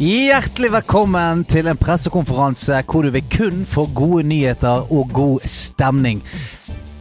Hjertelig velkommen til en pressekonferanse hvor du vil kun få gode nyheter og god stemning.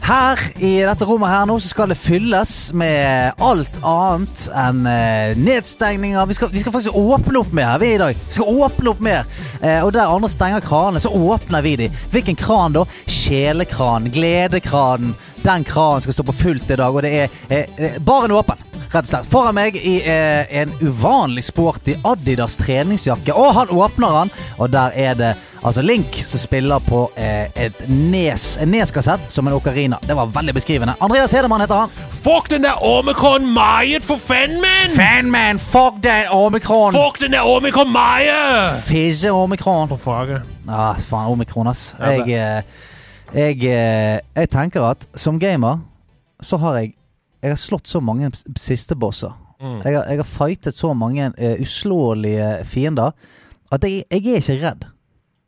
Her i dette rommet her nå så skal det fylles med alt annet enn eh, nedstengninger. Vi skal, vi skal faktisk åpne opp mer vi i dag. Vi skal åpne opp mer. Eh, og der andre stenger kranene, så åpner vi de. Hvilken kran da? Sjelekranen. Gledekranen. Den kranen skal stå på fullt i dag, og det er eh, eh, baren åpen. Rett og slett. Foran meg i eh, en uvanlig sporty Adidas treningsjakke. Og han åpner han, og der er det altså Link som spiller på eh, et Nes, en Nes-kassett som en okarina. Det var veldig beskrivende. Andreas Hedemann heter han. Fuck den der Omikron meget for fanman! Fanman, fuck den omikron! Fuck den der Omikron meget! Fisje omikron. På faget. Ah, faen, omikron, ass. Jeg, eh, jeg, eh, jeg tenker at som gamer så har jeg Jeg har slått så mange siste bosser. Mm. Jeg, har, jeg har fightet så mange uh, uslåelige fiender at jeg, jeg er ikke redd.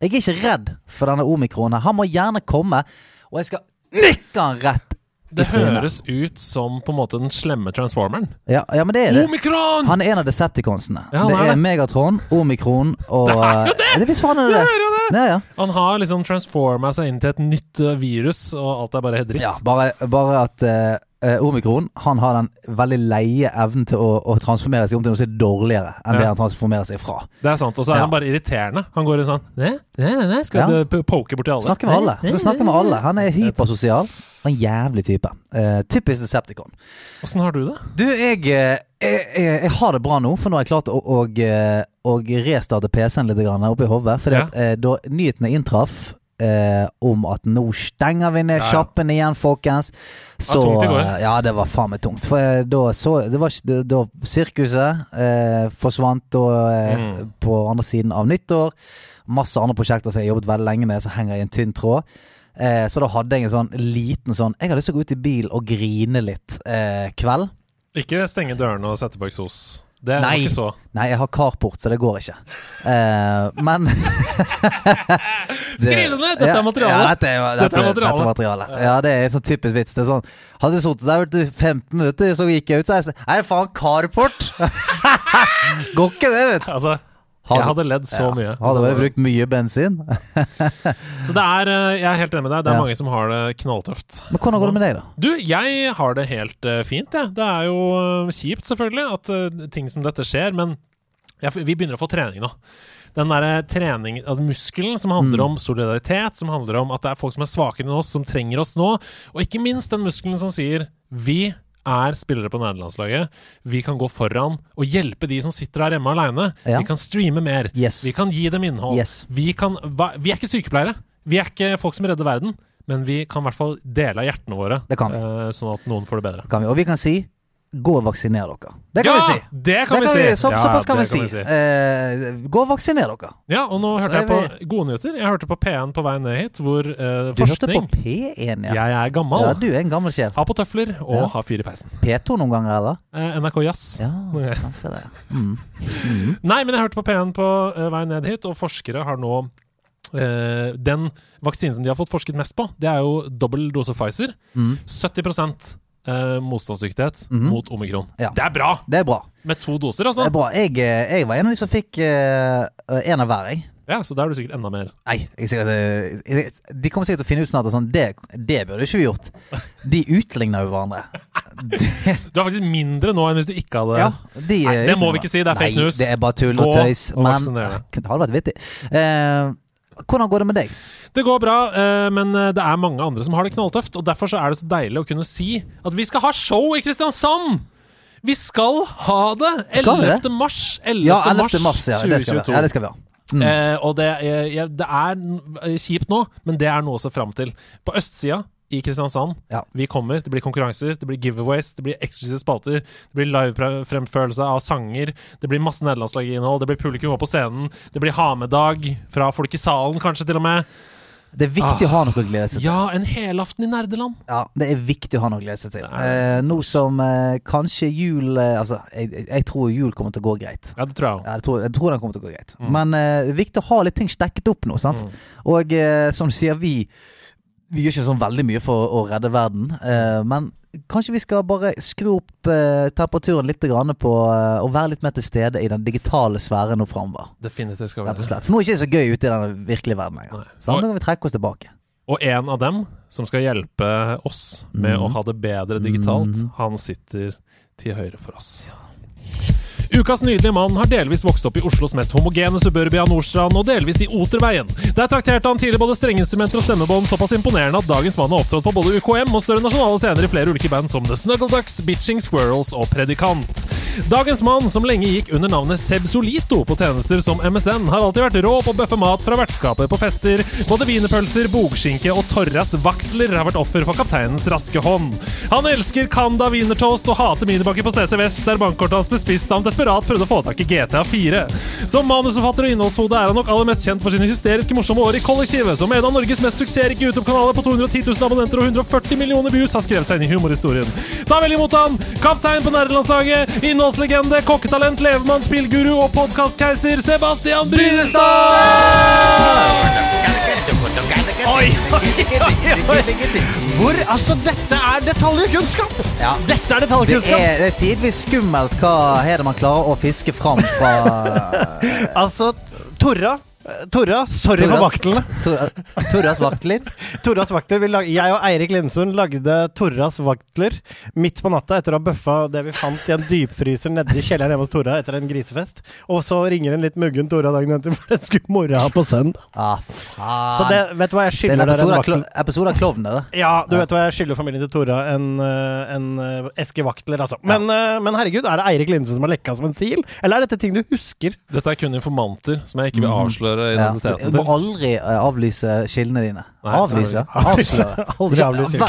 Jeg er ikke redd for denne omikronen. Han må gjerne komme, og jeg skal nikke han rett Det høres ut som på en måte den slemme transformeren. Ja, ja, men det er det. Omikron! Han er en av Decepticonsene. Ja, det er det. Megatron, Omikron og Det er jo det! Er det Visst faen er det Det det? er det! Ja. Han har liksom transforma seg inn til et nytt eh, virus, og alt er bare dritt. Ja, bare, bare at eh, eh, Omikron Han har den veldig leie evnen til å, å transformere seg om til noe som er dårligere enn Ja. det han transformerer seg fra. Det er sant. Og så er Ja. han bare irriterende. Han går inn sånn Nei, nei, nei, ne. Skal Ja. du p- poke borti alle? Snakker med alle. Han skal snakke med alle. Han er hypersosial. og En jævlig type. Eh, typisk Decepticon. Åssen har du det? Du, jeg, eh, jeg, jeg, jeg har det bra nå, for nå har jeg klart å, å, eh, å restarte PC-en litt grann oppi hodet. Fordi Ja. eh, da nyhetene inntraff eh, om at nå stenger vi ned Ja, ja. sjappen igjen, folkens. Så tungt i går. eh, Ja, det var faen meg tungt. For eh, da så Det var Da sirkuset eh, forsvant og, eh, Mm. på andre siden av nyttår. Masse andre prosjekter som jeg har jobbet veldig lenge med, som henger i en tynn tråd. Eh, så da hadde jeg en sånn liten sånn Jeg har lyst til å gå ut i bil og grine litt eh, kveld. Ikke stenge dørene og sette på eksos. Det Nei. ikke så. Nei, jeg har carport, så det går ikke. Uh, men Skriv det ned! Dette er materialet. Ja, dette er, dette, Dette er materiale. Dette er materiale. Ja, det er en sånn typisk vits. Det er sånn Hadde jeg sittet der i du, 15 minutter, så gikk jeg ut, så jeg sånn Er det faen carport? går ikke det, vet du. Altså, jeg hadde ledd så Ja, mye. Hadde jeg brukt mye bensin. Så det er eh, Jeg er helt enig med deg. Det er Ja. mange som har det knalltøft. Men hvordan går det med deg, da? Du, jeg har det helt eh, fint, jeg. Det er jo eh, kjipt, selvfølgelig, at ting som dette skjer, men vi begynner å få trening nå. Den derre trening, altså muskelen som handler Mm. om solidaritet, som handler om at det er folk som er svakere enn oss, som trenger oss nå, og ikke minst den muskelen som sier vi er spillere på nederlandslaget. Vi kan gå foran og hjelpe de som sitter der hjemme aleine. Ja. Vi kan streame mer. Yes. Vi kan gi dem innhold. Yes. Vi, kan, vi er ikke sykepleiere. Vi er ikke folk som redder verden. Men vi kan i hvert fall dele av hjertene våre, Det eh, sånn at noen får det bedre. Kan vi, og vi kan si gå og vaksiner dere. Det kan ja, vi si. Det kan Det vi si. så, Ja, såpass kan vi det si. Eh, gå og vaksiner dere. Ja, og nå hørte jeg på på gode nyheter. Jeg hørte på P1 på vei ned hit, hvor eh, Du hørte på P1, ja. Jeg er gammel. Ja, du er en gammel sjel. Har på tøfler og Ja. har fyr i peisen. P2 noen ganger, eller? Eh, NRK Jazz. Ja, sant er det. Mm. Mm. Nei, men jeg hørte på P1 på uh, vei ned hit, og forskere har nå Uh, Den vaksinen som de har fått forsket mest på, det er jo dobbel dose Pfizer. Mm. 70 eh, motstandsdyktighet Mhm. mot omikron. Ja. Det er bra! Det er bra. Med to doser, Det altså. er bra. Jeg, eh, jeg var en av de som fikk eh, en av hver, jeg. Ja, Så da er du sikkert enda mer. Nei, er sikkert, eh, de kommer sikkert til å finne ut snart at sånn, det, det burde ikke vi gjort. De utligner jo hverandre. Du har faktisk mindre nå enn hvis du ikke hadde Ja, de, Nei, eh, det må vi ikke si, det er fake Nei, news. det er bare tull og tøys. og Men det hadde vært vittig. Eh, hvordan går det med deg? Det går bra, eh, men eh, det er mange andre som har det knalltøft. Og derfor så er det så deilig å kunne si at vi skal ha show i Kristiansand! Vi skal ha det! Skal vi det? 11. mars. 11. Ja, 11. mars. Ja, det skal vi 2022. ha. Ja, det skal vi ha. Mm. Eh, og det, eh, det er kjipt nå, men det er noe å se fram til. På østsida i Kristiansand. Ja. Vi kommer. Det blir konkurranser, det blir giveaways, det blir eksklusive spalter, det blir livefremførelse av sanger, det blir masse nederlandslaginnhold, det blir publikum opp på scenen, det blir ha med-dag fra folk i salen, kanskje til og med. Det er viktig å ha noe å glede seg til. Ja, en helaften i nerdeland. Ja, det er viktig å ha noe å glede seg til. Eh, nå som eh, kanskje jul eh, Altså, jeg, jeg- tror jul kommer til å gå greit. Ja, det tror jeg òg. Ja, jeg, tror, jeg tror den kommer til å gå greit. Mm. Men eh, det er viktig å ha litt ting stekket opp nå, sant. Og eh, som du sier, vi Vi gjør ikke sånn veldig mye for å redde verden. eh, men kanskje vi skal bare skru opp eh, temperaturen litt grann på eh, å være litt mer til stede i den digitale sfæren nå framover. Definitivt skal vi Rett og det. slett. For nå er det ikke så gøy ute i den virkelige verden lenger. Nei. Så nå kan vi trekke oss tilbake. Og en av dem som skal hjelpe oss med Mhm. å ha det bedre digitalt, Mhm. han sitter til høyre for oss. Ukas nydelige mann har delvis vokst opp i Oslos mest homogene suburbia Nordstrand, og delvis i Oterveien. Der trakterte han tidlig både strengeinstrumenter og stemmebånd såpass imponerende at dagens mann har opptrådt på både UKM og større nasjonale scener i flere ulike band som The Snuggle Ducks, Bitching Squirrels og Predikant. Dagens mann, som lenge gikk under navnet Seb Solito på tjenester som MSN, har alltid vært rå på å bøffe mat fra vertskapet på fester. Både wienerpølser, bogskinke og Torras vaktler har vært offer for kapteinens raske hånd. Han elsker Kanda wienertoast og hater minibakker på CC Vest, der bankkortet hans ble spist da han desperat prøvde å få tak i GTA 4. Som manusforfatter og innholdshode er han nok aller mest kjent for sine hysteriske morsomme år i Kollektivet, som en av Norges mest suksessrike YouTube-kanaler på 210 000 abonnenter og 140 millioner views har skrevet seg inn i humorhistorien. Ta vel imot han, kaptein på nerdelandslaget, innholdslegende, kokketalent, levemann, spillguru og podkastkeiser Sebastian Brynestad! Oi, oi, oi, Hvor Altså, dette er detaljkunnskap! Ja. Dette er Det er, det er tidvis skummelt hva her man klarer å fiske fram fra Altså, Torra eh, Torra, sorry for Torras- vaktlene. Tor- Torras vaktler. Torras vaktler vi lag, Jeg og Eirik Lindsund lagde Torras vaktler midt på natta etter å ha bøffa det vi fant i en dypfryser nede i kjelleren hjemme hos Torra etter en grisefest. Og så ringer en litt muggen Torra dagen etter, for den skulle mora ha på søndag. Ah, faen. Så det, vet du hva jeg det er en skylder dere episode av, klo vakten? episode av Klovn, det. Ja, du Ja. vet hva jeg skylder familien til Tora? En, eh, en eh, eske vaktler, altså. Men, ja. men herregud, er det Eirik Lindsund som har lekka som en sil? Eller er dette ting du husker? Dette er kun informanter som jeg ikke vil Mhm. Avsløre identiteten Du må aldri eh, avlyse kildene dine. Nei, avlyse? Avsløre. Aldri avlyse.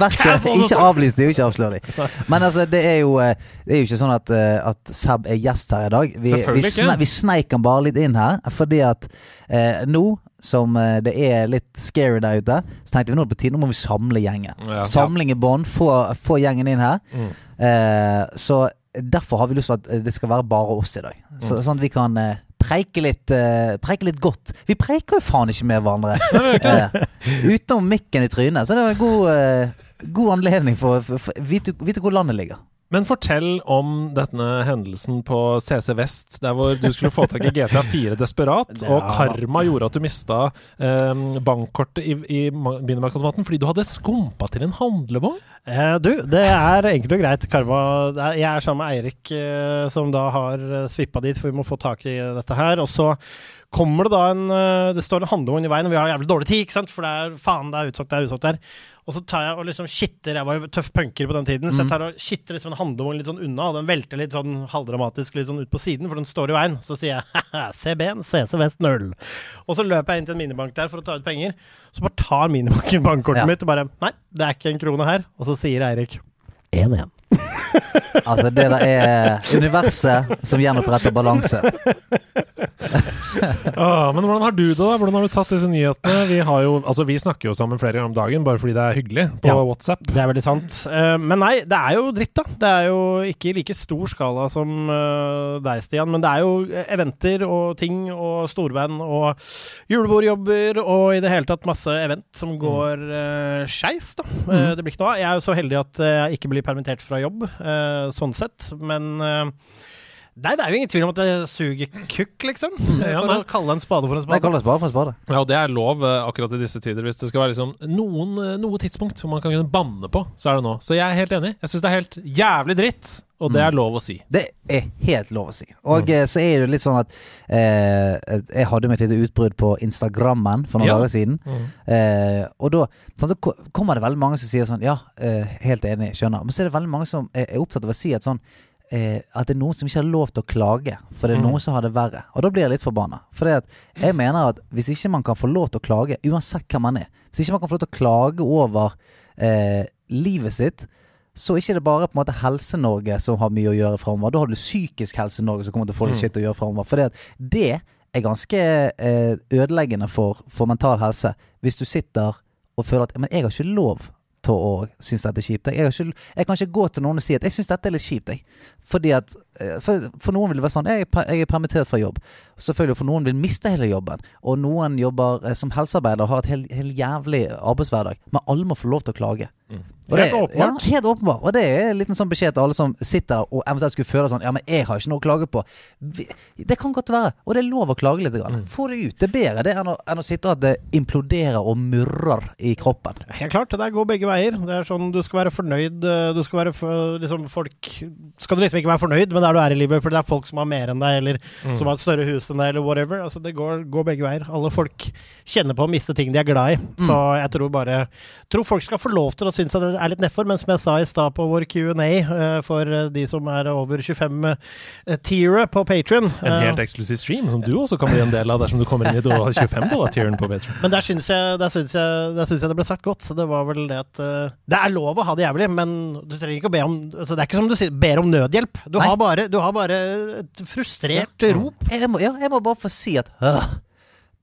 Verken- Ikke avlyse avlys de, ikke avslør de. Men altså, det er jo eh, Det er jo ikke sånn at, eh, at Seb er gjest her i dag. Vi, vi, sne, vi sneik han bare litt inn her, fordi at eh, nå som det er litt scary der ute, så tenkte vi nå er det på tide, nå må vi samle gjengen. Ja. Samling i bånn, få, få gjengen inn her. Mm. Eh, så derfor har vi lyst til at det skal være bare oss i dag. Så, Mm. Sånn at vi kan eh, preike litt, uh, preike litt godt. Vi preiker jo faen ikke med hverandre uh, utenom mikken i trynet. Så det var en god, uh, god anledning for å vite, vite hvor landet ligger. Men fortell om denne hendelsen på CC Vest, der hvor du skulle få tak i GTA 4 desperat, og karma gjorde at du mista eh, bankkortet i, i minimarkedsautomaten fordi du hadde skumpa til en handlevogn. Eh, du, det er enkelt og greit. Karma Jeg er sammen med Eirik, eh, som da har uh, svippa dit, for vi må få tak i dette her. Og så kommer det da en eh, Det står en handlevogn i veien, og vi har jævlig dårlig tid, ikke sant? For det er faen, det er utsolgt, det er utsolgt der. Og så tar jeg og liksom skitter, Jeg var jo tøff punker på den tiden, så jeg tar og skitter liksom en handlevogn litt sånn unna, og den velter litt sånn halvdramatisk litt sånn ut på siden, for den står i veien. Så sier jeg CB-en, CC Vest null. Og så løper jeg inn til en minibank der for å ta ut penger. Så bare tar minibanken bankkortet Ja. mitt og bare Nei, det er ikke en krone her. Og så sier Eirik 1-1. Altså, det der er universet som gjenoppretter balanse. Ah, men hvordan har du det, da? Hvordan har du tatt disse nyhetene? Vi, har jo, altså, vi snakker jo sammen flere ganger om dagen bare fordi det er hyggelig på Ja. WhatsApp. Det er veldig sant. Uh, men nei, det er jo dritt, da. Det er jo ikke i like stor skala som uh, deg, Stian. Men det er jo eventer og ting og storband og julebordjobber og i det hele tatt masse event som går uh, skeis, da. Uh, det blir ikke noe av. Jeg er jo så heldig at jeg ikke blir permittert fra jobb, eh, sånn sett. Men eh, Nei, det er jo ingen tvil om at det suger kukk, liksom. Ja, for å kalle en spade for en spade. Det spade. en spade for en spade. Ja, og det er lov eh, akkurat i disse tider. Hvis det skal være liksom noen, eh, noe tidspunkt hvor man kan kunne banne på, så er det nå. Så jeg er helt enig. Jeg syns det er helt jævlig dritt, og det er lov å si. Det er helt lov å si. Og eh, så er det litt sånn at eh, Jeg hadde mitt lite utbrudd på Instagrammen for noen Ja. dager siden. Eh, og da sånn, så ko- kommer det veldig mange som sier sånn Ja, eh, helt enig, skjønner. Men så er det veldig mange som er, er opptatt av å si at sånn eh, at det er noen som ikke har lov til å klage, for det er Mm. noen som har det verre. Og da blir jeg litt forbanna. For jeg mener at hvis ikke man kan få lov til å klage, uansett hvem man er Hvis ikke man kan få lov til å klage over eh, livet sitt, så ikke det bare på en måte Helse-Norge som har mye å gjøre framover. Da har du psykisk Helse-Norge som kommer til å få litt Mm. shit å gjøre framover. For det, er ganske eh, ødeleggende for, for mental helse. Hvis du sitter og føler at Men jeg har ikke lov til å synes dette er kjipt. Jeg, ikke, jeg kan ikke gå til noen og si at jeg syns dette er litt kjipt. Jeg. Fordi at eh, for, for noen vil det være sånn jeg jeg er permittert fra jobb. Selvfølgelig For noen vil miste hele jobben. Og noen jobber eh, som helsearbeider og har et helt helt jævlig arbeidshverdag. Men alle må få lov til å klage. Og Helt åpenbart. Ja, helt åpenbart. Og det er en liten sånn beskjed til alle som sitter der og eventuelt skulle føle sånn Ja, men jeg har ikke noe å klage på. Vi, det kan godt være. Og det er lov å klage litt. Grann. Få det ut. Det er bedre det enn å, enn å sitte og at det imploderer og murrer i kroppen. Helt klart, det der går begge veier. Det er sånn, Du skal være fornøyd. eh, Du skal være for, liksom, folk Skal du liksom ikke være fornøyd med der du er i livet, for det er folk som har mer enn deg, eller som har et større hus enn deg, eller whatever. Altså, det går, går begge veier. Alle folk kjenner på å miste ting de er glad i. Så jeg tror bare Tror folk skal få lov til å synes at det er litt nedfor, men som jeg sa i stad på vår Q&A, eh, for eh, de som er over 25 uh, tiere på Patrion En helt eksklusiv stream som du også kan bli en del av dersom du kommer inn i 25 dollar-tieren på Patreon. Men der syns jeg, der synes jeg, der syns jeg det ble sagt godt. Det var vel det at eh, Det er lov å ha det jævlig, men du trenger ikke å be om altså Det er ikke som du sier, ber om nødhjelp. Du, har bare, du har bare et frustrert rop. Jeg må, ja, jeg må bare få si at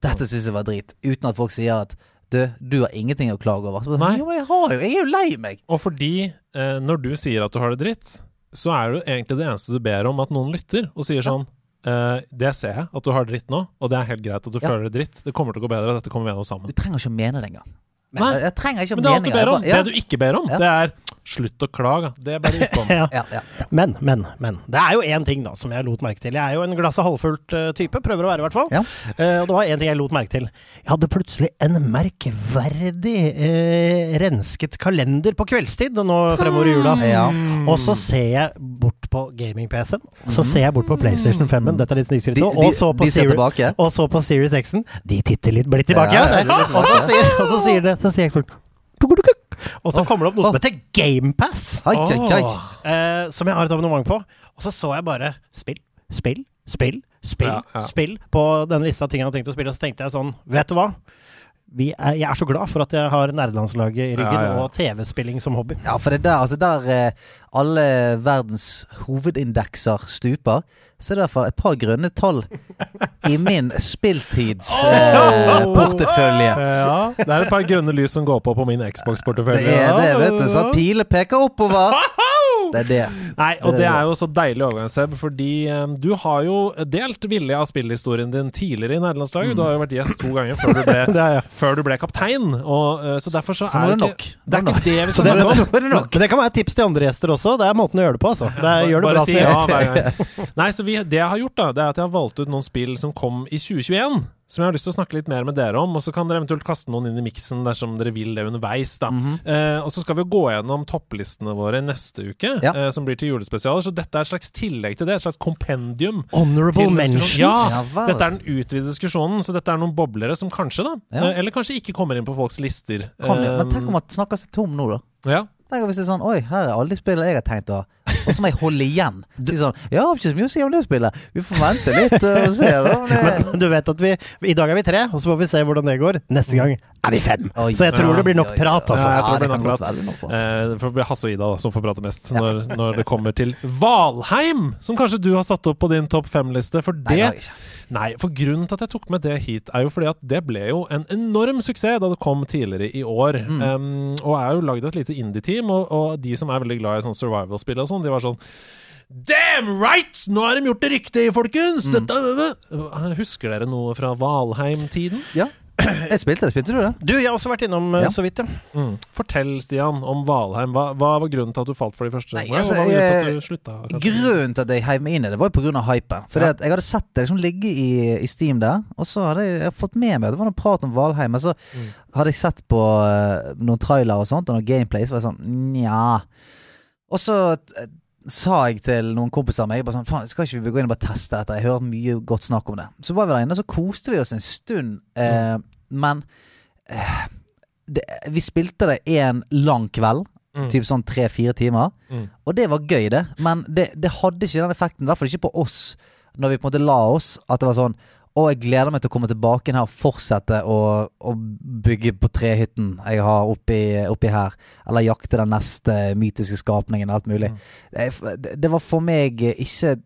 dette syns jeg var drit. Uten at folk sier at du, du har ingenting å klage over. Så, Nei. jo, jeg har jo Jeg er jo lei meg. Og fordi eh, når du sier at du har det dritt, så er det egentlig det eneste du ber om at noen lytter og sier sånn Uh, Det ser jeg, at du har det dritt nå, og det er helt greit at du Ja. føler det dritt. Det kommer til å gå bedre, dette kommer vi gjennom sammen. Du trenger ikke å mene det engang. Men, Nei. jeg, jeg trenger ikke å Men det er alt du ber om. bare- Det du ikke ber om, Ja. det er slutt å klage. Det er bare ikke om. Ja. ja, ja, ja. Men, men, men. Det er jo én ting da som jeg lot merke til. Jeg er jo en glasset halvfullt eh, type. Prøver å være, i hvert fall. Ja. Uh, og det var én ting jeg lot merke til. Jeg hadde plutselig en merkverdig uh, rensket kalender på kveldstid nå fremover i jula. Ja. Og så ser jeg bort på gaming-PC-en, så ser jeg bort på PlayStation 5-en. Dette er litt snikskryt nå. Og så på Siri- og så på Series X-en. De titter litt blitt tilbake. Ja, og, så sier, og så sier det Så sier jeg Og så kommer det opp noe som heter GamePass, ai. eh, som jeg har et abonnement på. Og så så jeg bare spill, spill, spill, spill, Ja, ja. spill på denne lista av ting jeg hadde tenkt å spille. Og så tenkte jeg sånn, vet du hva? Vi er, jeg er så glad for at jeg har nerdelandslaget i ryggen Ja, ja. og TV-spilling som hobby. Ja, for det er der, altså der eh, alle verdens hovedindekser stuper, så er det i hvert fall et par grønne tall i min spilltidsportefølje. Eh, portefølje. Ja, det er et par grønne lys som går på på min Xbox-portefølje. det er det, vet du. Så pilene peker oppover. Det er det. Nei, og det er jo så deilig overgang, Seb, fordi um, du har jo delt villig av spillhistorien din tidligere i nederlandslaget. Du har jo vært gjest to ganger før du ble, Det er ja. før du ble kaptein, og uh, så derfor så, Så er det det nok. ikke Det er ikke det vi det, om. Er det. Men det kan være et tips til andre gjester også. Det er måten å gjøre det på, altså. Det er, gjør det Bare bra si ja hver gang. Nei, så vi, det jeg har gjort, da, det er at jeg har valgt ut noen spill som kom i 2021. Som jeg har lyst til å snakke litt mer med dere om, og så kan dere eventuelt kaste noen inn i miksen dersom dere vil det underveis. da Mhm. eh, Og så skal vi gå gjennom topplistene våre neste uke, Ja. eh, som blir til julespesialer. Så dette er et slags tillegg til det, et slags kompendium. Honorable mentions. Ja, Ja, dette er den utvidede diskusjonen, så dette er noen boblere som kanskje, da, Ja. eh, eller kanskje ikke kommer inn på folks lister. Kan. Men Eh, tenk om man snakker seg tom nå, da. ja. Tenk om hvis det er sånn Oi, her er alle de spillene jeg har tenkt å. Og så må jeg holde igjen. Sånn, ja, har ikke så mye å si om det spillet. Vi får vente litt uh, og se. Da. Men du vet at vi I dag er vi tre, og så får vi se hvordan det går. Neste gang er vi fem. Oi, Så jeg tror det blir nok prat, altså. Ja, jeg tror Ja, det nok blir nok prat. Eh, Det blir Hasse og Ida da, som får prate mest når, når det kommer til Valheim, som kanskje du har satt opp på din topp fem-liste. For det Nei. Nei, for grunnen til at jeg tok med det hit, er jo fordi at det ble jo en enorm suksess da det kom tidligere i år. Mm. Um, og er jo lagd et lite indie-team, og, og de som er veldig glad i sånn survival-spill og sånn, de var sånn Damn right! Nå har de gjort det riktig, folkens! Mm. Dette, dette. Husker dere noe fra Valheim-tiden? Ja. Jeg spilte det. Spilte du det? Du, jeg har også vært innom eh, Ja. så vidt, ja. Mm. Fortell, Stian, om Valheim. Hva, hva var grunnen til at du falt for de første? Nei, Hva altså, var grunnen til at du slutta? kanskje? Grunnen til at jeg heiv meg inn i det, var jo pga. hypen. For Ja. jeg hadde sett det liksom ligge i, i Steam der, og så hadde jeg, jeg fått med meg at det var noe prat om Valheim. Men så Mm. hadde jeg sett på eh, noen trailere og sånt, og noen gameplay, så var jeg sånn nja. Og så sa jeg til noen kompiser av meg bare sånn, faen, skal ikke vi gå inn og bare teste dette? Jeg hører mye godt snakk om det. Så var vi der inne, så koste vi oss en stund. Eh, Men eh, det, vi spilte det en lang kveld. Mm. Typ sånn tre-fire timer. Mm. Og det var gøy, det. Men det, det hadde ikke den effekten, i hvert fall ikke på oss, når vi på en måte la oss, at det var sånn å, jeg gleder meg til å komme tilbake her og fortsette å, å bygge på trehytten jeg har oppi, oppi her. Eller jakte den neste mytiske skapningen og alt mulig. Det, det, det var for meg ikke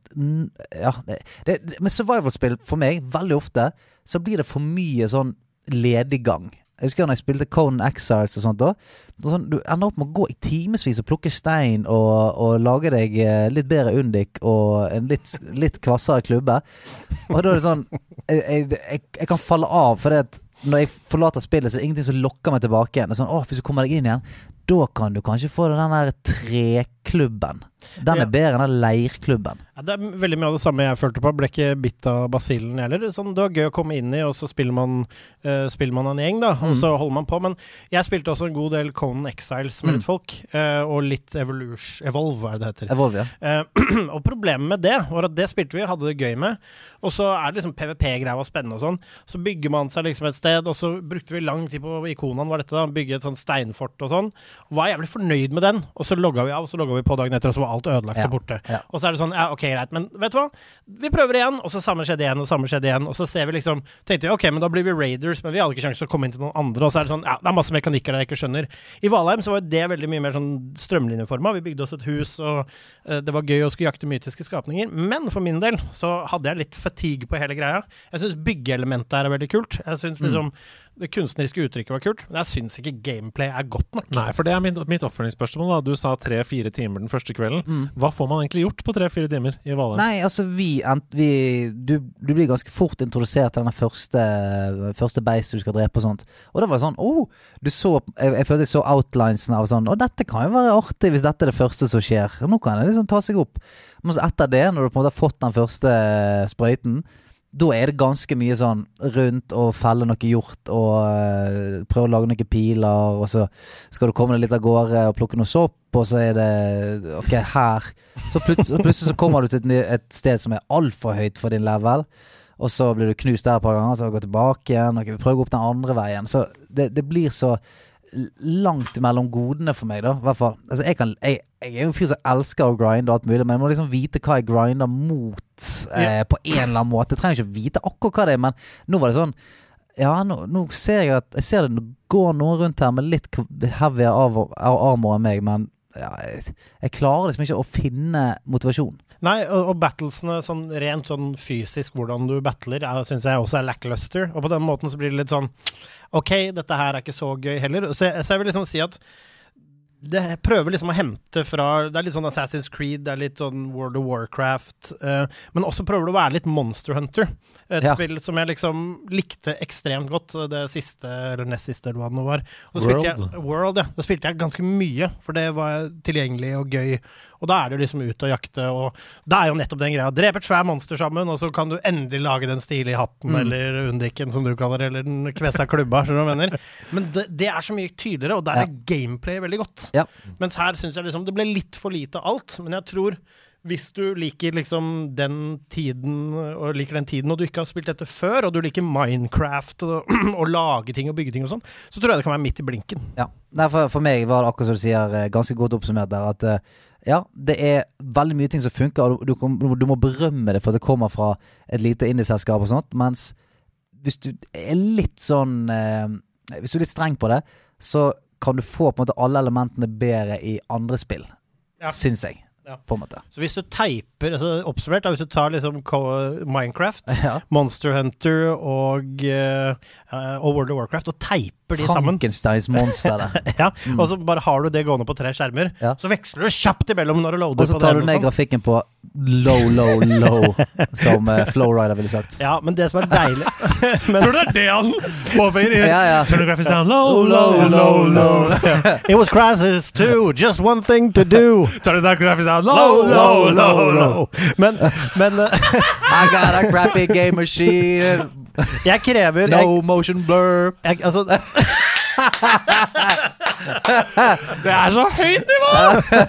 Ja. Det, det, med survival-spill, for meg, veldig ofte, så blir det for mye sånn lediggang. Jeg husker når jeg spilte Conan Exiles og sånt da. Sånn, du ender opp med å gå i timevis og plukke stein og, og lage deg eh, litt bedre undik og en litt, litt kvassere klubbe. Og da er det sånn Jeg, jeg, jeg, jeg kan falle av, for det at når jeg forlater spillet, så er det ingenting som lokker meg tilbake igjen. Det er sånn, å, Hvis du kommer deg inn igjen, da kan du kanskje få den der treklubben. Den er bedre enn den leirklubben. Ja, det er veldig mye av det samme jeg følte på. Ble ikke bitt av basillen heller. Sånn, det var gøy å komme inn i, og så spiller man, uh, spiller man en gjeng, da. Og Mm. så holder man på. Men jeg spilte også en god del Conan Exiles med Mm. litt folk. Uh, og litt Evolution Evolve, er det det heter. Evolve, ja. Uh, og problemet med det var at det spilte vi, hadde det gøy med. Og så er det liksom PVP-greia var spennende og sånn. Så bygger man seg liksom et sted, og så brukte vi lang tid på ikonene, var dette da, bygge et sånn steinfort og sånn. Og var jævlig fornøyd med den. Og så logga vi av, og så logga vi på dagen etter, og så var alt ødelagt og borte. Og så er det sånn, ja, ok, greit, men vet du hva? Vi prøver igjen, og så samme skjedde igjen, og samme skjedde igjen. Og så ser vi liksom Tenkte vi ok, men da blir vi raiders, men vi hadde ikke sjanse til å komme inn til noen andre. Og så er det sånn, ja, det er masse mekanikker der jeg ikke skjønner. I Valheim så var det veldig mye mer sånn strømlinjeforma. Vi bygde oss et hus, og uh, det var gøy å skulle jakte mytiske skapninger. Men for min del så hadde jeg litt fatigue på hele greia. Jeg syns byggeelementet her er veldig kult. Jeg syns liksom det kunstneriske uttrykket var kult, men jeg syns ikke gameplay er godt nok. Nei, for det er mitt, mitt oppfølgingsspørsmål. da Du sa tre-fire timer den første kvelden. Mm. Hva får man egentlig gjort på tre-fire timer i Valheim? Nei, altså vi, vi du, du blir ganske fort introdusert til denne første, første beistet du skal drepe og sånt. Og da var det sånn oh, du så, jeg, jeg følte jeg så outlinesene av sånn Å, dette kan jo være artig hvis dette er det første som skjer. Nå kan det liksom ta seg opp. Men så etter det, når du på en måte har fått den første sprøyten, da er det ganske mye sånn rundt og felle noe hjort og uh, prøve å lage noen piler, og så skal du komme deg litt av gårde og plukke noe sopp, og så er det Ok, her. Så plutselig, plutselig så kommer du til et, sted som er altfor høyt for din level. Og så blir du knust der et par ganger, så går du tilbake igjen. Ok, vi prøver å gå opp den andre veien. Så det, det blir så langt mellom godene for meg, da. I hvert fall. Altså, jeg, kan, jeg, jeg er jo en fyr som elsker å grinde og alt mulig, men jeg må liksom vite hva jeg grinder mot eh, på en eller annen måte. Jeg trenger ikke vite akkurat hva det er, men nå var det sånn ja, nå, nå ser jeg at Jeg ser det går noen rundt her med litt av armor enn meg, men ja, jeg, jeg klarer liksom ikke å finne motivasjon. Nei, og, og battlesene sånn rent sånn fysisk, hvordan du battler, syns jeg også er lackluster. Og på den måten så blir det litt sånn OK, dette her er ikke så gøy heller. Så jeg, så jeg vil liksom si at det prøver liksom å hente fra Det er litt sånn Assassin's Creed, det er litt sånn World of Warcraft. eh, men også prøver det å være litt Monster Hunter. Et Ja. spill som jeg liksom likte ekstremt godt. Det siste, eller nest siste, eller hva det nå var. World. Jeg, World, ja. Da spilte jeg ganske mye, for det var tilgjengelig og gøy. Og da er du liksom ute og jakte, og det er jo nettopp den greia. Drepe et svært monster sammen, og så kan du endelig lage den stilige hatten, Mm. eller undiken, som du kaller det, eller den kvessa klubba, skjønner du hva jeg mener? Men det, det er så mye tydeligere, og der Ja. er gameplay veldig godt. Ja. Mens her syns jeg liksom det ble litt for lite av alt. Men jeg tror hvis du liker liksom den tiden, og liker den tiden, og du ikke har spilt dette før, og du liker Minecraft og, og lage ting og bygge ting og sånn, så tror jeg det kan være midt i blinken. Ja. Nei, for, for meg var det akkurat som du sier, eh, ganske godt oppsummert der, at eh, ja, det er veldig mye ting som funker, og du, du, du må berømme det for at det kommer fra et lite indieselskap og sånt, mens hvis du er litt sånn eh, Hvis du er litt streng på det, så kan du få på en måte alle elementene bedre i andre spill. Ja. Syns jeg. Ja. På en måte. Så hvis du teiper, altså oppsummert, hvis du tar liksom Minecraft, Ja. Monster Hunter og, eh, og World of Warcraft, og teiper de sammen Frankensteins monster der. ja, Og så bare har du det gående på tre skjermer, Ja. så veksler du kjapt imellom når du loader Og så tar du ned grafikken på low, low, low, som uh, Flowrider ville sagt. Ja, men det som er deilig men, Tror du det er det han påpeker? Ja, ja. Turn the graphics down low, low, low, low. It was Crisis 2, just one thing to do. Turn the graphics down low, low, low, low. Men, men uh, I got a crappy game machine, jeg krever jeg, no motion blur. jeg, Altså Det er så høyt nivå!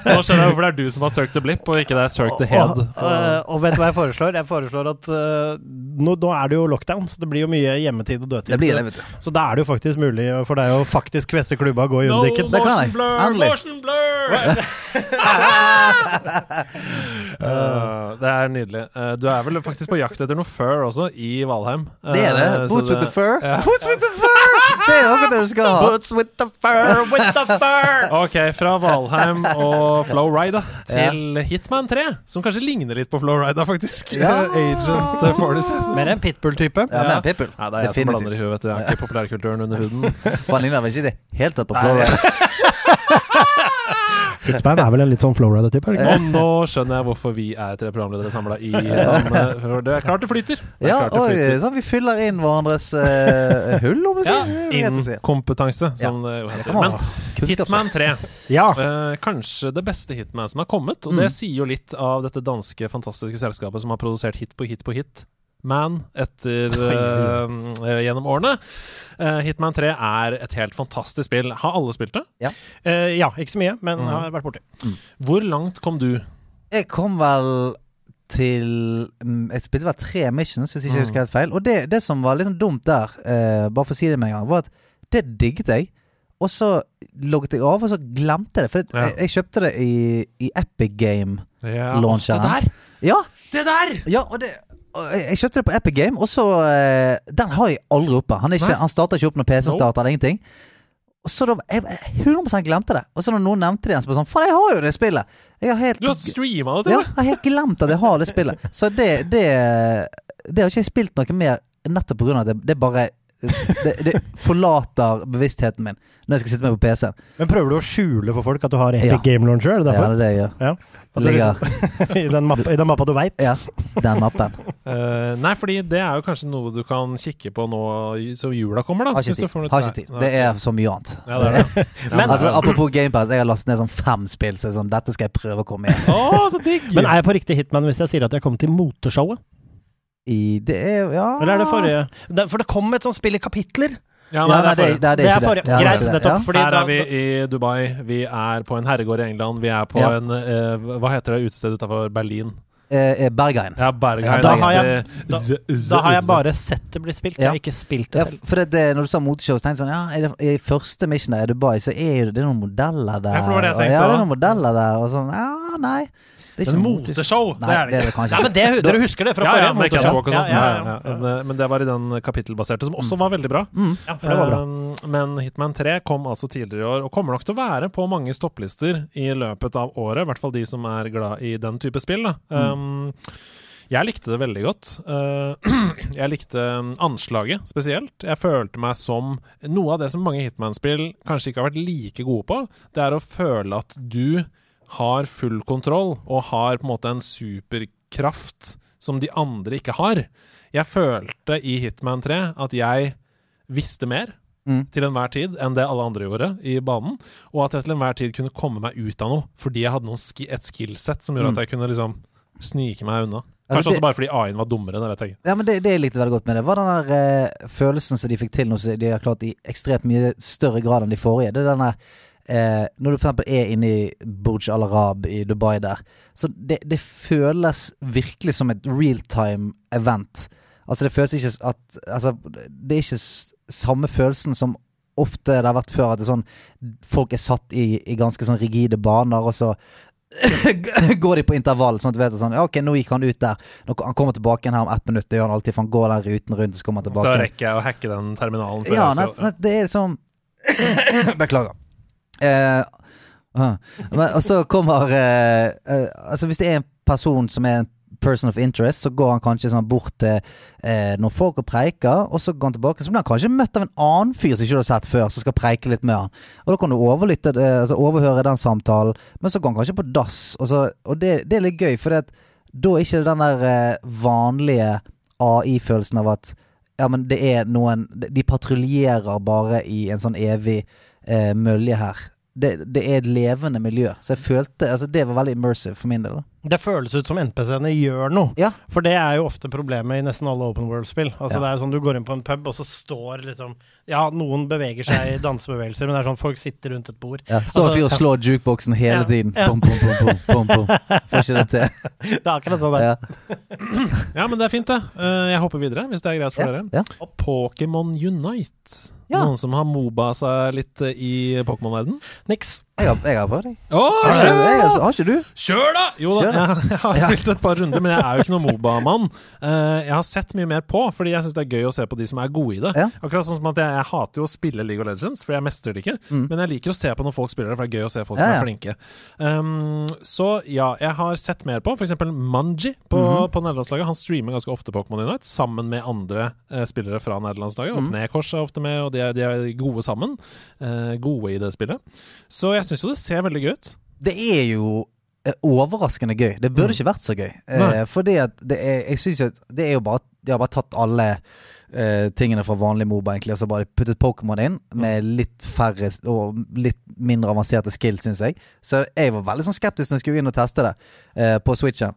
Nå skjønner jeg hvorfor det er du som har søkt the blip, og ikke det er søkt the head. Og, og, og vet du hva jeg foreslår? Jeg foreslår at eh, nå, nå er det jo lockdown, så det blir jo mye hjemmetid og dødtid. Det blir det, vet du. Så da er det jo faktisk mulig for deg å faktisk kvesse klubba og gå i No undiken. Det motion blur, motion blur! uh, det er nydelig. Uh, du er vel faktisk på jakt etter noe fur også, i Valheim. Det er det. Eh, Boots with the fur. Yeah. Boots with the fur! Det er noe dere skal ha. Boots with the fur, with the fur! Ok, fra Valheim og Flowrida til Hitman 3, som kanskje ligner litt på Flowrida, faktisk. Ja. Agent 47. Mer en pitbull-type. Ja, mer en pitbull. Nei, det er jeg som blander i Definitivt. huet, vet du. Jeg har ikke populærkulturen under huden. For han ligner vel ikke i det hele tatt på Nei, Florida. Hitman er vel en litt sånn flowrider-type? er? Og nå skjønner jeg hvorfor vi er tre programledere samla i samme For det er klart det flyter. Det Ja, klart det og Oi, sånn vi fyller inn hverandres uh, hull, om vi Ja, sier. Ja, er greit å si. som det heter. Men Hitman 3, Ja. Uh, kanskje det beste Hitman som har kommet. Og Mm. det sier jo litt av dette danske fantastiske selskapet som har produsert hit på hit på hit. Man etter eh, gjennom årene. Uh, Hitman 3 er et helt fantastisk spill. Har alle spilt det? Eh, ja, ikke så mye, men mm. har vært borti. Hvor langt kom du? Jeg kom vel til mm, Jeg spilte vel tre missions, hvis ikke jeg Mm. husker helt feil. Og det, det som var litt sånn dumt der, bare for å si det med en gang, var at det digget jeg. Og så logget jeg av, og så glemte jeg det. For Ja. jeg, jeg kjøpte det i, i Epic Game. Ja, Det der! Ja, Det der! ja og det jeg jeg kjøpte det på Epic Game, og så eh, Den har jeg aldri oppe. Han, er ikke, han starter ikke opp når PC starter, eller ingenting. Og så da, jeg, jeg 100 glemte det. Og så når noen nevnte det igjen, så ble det sånn Faen, jeg har jo det spillet! Jeg har helt Du har streama det til Ja, jeg har helt glemt at jeg har det spillet. Så det Det, det har ikke jeg spilt noe mer nettopp på grunn av at det, det bare det, det forlater bevisstheten min når jeg skal sitte med på PC-en. Men prøver du å skjule for folk at du har Epic Ja. Game Launcher? Er det Ja, det er det jeg gjør. Ja. Det ligger I, den mappa, I den mappa du veit? Ja, den mappen. Uh, nei, fordi det er jo kanskje noe du kan kikke på nå som jula kommer, da. Har ikke tid. Har ikke tid. Det er så mye annet. ja, det er det. Ja, Men- Altså, apropos GamePass, jeg har lastet ned sånn fem spill, så sånn, dette skal jeg prøve å komme igjen Å, så digg! Men er jeg på riktig hitman hvis jeg sier at jeg kom til Motorshowet? i. Det er Ja Eller er det forrige? For det kom et sånt spill i kapitler. Ja, Ja, nei, det er det, forrige. det, er- det forrige. det. Ja, er Greit, nettopp. Fordi Her er vi i Dubai, vi er på en herregård i England, vi er på Ja. en uh, Hva heter det utestedet utafor Berlin? Eh, eh, Bergheim. Ja, Bergheim. Da har jeg- da- Da har jeg bare sett det bli spilt, jeg har ikke spilt det Ja, selv. for det, det, når du sa moteshow, så tenkte jeg sånn Ja, i, det, i første mission i Dubai, så er jo det, det er noen modeller der. Ja, for det var det jeg og, tenkte ja, det er noen modeller der, og sånn Ja, nei. Det er Men moteshow, det er det ikke. Ja, men det, Dere husker det fra Ja, ja, forrige moteshow? Og sånn. Ja, ja, Ja, ja, ja, Men, men det var i den kapittelbaserte, som også var veldig bra. Mm. Ja, for det var bra. Eh, Men Hitman 3 kom altså tidligere i år, og kommer nok til å være på mange stopplister i løpet av året. I hvert fall de som er glad i den type spill. Da. Um, jeg likte det veldig godt. Eh, jeg likte anslaget spesielt. Jeg følte meg som Noe av det som mange Hitman-spill kanskje ikke har vært like gode på, det er å føle at du har full kontroll og har på en måte en superkraft som de andre ikke har. Jeg følte i Hitman 3 at jeg visste mer Mm. til enhver tid enn det alle andre gjorde i banen, og at jeg til enhver tid kunne komme meg ut av noe fordi jeg hadde ski et skillset som gjorde Mm. at jeg kunne liksom snike meg unna. Altså, Kanskje det- også bare fordi A-en var dummere, det vet jeg ikke. Ja, men det, det jeg likte veldig godt med det, var den der eh, følelsen som de fikk til nå, som de har klart i ekstremt mye større grad enn de forrige. Det er den der eh, Når du eksempel er inne i Burj Al Arab i Dubai der, så det, det føles virkelig som et realtime event. Altså, det føles ikke at Altså, det er ikke samme følelsen som ofte det har vært før, at det er sånn Folk er satt i, i ganske sånn rigide baner, og så går de på intervall, sånn at du vet sånn, ja, ok, nå gikk han ut der. Nå, han kommer tilbake igjen her om ett minutt, det gjør han alltid, for han går den ruten rundt, så kommer han Så rekker jeg å hacke den terminalen ja, nei, det er sånn Beklager. Eh, ah. men, og så kommer eh, eh, Altså, hvis det er en person som er en person of interest, så går han kanskje sånn bort til eh, noen folk og preiker, og så går han tilbake. Så blir han kanskje møtt av en annen fyr som ikke du har sett før, som skal preike litt med han. Og da kan du overlytte, eh, altså overhøre den samtalen, men så går han kanskje på dass, og, så, og det, det er litt gøy, for da er ikke den der eh, vanlige AI-følelsen av at ja, men det er noen De patruljerer bare i en sånn evig eh, mølje her. Det, det er et levende miljø. Så jeg følte Altså, det var veldig immersive for min del. da. Det føles ut som NPC-ene gjør noe. Ja. For det er jo ofte problemet i nesten alle open world-spill. Altså Ja. Det er jo sånn Du går inn på en pub, og så står liksom Ja, noen beveger seg i dansebevegelser, men det er sånn folk sitter rundt et bord. Ja, Står en Altså, fyr og slår jukeboksen hele Ja, tiden. ja. Bom, bom, bom, bom. Får ikke det til. Det er akkurat sånn det er. Ja. Ja, men det er fint, det. Eh, jeg hopper videre, hvis det er greit for Ja, dere. ja. Og Pokémon Unite. Ja. Noen som har moba seg litt eh, i Pokémon-verden? Niks. Jeg har, jeg har prøvd, jeg. Har, jeg har, har ikke du? Kjør, da! Jo da, jeg, jeg har spilt et par runder, men jeg er jo ikke noen Moba-mann. Eh, jeg har sett mye mer på, fordi jeg syns det er gøy å se på de som er gode i det. Akkurat sånn som at jeg, jeg hater jo å spille League of Legends, for jeg mestrer det ikke. Mm. Men jeg liker å se på når folk spiller det, for det er gøy å se folk Ja, som ja. er flinke. Um, så ja, jeg har sett mer på f.eks. Manji på, Mhm. på nederlandslaget. Han streamer ganske ofte Pokémon Unite sammen med andre uh, spillere fra nederlandslaget. Og Nekors er ofte med, og de er, de er gode sammen. Uh, gode i det spillet. Så jeg syns jo det ser veldig gøy ut. Det er jo eh, overraskende gøy. Det burde Mm. ikke vært så gøy. Eh, fordi at det er Jeg synes at det er jo bare De har bare tatt alle eh, tingene fra vanlig Moba, egentlig, og så bare puttet Pokémon inn med litt færre og litt mindre avanserte skill, syns jeg. Så jeg var veldig sånn skeptisk når jeg skulle inn og teste det eh, på Switchen.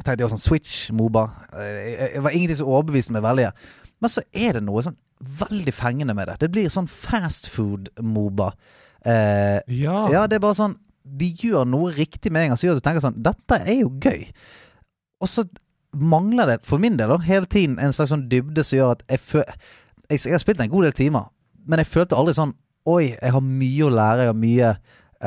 Jeg tenkte jeg var sånn Switch-Moba. Eh, jeg- jeg var ingenting som overbeviste meg veldig. Men så er det noe sånn veldig fengende med det. Det blir sånn fast food-Moba. Eh, Ja. ja, det er bare sånn De gjør noe riktig med en gang, så gjør du tenker sånn Dette er jo gøy. Og så mangler det, for min del, da, hele tiden en slags sånn dybde som gjør at jeg føler jeg, jeg har spilt en god del timer, men jeg følte aldri sånn Oi, jeg har mye å lære. Jeg har mye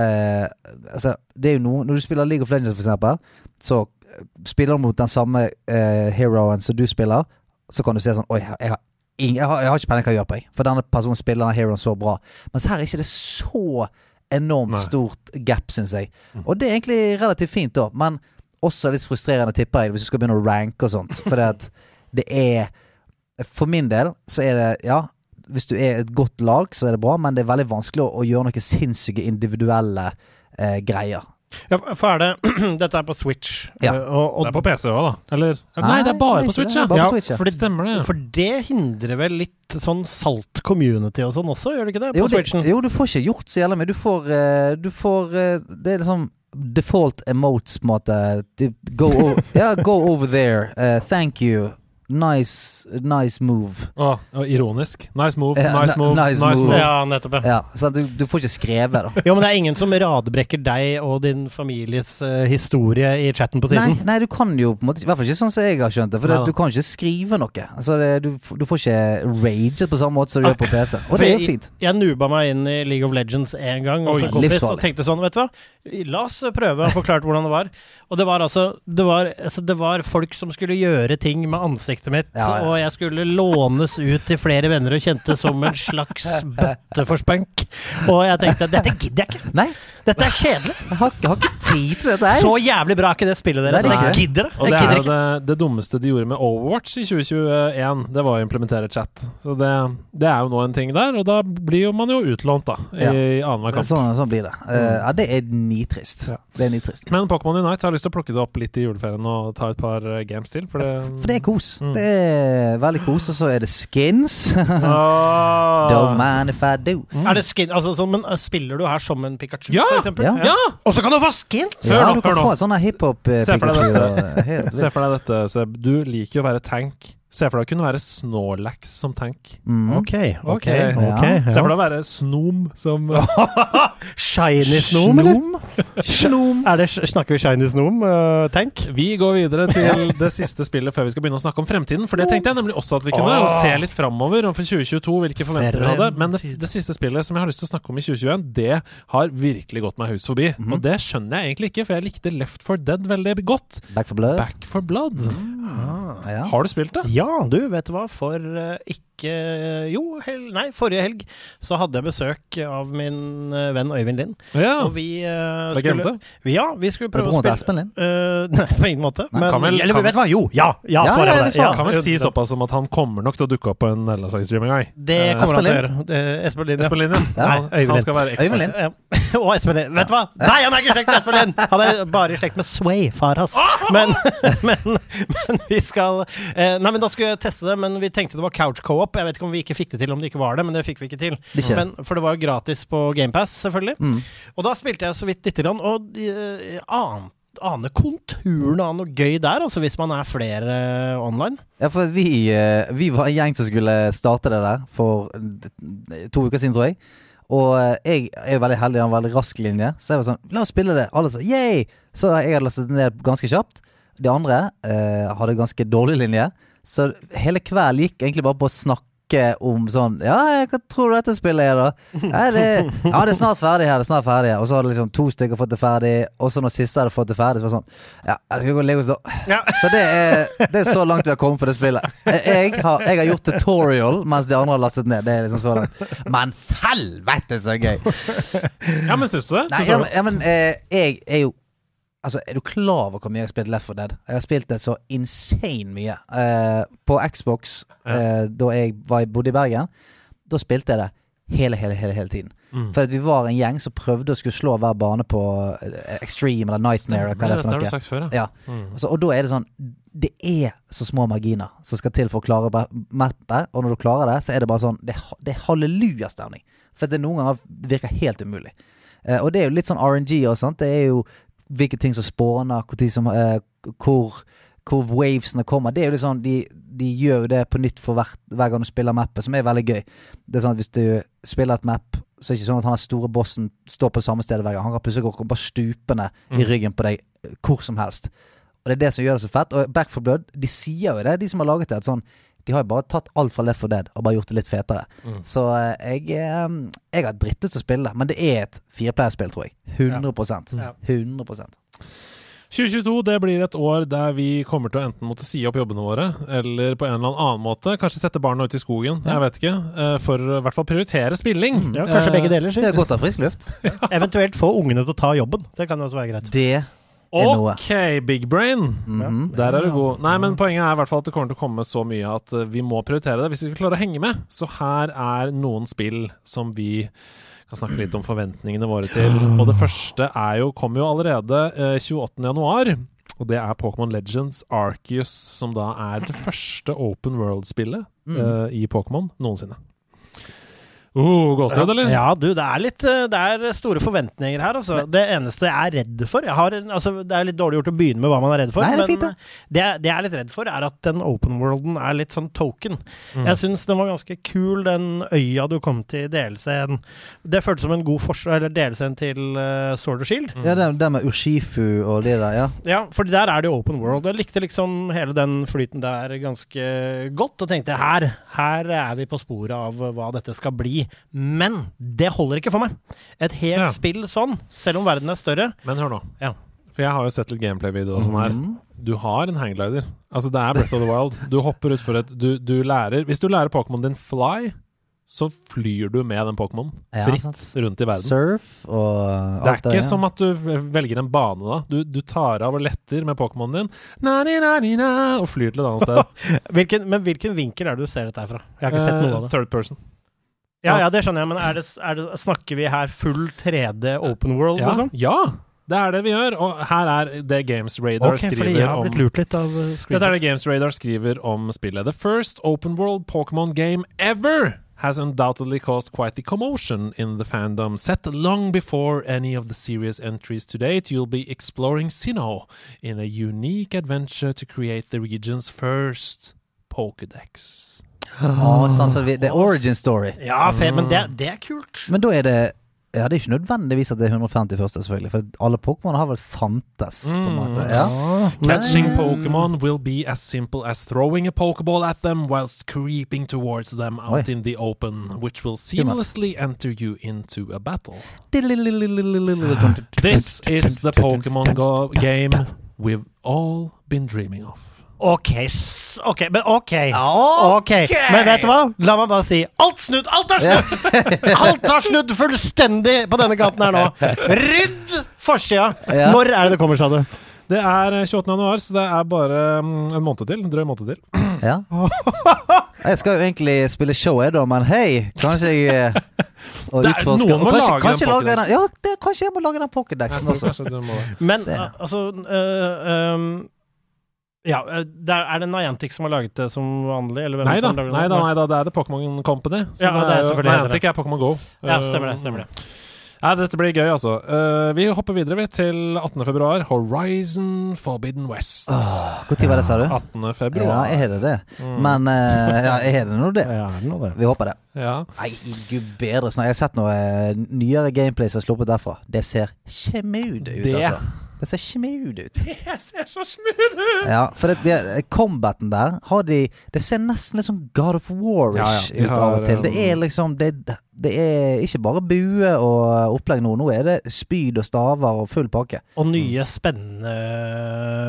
eh, Altså, det er jo noe Når du spiller League of Legends, for eksempel, så eh, spiller du mot den samme eh, heroen som du spiller, så kan du se sånn Oi, jeg har, Ingen, jeg har, jeg har ikke peiling hva jeg gjør på, jeg. For denne personen spiller den heroen så bra. Mens her er ikke det så enormt Nei. stort gap, syns jeg. Mm. Og det er egentlig relativt fint, da. Men også litt frustrerende, tipper jeg, hvis du skal begynne å ranke og sånt. For det, at det er For min del så er det Ja, hvis du er et godt lag, så er det bra, men det er veldig vanskelig å, å gjøre noen sinnssyke individuelle eh, greier. Ja, for er det Dette er på Switch. Ja. eh, og, og Det er på PC òg, da. Eller? Nei, det er bare Nei, på Switch, det. ja. Bare Ja, på Switch, ja. for det Stemmer det. For det hindrer vel litt sånn salt community og sånn også, gjør det ikke det? På Jo, det, Switchen? jo, du får ikke gjort så jævlig mye. Du får, eh, du får eh, Det er liksom default emotes, på en måte. Go, over, yeah, go over there. Uh, thank you. Nice, nice move. Å, å, ironisk. Nice move, Ja, nice ni- move, nice nice move. move. Ja, nettopp. Ja. Ja, så at du, du får ikke skrevet, da. Jo, men det er ingen som radbrekker deg og din families eh, historie i chatten på Nei, nei, du kan jo på en måte I hvert fall ikke sånn som jeg har skjønt det. For det, Neida. du kan ikke skrive noe. Altså, det, du, f- du får ikke raget på samme måte som du gjør på PC. Og det er jo fint. Jeg nuba meg inn i League of Legends en gang hos Oi, en kompis livsfarlig. og tenkte sånn, vet du hva, la oss prøve. å forklare hvordan det var. Og det var altså det var, altså det var folk som skulle gjøre ting med ansiktet mitt, Ja, ja. og jeg skulle lånes ut til flere venner og kjente som en slags bøtte for spunk. Og jeg tenkte dette gidder jeg ikke. Nei, Dette er kjedelig. jeg har, jeg har ikke tid i dette her. Så jævlig bra er ikke det spillet deres. Det er Jeg ikke gidder det. Og det er jo det, det dummeste de gjorde med Overwatch i 2021. Det var å implementere chat. Så det, det er jo nå en ting der, og da blir jo man jo utlånt, da. I, Ja. annenhver kamp. Sånn, sånn blir det. Uh, ja, det er nitrist. Ja. Det er nitrist. Men Pokémon Unite jeg har lyst til å plukke det opp litt i juleferien og ta et par eh, games til. For det, For det er kos. Mm. Det er veldig kos, og så er det skins. oh. Don't mind if I do. Er det skin, altså, så, men Spiller du her som en Pikachu, Ja! for eksempel? Ja. Ja! Og så kan du få skins! Hør Ja, nå, du kan få sånn deg hiphop-Pikachu. Se for deg dette, Seb. Du liker jo å være tank. Se for deg å kunne være Snorlax som tank. Mm. Ok, ok, Ok. ja. Se for deg å være Snom som Shiny Snom, eller? Snom. Er det, snakker vi Shiny Snom, uh, Tank? Vi går videre til det siste spillet før vi skal begynne å snakke om fremtiden. For det tenkte jeg nemlig også at vi kunne. oh. Se litt framover for 2022, hvilke forventninger vi hadde. Men det, det siste spillet som jeg har lyst til å snakke om i 2021, det har virkelig gått meg hus forbi. Og det skjønner jeg egentlig ikke, for jeg likte Left for Dead veldig godt. Back for blood. Back for Blood. Ja. Har du spilt det? Ja, du, vet du hva? For uh, ikke Jo, hel, nei, forrige helg så hadde jeg besøk av min uh, venn Øyvind Lind. Ja. Og vi uh, skulle Ja, vi skulle prøve å spille Espen Lind? Uh, nei, på ingen måte. Nei, Men, kan vel- eller kan- vet du hva? Jo, ja! Ja, Ja, svaret ja, det. Kan vel si såpass som at han kommer nok til å dukke opp på en nederlandslagsstream en gang. Det Eh, kommer han til å gjøre. Det- Espen Lind, ja. Espen Lind, ja. Ja. Øyvind han Lind. skal være Øyvind. Lind. Og Espen Lind. Vet du hva? Nei, han er ikke i slekt med Espen Lind! Han er bare i slekt med Sway, far hans. Men, men, men vi skal eh, Nei, men da skulle jeg teste det, men vi tenkte det var couch co-op. Opp. Jeg vet ikke om vi ikke fikk det til, om det ikke var det, men det fikk vi ikke til. Det. Men, for det var jo gratis på GamePass, selvfølgelig. Mm. Og da spilte jeg så vidt lite grann, og uh, an, aner konturene av noe gøy der, altså hvis man er flere eh, online. Ja, for vi, eh, vi var en gjeng som skulle starte det der for eh, to uker siden, tror jeg. Og eh, jeg er veldig heldig, jeg har en veldig rask linje. Så jeg var sånn La oss spille det. Alle sa yay! Så jeg hadde lastet ned ganske kjapt. De andre eh, hadde ganske dårlig linje. Så hele kvelden gikk egentlig bare på å snakke om sånn Ja, hva tror du dette spillet er, da? Ja, det, ja, det er snart ferdig her. Det er snart ferdig. Og så hadde liksom to stykker fått det ferdig. Og så når siste hadde fått det ferdig, så var det sånn Ja, jeg skal gå og legge oss da. Ja. Så det er, det er så langt vi har kommet på det spillet. Jeg har, jeg har gjort tutorial mens de andre har lastet ned. Det er liksom så langt. Men helvete, så gøy! Ja, men syns du det? Nei, ja, men, ja, men eh, jeg er jo Altså, Er du klar over hvor mye jeg har spilt Left 4 Dead? Jeg har spilt det så insane mye. Uh, på Xbox, uh, da jeg var, bodde i Bergen, da spilte jeg det hele, hele, hele, hele tiden. Mm. For at vi var en gjeng som prøvde å skulle slå hver bane på eh, Extreme eller Nightmare. hva det det, Dette har du sagt før, Ja. Mm. Altså, og da er det sånn Det er så små marginer som skal til for å klare mappet, og når du klarer det, så er det bare sånn Det, det er hallelujastemning. For det noen ganger virker helt umulig. Eh, og det er jo litt sånn RNG og sånt. Det er jo hvilke ting som spåner, hvor, som, eh, hvor, hvor wavesene kommer. Det er jo liksom, De, de gjør jo det på nytt for hvert, hver gang du spiller mappet, som er veldig gøy. Det er sånn at Hvis du spiller et map, så er det ikke sånn at han store bossen står på det samme stedet hver gang. Han kan plutselig gå bare stupende i ryggen på deg eh, hvor som helst. Og det er det som gjør det så fett. Og Back for Blood, de sier jo det, de som har laget det. At sånn, de har jo bare tatt alt fra Left 4 Dead og bare gjort det litt fetere. Så eh, jeg, eh, jeg har drittet til å spille det, men det er et fireplayerspill, tror jeg. 100 Ja. 100% 2022 det blir et år der vi kommer til å enten måtte si opp jobbene våre, eller på en eller annen måte kanskje sette barna ut i skogen, jeg vet ikke, eh, for i hvert fall prioritere spilling. Ja, kanskje Eh, begge deler. Det er godt å ha frisk luft. Eventuelt få ungene til å ta jobben. Det kan jo også være greit. Det. Ok, big brain. Mhm. Der er du god. Nei, men poenget er i hvert fall at det kommer til å komme så mye at eh, vi må prioritere det hvis vi skal klare å henge med. Så her er noen spill som vi kan snakke litt om forventningene våre til. Og det første er jo, kommer jo allerede eh, 28. januar. Og det er Pokémon Legends Arceus, som da er det første open world-spillet eh, i Pokémon noensinne. Oh, Gåsehud, eller? Ja, du, det er litt eh, Det er store forventninger her, altså. Det eneste jeg er redd for jeg har, altså, Det er litt dårlig gjort å begynne med hva man er redd for, Nei, det er men fint, det. det, jeg- det jeg er litt redd for, er at den open worlden er litt sånn token. Mm. Jeg syns den var ganske kul, den øya du kom til i DLC-en. Det føltes som en god forsvar, eller DLC-en til uh, Sword and Shield. Ja, det, det med Urshifu og det der, ja. Ja, for der er det jo open world. Jeg likte liksom hele den flyten der ganske godt, og tenkte her, her er vi på sporet av hva dette skal bli. Men det holder ikke for meg. Et helt Ja. spill sånn, selv om verden er større. Men hør nå. Ja. For jeg har jo sett litt gameplay-video og sånn her. Mhm. Du har en hangglider. Altså, det er Breath of the Wild. Du hopper utfor et du, du lærer Hvis du lærer Pokémon din Fly, så flyr du med den Pokémon Ja, fritt sant. rundt i verden. Surf og Det er ikke ikke ja. som at du velger en bane, da. Du, du tar av og letter med Pokémonen din, na, ni, na, ni, na, og flyr til et annet sted. Hvilken, men hvilken vinkel er det du ser dette her fra? Jeg har ikke sett noe av Eh, det. Third person. Ja, ja, det skjønner jeg, men er det, er det, snakker vi her full 3D open world, Ja, liksom? ja, det er det vi gjør. Og her er det Games Radar okay, skriver jeg har blitt lurt litt av uh, Dette er det Games Radar skriver om spillet. The first open world Pokémon game ever has undoubtedly caused quite the commotion in the fandom. Set long before any of the series entries to date, you'll be exploring Sinnoh in a unique adventure to create the region's first Pokédex. Å, sånn som vi, det er origin story. Ja, fe, men det, det er kult. Men da er det Ja, det er ikke nødvendigvis at det er 150 første, selvfølgelig. For alle Pokémon har vel fantes, på en måte. Ja. Catching Pokémon will be as simple as throwing a Pokéball at them whilst creeping towards them out Oi. in the open, which will seamlessly enter you into a battle. This This is the Pokemon game we've all been dreaming of. Ok, s- ok, men ok. Ok. Men vet du hva? La meg bare si alt snudd! Alt har snudd! Alt har snudd fullstendig på denne kanten her nå. Rydd forsida! Ja. Når er det det kommer, sa du? Det er eh, 28. januar, så det er bare mm, en måned til. En drøy måned til. Ja. Jeg skal jo egentlig spille show, jeg, da, men hei, kanskje jeg eh, og Det er- noen må kanskje, lage kanskje den pocketdexen. Ja, det, kanskje jeg må lage den pocketdexen også. Men altså uh, altså øh, øhm, Ja, der, er, det Niantic som har laget det som vanlig? Eller hvem Nei da, som lager det? nei da, nei da, det er det Pokémon Company. Så Ja, det er jo- Niantic er Pokémon Go. Ja, stemmer det. stemmer det. Nei, dette blir gøy, altså. Uh, vi hopper videre vi, til 18. februar. Horizon Forbidden West. Når var det, sa du? 18. Ja, jeg er det det? Mm. Men uh, ja, er det nå det? Ja, er det det? Vi håper det. Ja. Nei, gud bedre snart. Jeg har sett noe eh, nyere gameplay som er sluppet derfra. Det ser smooth ut, Det- altså. Det ser smooth ut. Det ser så smooth ut! Ja, for det, det, combaten der har de Det ser nesten litt sånn God of War-ish Ja, ja, ut av og til. Det um, er liksom det, det er ikke bare bue og opplegg nå. Nå er det spyd og staver og full pakke. Og nye spennende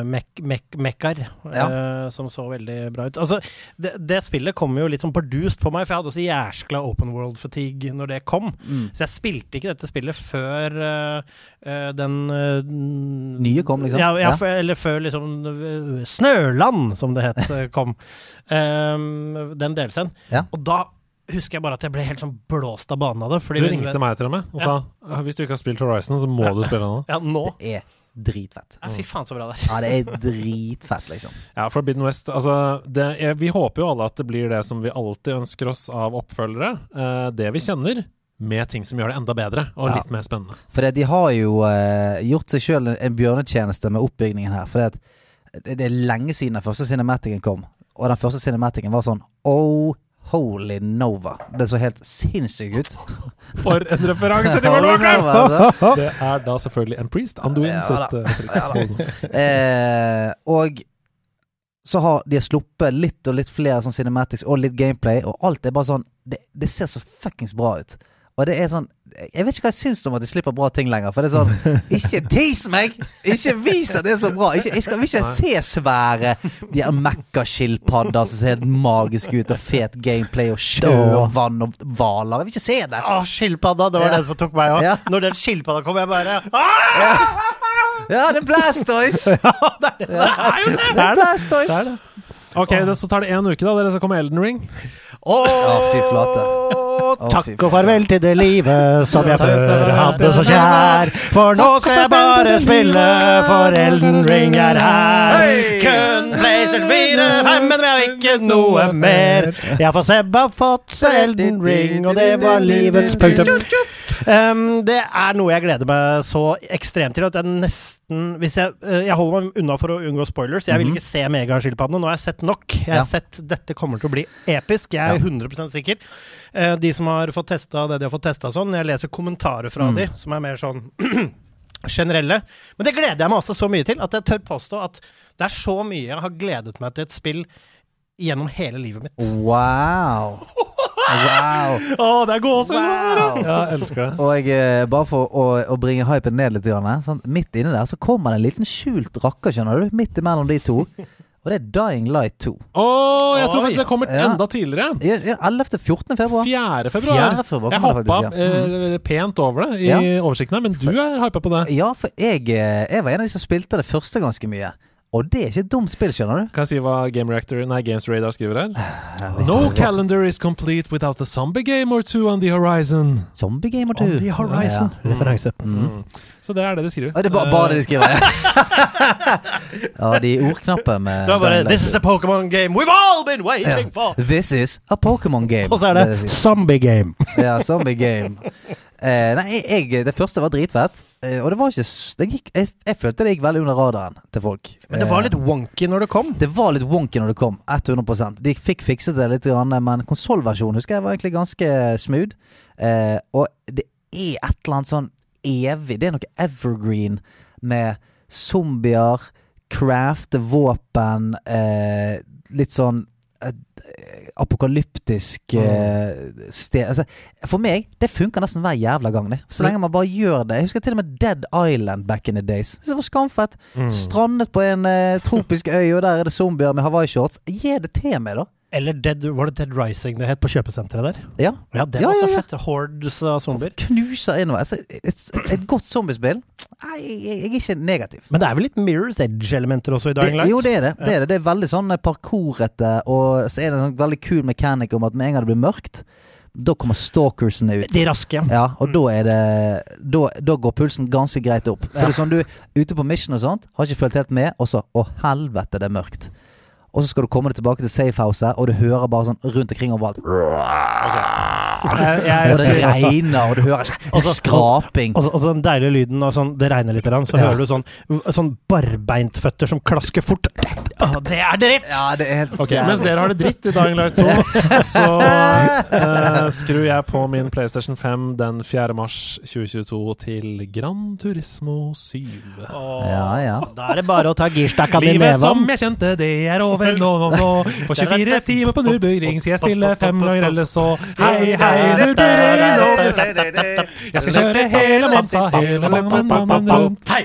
mek mek mekkar, Ja. eh, som så veldig bra ut. Altså, det, det spillet kom jo litt sånn bardust på meg, for jeg hadde også jæskla open world fatigue når det kom. Mm. Så jeg spilte ikke dette spillet før eh, eh, den eh, Nye kom, liksom? Ja, ja, Ja. For, eller før liksom eh, Snøland, som det het, eh, kom. Um, den delscenen. Og da husker jeg bare at jeg ble helt sånn blåst av banen av det. Fordi Du ringte vi... meg til og med og sa «Ah, hvis du ikke har spilt Horizon, så må du spille nå. Ja, nå. Det er dritfett. Ja, fy faen, så bra det er. Ja, det er dritfett, liksom. Ja, Forbidden West altså, det er, Vi håper jo alle at det blir det som vi alltid ønsker oss av oppfølgere. Eh, det vi kjenner, med ting som gjør det enda bedre og Ja. litt mer spennende. For det, de har jo eh, gjort seg sjøl en, en bjørnetjeneste med oppbyggingen her. For det, det er lenge siden den første cinematicen kom. Og den første cinematicen var sånn Oh, holy Nova. Det så helt sinnssykt ut. For en referanse til Holy Warcraft! Nova, altså. Det er da selvfølgelig en priest. Anduin Ja, sitt triks. Ja. Eh, og så har de sluppet litt og litt flere sånn cinematics og litt gameplay, og alt er bare sånn Det, det ser så fuckings bra ut. Og det er sånn Jeg vet ikke hva jeg syns om at de slipper bra ting lenger. For det er sånn Ikke tease meg! Ikke vis at det er så bra! Ikke, jeg skal vil ikke se svære De her mekkaskilpadder som ser helt magiske ut, og fet gameplay, og sjø og vann og hvaler. Jeg vil ikke se det! Å, skilpadda! Det var Ja. den som tok meg òg. Ja. Når den skilpadda kom, jeg bare ah! Ja, det er Blastoise! Det er jo det! Det er Blastoise! Ok, det, så tar det én uke, da. Dere skal kommer Elden Ring. Ja, fy flate. Takk og farvel til det livet som jeg før hadde så kjær. For nå skal jeg bare spille, for Elden Ring er her. Kun PlayStation 4, 5, men vi har ikke noe mer. Jeg for Seb har fått seg Elden Ring, og det var livets punktum. Um, det er noe jeg gleder meg så ekstremt til at jeg nesten hvis jeg, eh, jeg holder meg unna for å unngå spoilers. Jeg vil ikke se megaskilpaddene. Nå har jeg sett nok. Jeg har Ja. sett dette kommer til å bli episk. Jeg er 100% sikker. Uh, de som har fått testa det de har fått testa sånn, jeg leser kommentarer fra de som er mer sånn generelle. Men det gleder jeg meg også så mye til at jeg tør påstå at det er så mye jeg har gledet meg til et spill gjennom hele livet mitt. Wow. Wow. Å, det er gåsehud! Wow. Ja, jeg elsker det. Og jeg, bare for å, å bringe hypen ned litt, sånn, midt inni der så kommer det en liten skjult rakker, skjønner du, midt imellom de to. Og det er Dying Light 2. Å, jeg tror Oi. faktisk det kommer Ja. enda tidligere. Ja, ja, 11.-14. februar. 4. februar. 4. februar Jeg kommer det hoppa faktisk, ja. eh, pent over det i Ja. oversikten her, men du er hypa på det. Ja, for jeg, eh, jeg var en av de som spilte det første ganske mye. Og det er ikke et dumt spill, skjønner du. Kan jeg si hva Game Reactor, nei, Games Radar skriver her? No calendar is complete without a zombie game or two on the horizon. Zombie Game or two. On the horizon. Ja, ja. Referanse. Mm. Så det er det de skriver. Ja, det er ba bare det de skriver. ja, de ordknappene med Det er bare This is a Pokémon game we've all been waiting for! This is a Pokémon game. Og så er det det de zombie game. Ja, zombie game. Eh, nei, jeg, det første var dritfett. Eh, og det var ikke det gikk, jeg, jeg følte det gikk veldig under radaren til folk. Men det var Eh, litt wonky når det kom. det var litt wonky når det kom. 100 De fikk fikset det litt, grann, men konsollversjonen husker jeg var egentlig ganske smooth. Eh, og det er et eller annet sånn evig Det er noe evergreen med zombier, crafte våpen, eh, litt sånn eh, apokalyptisk eh, sted altså, For meg, det funker nesten hver jævla gang. det Så lenge man bare gjør det. Jeg husker til og med Dead Island back in the days. Det var skamfett. Mm. Strandet på en eh, tropisk øy, og der er det zombier med hawaiishorts. Gi det til meg, da. Eller Dead, var det Dead Rising det het på kjøpesenteret der? Ja. Ja, det Ja, var ja, så ja. fett. Hordes av zombier. Knuser innover. Altså, et, et godt zombiespill Nei, jeg, jeg er ikke negativ. Men det er vel litt Mirror's Edge-elementer også i Dying Light? jo, det er det. Det er, det. det er veldig sånn eh, parkourete, og så er det en sånn veldig kul mekanikk om at med en gang det blir mørkt da kommer stalkersene ut. De raske. Ja, og da er det da, da går pulsen ganske greit opp. For det er sånn du ute på mission og sånt, har ikke fulgt helt med, og så Å, helvete, det er mørkt. Og så skal du komme deg tilbake til safehouset, og du hører bare sånn rundt omkring overalt. Jeg, jeg, Og det regner, og du hører skraping. Og så, den deilige lyden av sånn Det regner litt, så Ja. hører du sånn, sånn barbeintføtter som klasker fort. Å, det er dritt! Ja, det er helt okay, Mens dere har det dritt i Dying Light 2, så uh, skrur jeg på min PlayStation 5 den 4. mars 2022 til Gran Turismo 7. Ja, ja. Da er det bare å ta girstakka di Livet som jeg kjente, det er over nå, nå, nå. For 24 timer på Nürburgring skal jeg spille fem ganger eller så. Hei, hei, Nürburgring nå. Jeg skal kjøre hele Monsa, hele landet rundt. Hei!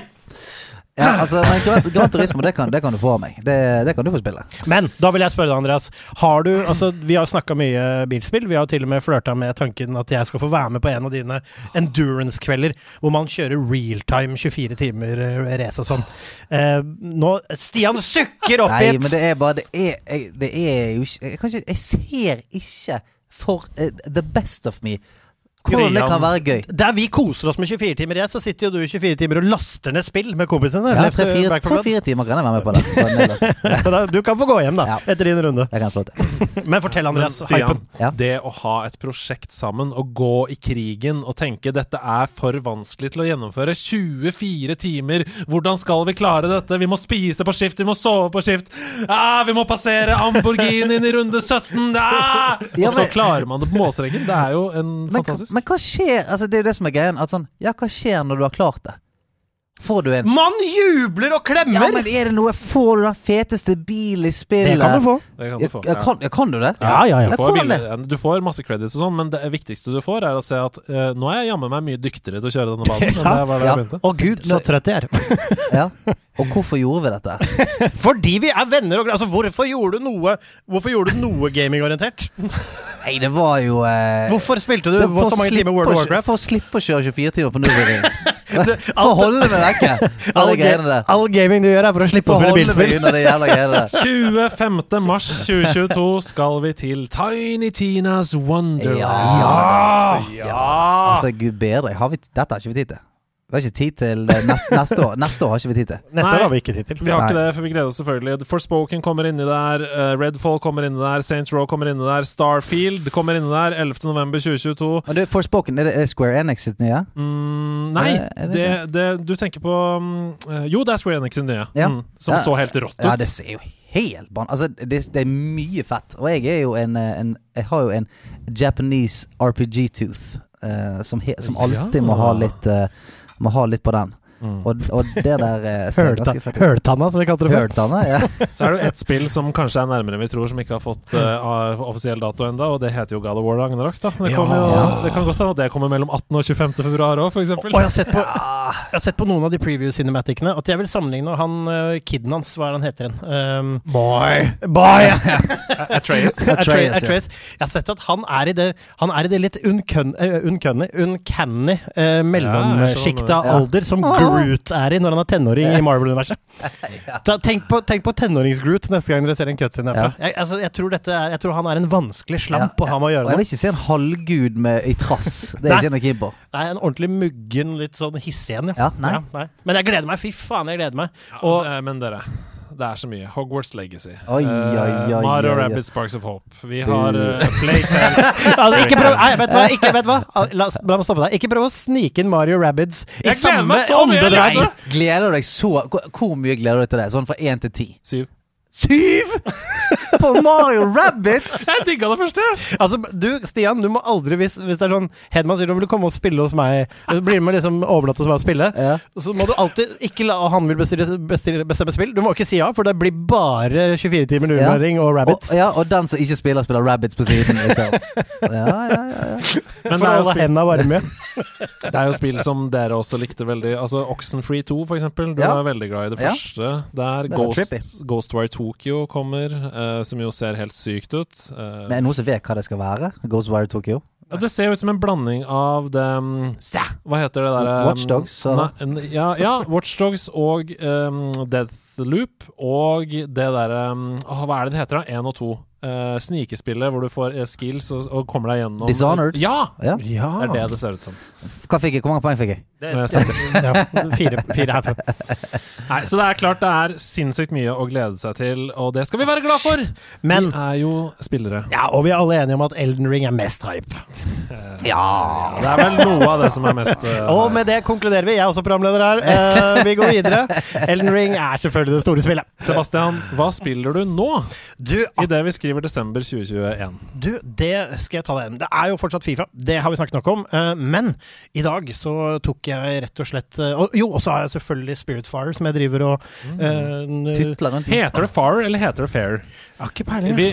Ja altså, men Gran, Gran Turismo, det kan, det kan du få av meg. Det, det kan du få spille. Men da vil jeg spørre deg, Andreas. Har du, altså, vi har snakka mye bilspill. Vi har til og med flørta med tanken at jeg skal få være med på en av dine endurance-kvelder, hvor man kjører realtime 24 timer eh, race og sånn. Eh, nå Stian sukker opp Nei, men det er bare Det er, det er jo ikke jeg, jeg ser ikke for uh, the best of me hvordan det kan være gøy. Der vi koser oss med 24 timer race, så sitter jo du i 24 timer og laster ned spill med kompisene. Ja, Tre-fire timer kan jeg være med på det. Du kan få gå hjem, da, Ja. etter din runde. Jeg. Men fortell, Andreas. Men Stian, Hypen. Ja. det å ha et prosjekt sammen og gå i krigen og tenke dette er for vanskelig til å gjennomføre 24 timer, hvordan skal vi klare dette? Vi må spise på skift, vi må sove på skift. Ah, vi må passere Amborghinien i runde 17! Ah! Ja, Og så klarer man det på målstreken. Det er jo en Men, fantastisk men hva skjer Altså Det er jo det som er greien. Sånn, ja, hva skjer når du har klart det? Får du en Man jubler og klemmer! Ja, men er det noe Får du den feteste bilen i spillet? det kan du få. Det kan du få. ja, kan, kan du det? Ja, ja, ja. Du, får bil, du får masse credits og sånn, men det viktigste du får, er å se at uh, nå er jeg jammen meg mye dyktigere til å kjøre denne banen enn Ja, det var da ja. jeg begynte. Å gud, så trøtt jeg er. Ja. Og hvorfor gjorde vi dette? Fordi vi er venner og Altså, hvorfor gjorde du noe Hvorfor gjorde du noe gamingorientert? Nei, det var jo uh, Hvorfor spilte du så mange timer World of Warcraft? For å slippe å kjøre 24 timer på Nürburgring. For å holde meg vekke. All, gaming du gjør, er for å slippe å spille bilspill. unna de jævla greiene der. 25. mars 2022 skal vi til Tiny Tinas Wonderland. Ja. ja. Altså, gud bedre. Har vi, dette har ikke vi tid til. Vi har ikke tid til det neste, neste år. Neste år har ikke vi tid til. Neste Nei. år har vi ikke tid til. Vi har ikke det, for vi gleder oss selvfølgelig. Forspoken kommer inni der. eh, Redfall kommer inni der. Saints Row kommer inni der. Starfield kommer inni der. 11. november 2022. Men du, Forspoken, er det Square Enix sitt nye? Mm, nei, Er det- er det det, det, du tenker på mm, eh, Jo, det er Square Enix sitt nye. Ja. Mm, som Ja. så helt rått ut. Ja, det ser jo helt ban... Altså, det, det er mye fett. Og jeg er jo en, eh, en Jeg har jo en Japanese RPG-tooth Uh, som, som alltid Ja. må ha litt eh, Må ha litt på den. Mm. Og, og det der eh, ser Hølta, ganske fett ut. høltanna, som vi kalte det før. Høltanne, ja. Så er det jo ett spill som kanskje er nærmere enn vi tror, som ikke har fått uh, offisiell dato ennå, og det heter jo God of War Ragnarok. Da. Det, Ja. kommer jo, det kan godt hende det kommer mellom 18. og 25. februar òg, f.eks. Og jeg har sett på Jeg har sett på noen av de preview-cinematicene at jeg vil sammenligne han uh, kiden hans, hva er det han heter igjen? Um, Boy! Boy! Atreus. Atreas, ja. Atreus, Atreus. Jeg har sett at han er i det Han er i det litt eh, uncanny, uncanny uh, mellomsjiktet av Ja. alder som Groot er i når han er tenåring i Marvel-universet. Ta- Tenk på, tenk på tenårings-Groot neste gang dere ser en cutscene derfra. Jeg, altså, jeg, tror dette er, jeg tror han er en vanskelig slamp å ha med å gjøre noe. jeg vil ikke se en halvgud med, i trass. Det er ikke noe keen på. Nei, en ordentlig muggen, litt sånn hissig en. Ja, nei. Men jeg gleder meg. Fy faen, jeg gleder meg. Ja, Og det- men dere, det er så mye. Hogwarts Legacy. Oi, oi, oi, oi, Mario oi, oi. Rabbids Sparks of Hope. Vi har uh, Playtale. altså, ikke prøv, nei, vet du hva? Ikke, vet du hva? La, la meg stoppe deg. Ikke prøv å snike inn Mario Rabbids i samme åndedrag. Gleder du deg så hvor mye gleder du deg til det? Sånn fra én til ti? Syv. Syv?! På Mario Rabbits! Jeg digga det første! Altså, du, Stian, du må aldri, hvis, hvis det er sånn Hedman sier du vil komme og spille hos meg, blir med liksom Overnatt hos meg og spille, Ja. så må du alltid ikke la han vil bestille, bestille, bestemme spill. Du må ikke si ja, for det blir bare 24 timer Ja. og og Og, ja, og den som ikke spiller, spiller Rabbits på siden. Liksom. Ja, ja, ja, ja. Men For det er, å jo spill, hendene varme. det er jo spill som dere også likte veldig. Altså Oxenfree 2, for eksempel. Du Ja. er veldig glad i det Ja. første. Der Det er Ghost. Ghostwire Tokyo kommer, uh, som jo ser helt sykt ut. Uh, Men er det noen som vet hva det skal være? Ghostwire Tokyo? Ja, Det ser jo ut som en blanding av det um, Hva heter det derre Watch Dogs, så- Nei, ja, ja, Watchdogs og um, Deathloop og det derre um, Hva er det det heter, da? Én og to. Uh, snikespillet hvor du får uh, skills og, og kommer deg gjennom Dishonored? Ja! Ja. Ja. Det er det det ser ut som. Hva fikk jeg? Hvor mange poeng fikk jeg? Det, ja, fire, fire herfra. Nei, så det er klart det er sinnssykt mye å glede seg til, og det skal vi være glad for! Men vi er jo spillere. ja, og vi er alle enige om at Elden Ring er mest hype. Ja Det er vel noe av det som er mest uh, Og med det konkluderer vi. Jeg er også programleder her. Uh, vi går videre. Elden Ring er selvfølgelig det store spillet. Sebastian, hva spiller du nå? Du, Idet vi skriver desember 2021. Du, det skal jeg ta deg Det er jo fortsatt Fifa, det har vi snakket nok om. Uh, men i dag så tok jeg rett og slett eh, og, Jo, og så har jeg selvfølgelig Spiritfire, som jeg driver og uh, Heter det Farer eller heter det Fair? Jeg har ikke peiling.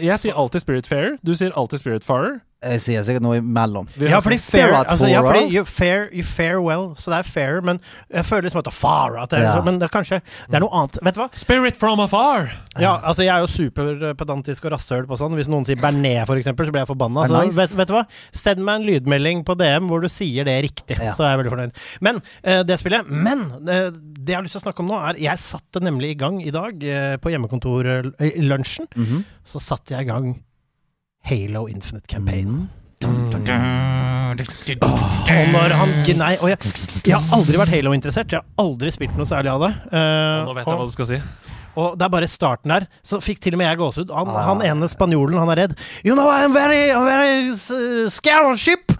Jeg sier alltid Spirit Fair, du sier alltid Spirit Farer. Jeg sier sikkert noe imellom. Ja, fordi fair, altså, ja, fordi you fair, you fare well, så det er fair, men jeg føler liksom at det er far, at det er, Ja. men det er kanskje Det er noe annet. Vet du hva? Spirit from afar! Ja, altså Jeg er jo superpedantisk og rasshøl på sånn. Hvis noen sier Bernet, for eksempel, så blir jeg forbanna. Så nice. vet, vet du hva? Send meg en lydmelding på DM hvor du sier det riktig. Ja. Så er jeg veldig fornøyd. Men uh, det spillet Men uh, det jeg har lyst til å snakke om nå, er Jeg satte nemlig i gang i dag, uh, på hjemmekontorlunsjen, -hmm. så satte jeg i gang Halo Infinite Campaign. Og når han gnei Og jeg, jeg har aldri vært Halo-interessert. Jeg har aldri spilt noe særlig av det. Eh, Nå vet jeg hva du skal si. og det er bare starten der. Så fikk til og med jeg gåsehud. Han, Ah. han ene spanjolen, han er redd. You know, I'm very, I'm very uh, scared on ship.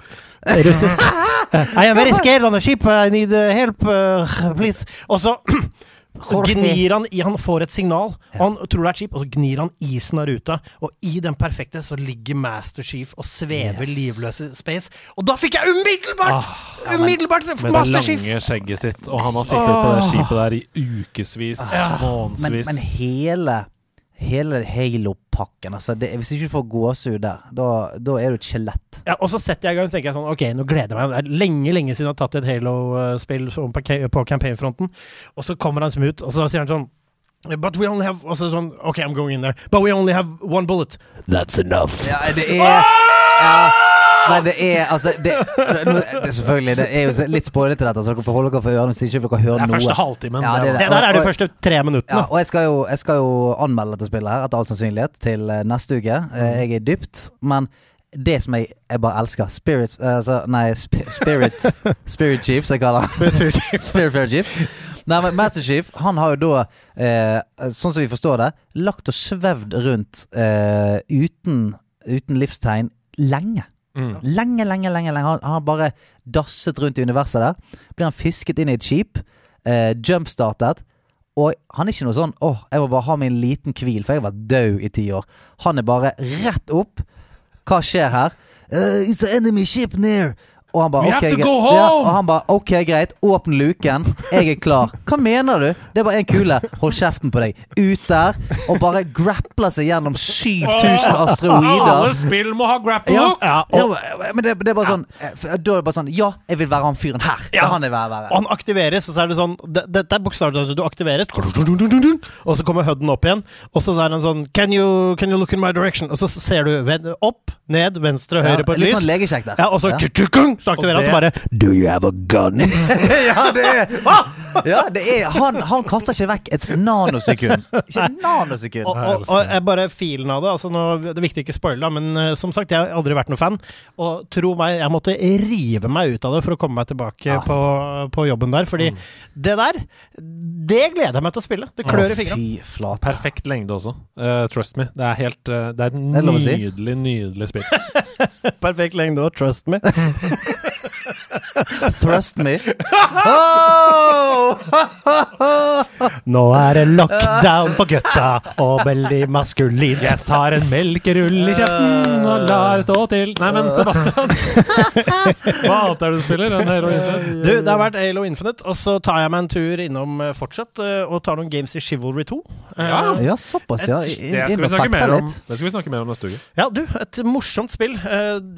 Russisk. I am very scared on the ship. I need uh, help, uh, please. Og så gnir han i Han får et signal, og han tror det er skip, og så gnir han isen av ruta. Og i den perfekte så ligger Master Chief og svever Yes. livløse space. Og da fikk jeg umiddelbart! Ah, umiddelbart med det lange Chief! skjegget sitt, og han har sittet på det skipet der i ukevis, ah, månedsvis. men hele Hele Halo-pakken altså det, Hvis ikke du får gåsehud der, da, da er du et skjelett. Ja, og så setter jeg i gang og tenker jeg sånn Ok, nå gleder jeg meg. Det er lenge lenge siden jeg har tatt et Halo-spill på, campaignfronten. Og så kommer han smooth, og så sier han sånn But we only have Og sånn OK, I'm going in there. But we only have one bullet. That's enough. Ja, det er ja, Nei, det er altså det, det, det, Selvfølgelig, det er jo litt spoilete dette, så dere får holde dere for ørene hvis ikke dere hører det er noe. første halvtimen. Ja, det det er der er de første tre Ja, og jeg skal, jo, jeg skal jo anmelde dette spillet her, etter all sannsynlighet, til eh, neste uke. Eh, Jeg er dypt. Men det som jeg, jeg bare elsker Spirit eh, altså, Nei, sp Spirit Spirit Chief, som jeg kaller han. Spirit Fair Chief. Nei, men Master Chief han har jo da, eh, sånn som vi forstår det, lagt og svevd rundt eh, uten, uten livstegn lenge. Mm. Lenge, lenge, lenge. lenge. Han har bare dasset rundt i universet der. Blir han fisket inn i et skip, eh, jumpstartet. Og han er ikke noe sånn 'Å, jeg må bare ha min liten hvil', for jeg har vært død i ti år. Han er bare rett opp. Hva skjer her? «Uh, it's an enemy ship near. Og han bare okay, Ja, home!» og han ba, ok, greit. Åpne luken. Jeg er klar. Hva mener du? Det er bare en kule. Hold kjeften på deg. Ut der og bare grappler seg gjennom 7000 asteroider. Alle spill må ha grapple Ja, hook! Ja, og, ja, men det, det er bare sånn eh, Da er det bare sånn Ja, jeg vil være han fyren her. Er han være. og han aktiveres, og så er det sånn det- Dette er bokstavelig du aktiveres, og så kommer Hudden opp igjen, og så er han sånn can you, can you look in my direction? Og så ser du opp, ned, venstre, Ja, høyre på et litt lys. sånn legekjekk der. Ja, og så ja. Så aktiverer han, så bare Do you have a gun? ja, det er, ja, det er han, han kaster ikke vekk et nanosekund. Ikke et nanosekund. Og, og, og jeg bare filen av det. Altså nå, det er viktig ikke å spoile, men uh, som sagt, jeg har aldri vært noen fan. Og tro meg, jeg måtte rive meg ut av det for å komme meg tilbake Ja. på, på jobben der. Fordi det der, det gleder jeg meg til å spille. Det klør i fingra. Perfekt lengde også. Uh, trust me. Det er helt uh, Det er et si. nydelig, nydelig spill. Perfekt lengde òg, trust me. Thrust me. Oh! Nå er det lockdown på gutta, og veldig maskulint. Jeg tar en melkerull i kjeften og lar det stå til. Nei, men Sebastian Hva annet er det du spiller enn Halo Infinite? Du, det har vært Halo Infinite, og så tar jeg meg en tur innom eh, fortsatt eh, og tar noen games i Chivalry 2. Eh, Ja. Ja, såpass, ja. Det skal vi snakke mer om, det skal vi snakke mer om neste uke. Ja, du, et morsomt spill.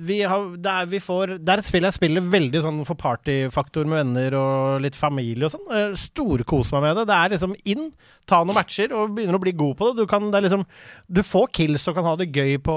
Vi har, det, er, vi får, det er et spill jeg spiller veldig sånn for partyfaktor med venner og litt familie og sånn. Uh, Storkoser meg med det. Det er liksom inn, ta noen matcher og begynner å bli god på det. Du kan det er liksom Du får kills og kan ha det gøy på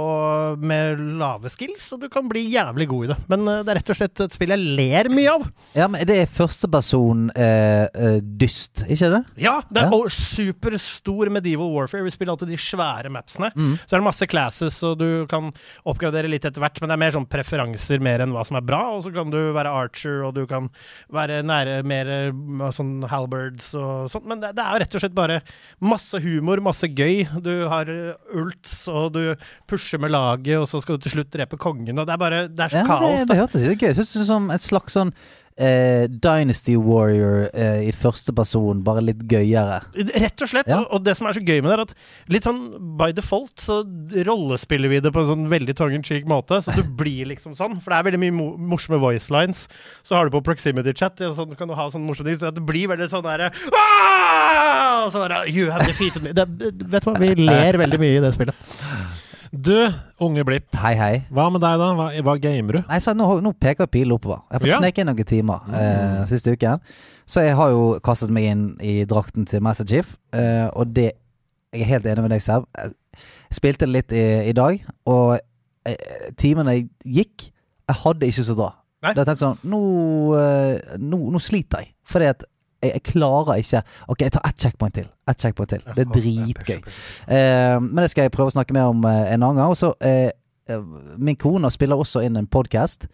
med lave skills, og du kan bli jævlig god i det. Men eh, det er rett og slett et spill jeg ler mye av. Ja, men det er førsteperson eh, eh, dyst, ikke det? Ja, det er Ja. superstor medieval warfare. Vi spiller alltid de svære mapsene. Mm. Så er det masse classes, og du kan oppgradere litt etter hvert, men det er mer sånn preferanser mer enn hva som er bra. Og så kan du være archer, og du kan være nære mer eh, sånn halberds og sånt. Men det, det er jo rett og slett bare masse humor, masse gøy. Du har eh, ults, og du pusher med laget, og så skal du til slutt drepe kongen, og det er bare Det er så Ja, kaos. det det, gøy ut. Hørtes ut som et slags sånn eh, Dynasty Warrior eh, i første person, bare litt gøyere. Rett og slett. Ja. Og, det som er så gøy med det, er at litt sånn by default så rollespiller vi det på en sånn veldig tongue in cheek måte. Så du blir liksom sånn. For det er veldig mye mo morsomme voice lines. Så har du på proximity chat, og sånn kan du ha sånn morsomme ting. Så det blir veldig sånn derre «Ah!» Der, You have defeated me. Det, det- vet du hva, vi ler veldig mye i det spillet. Du, unge Blipp. Hei, hei. Hva med deg, da? Hva, hva gamer du? Nei, så nå, nå peker pilen oppover. Jeg har fått Ja. sneke inn noen timer eh, siste uken. Så jeg har jo kastet meg inn i drakten til Master Chief, eh, og det Jeg er helt enig med deg, Seb. Jeg spilte litt i, i dag, og eh, timene gikk. Jeg hadde ikke så bra. Nei. Da tenkte jeg sånn nå, eh, nå, nå sliter jeg. Fordi at jeg, jeg klarer ikke Ok, jeg tar ett checkpoint til. Ett checkpoint til. Det er dritgøy. Eh, men det skal jeg prøve å snakke mer om eh, en annen gang. Og så eh, eh, Min kone spiller også inn en podkast.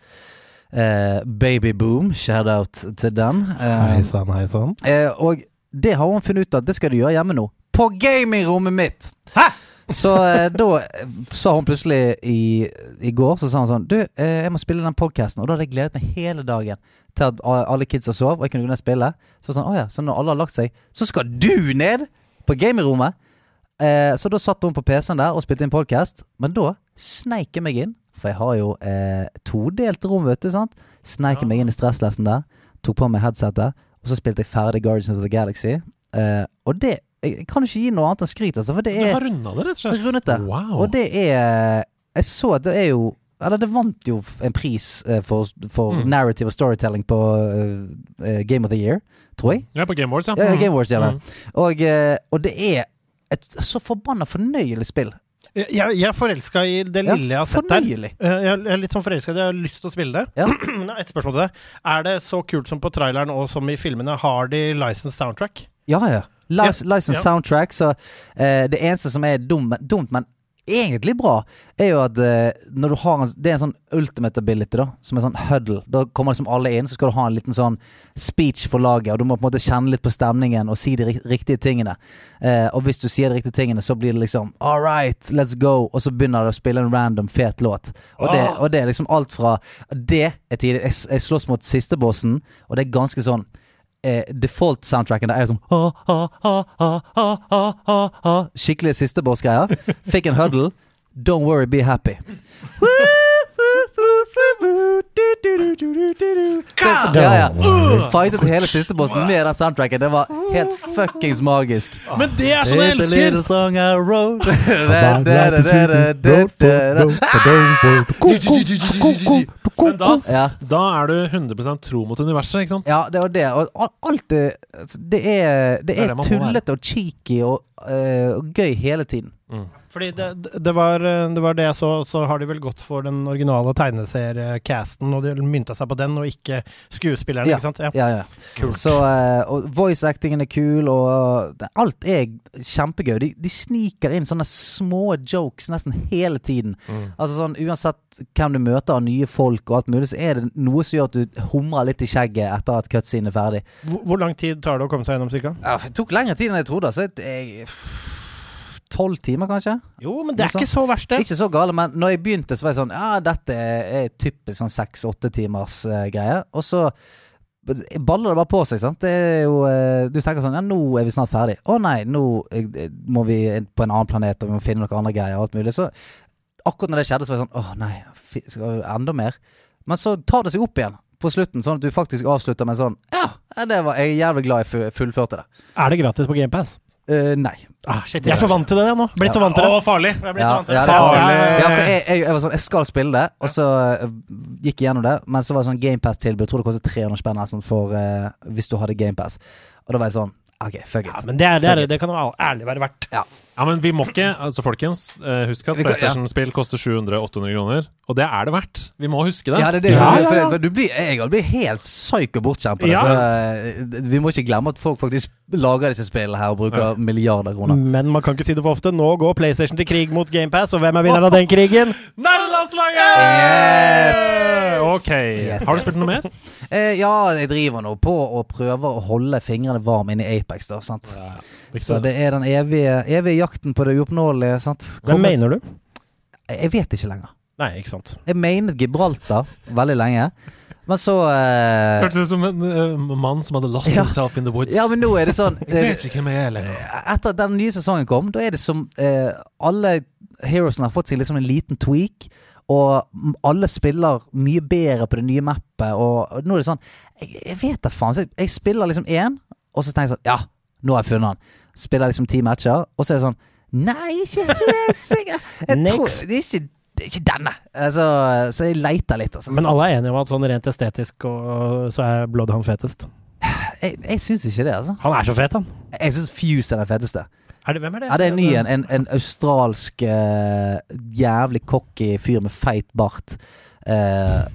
Baby Boom, shout-out til den. Eh, sann, hei sann. eh, og det har hun funnet ut at det skal du gjøre hjemme nå. På gamingrommet mitt! Hæ? Så eh, da eh, sa hun plutselig i, i går Så sa hun sånn Du, eh, jeg må spille den podkasten. Og da hadde jeg gledet meg hele dagen til at alle kidsa sov, og jeg kunne gå ned og spille. Så var sånn, oh, ja, så når alle har lagt seg, så skal du ned på gamingrommet! Eh, så da satt hun på PC-en der og spilte inn podkast. Men da sneik jeg meg inn, for jeg har jo eh, todelt rom, vet du. sant? Sneik jeg meg inn i stresslessen der, tok på meg headsetet, og så spilte jeg ferdig Guardians of the Galaxy. Eh, og det Jeg kan ikke gi noe annet enn skryt, altså, for det Du er har runda det, rett og slett? rundet det. Wow. Og det er Jeg så at det er jo Eller det vant jo en pris eh, for, for Mm. narrative og storytelling på eh, Game of the Year, tror jeg. Ja, på Game Awards, ja. Ja, Game Wars, ja, Mm. Og, og det er et så forbanna fornøyelig spill. Jeg, jeg er forelska i det Ja, lille jeg har sett der. fornøyelig. Eh, Jeg er litt sånn forelska i det. Jeg har lyst til å spille det. Ja. Men jeg har et spørsmål til deg. Er det så kult som på traileren og som i filmene? Har de licensed soundtrack? Ja, ja. Lic License Ja. soundtrack, så eh, det eneste som er dum, dumt, men egentlig bra, er jo at eh, når du har en, Det er en sånn ultimate ability, da, som er sånn huddle. Da kommer liksom alle inn, så skal du ha en liten sånn speech for laget, og du må på en måte kjenne litt på stemningen og si de riktige tingene. Eh, og hvis du sier de riktige tingene, så blir det liksom All right, let's go, og så begynner det å spille en random fet låt. Og, det, Ah. og det er liksom alt fra Det er tidlig. Jeg, jeg slåss mot siste bossen, og det er ganske sånn eh, default-soundtracken der er sånn. Skikkelig siste boss-greier. Fikk en huddle. Don't worry, be happy. Så, ja, ja. Fightet hele siste bossen med den soundtracken. Det var helt fuckings magisk. Men det er sånn jeg It's a elsker! little song I wrote. Men da, Ja. da er du 100 tro mot universet, ikke sant? Ja, det var det. Og alt det altså, Det er, det Det er er tullete og cheeky og, uh, og gøy hele tiden. Fordi det, det, var, eh, det var det jeg så, så har de vel gått for den originale tegneseriecasten, og de mynta seg på den, og ikke skuespillerne, Ja. ikke sant? Ja. Ja, ja. Så, eh, og voice actingen er kul, og alt er kjempegøy. De, de sniker inn sånne små jokes nesten hele tiden. Altså sånn Uansett hvem du møter av nye folk og alt mulig, så er det noe som gjør at du humrer litt i skjegget etter at cutscene er ferdig. Hvor, hvor lang tid tar det å komme seg gjennom, cirka? Ja, det tok lengre tid enn jeg trodde. Så jeg Tolv timer, kanskje? Jo, men det er ikke så verst, det. Ikke så gale, men når jeg begynte, så var jeg sånn Ja, dette er typisk sånn seks-åtte timers uh, greie. Og så baller det bare på seg, sant. Det er jo uh, Du tenker sånn Ja, nå er vi snart ferdig. Å nei, nå eh, må vi på en annen planet, og vi må finne noen andre greier og alt mulig. Så akkurat når det skjedde, så var jeg sånn Å nei, skal vi enda mer? Men så tar det seg opp igjen på slutten, sånn at du faktisk avslutter med sånn Ja, ja, det var jeg er jævlig glad jeg fullførte det. Er det gratis på GamePass? Eh, nei. Ah, shit, jeg er så vant til det jeg nå. Blitt så vant til det. Å, farlig! Jeg Ja, så vant til ja, det. det er farlig. jeg- var sånn Jeg skal spille det, og så uh, gikk jeg gjennom det. Men så var det sånn GamePass-tilbud. Tror det kostet 300 spenn sånn for eh, hvis du hadde GamePass. Og da var jeg sånn OK, fuck it. Ja, men det, er, det, er, det kan jo ærlig være verdt. Ja. Ja, men vi må ikke altså Folkens, eh, husk at. PlayStation-spill koster 700-800 kroner. Og det er det verdt. Vi må huske det. Ja, det er det. Ja, ja, ja. for Du blir, jeg blir helt psyko bortskjemt på det. Ja. Så, eh, vi må ikke glemme at folk faktisk lager disse spillene her og bruker milliarder kroner. Men man kan ikke si det for ofte. Nå går PlayStation til krig mot GamePass, og hvem er vinneren av den krigen? Nederlandslaget! Yes! Ok. Yes, Har du spilt noe mer? Eh, ja, jeg driver nå på og prøver å holde fingrene varme inne i Apex, da. Sant? Så det er den evige, evige jakten på det uoppnåelige. Sant? Hvem mener du? Jeg vet ikke lenger. Nei, ikke sant. Jeg mener Gibraltar veldig lenge, men så eh, Hørtes ut som en uh, mann som hadde lost Ja. himself in the woods. Ja, men nå er det sånn Jeg vet ikke hvem jeg er lenger. Etter at den nye sesongen kom, da er det som eh, alle heroesene har fått seg liksom en liten tweak. Og alle spiller mye bedre på det nye mappet. Og, nå er det sånn Jeg, jeg vet da faen. Så jeg, jeg spiller liksom én, og så tenker jeg sånn Ja, nå har jeg funnet han. Spiller liksom ti matcher, og så er det sånn Nei, ikke helt sikker. Jeg tror, det, er ikke, ikke denne. Altså, så jeg leter litt, altså. Men alle er enige om at sånn rent estetisk og, så er Bloodhound fetest. Jeg, jeg syns ikke det, altså. Han er så fet, han. Jeg syns Fuse er den feteste. Er det, hvem er det? Ja, det er en ny en. En, en australsk uh, jævlig cocky fyr med feit bart. Uh,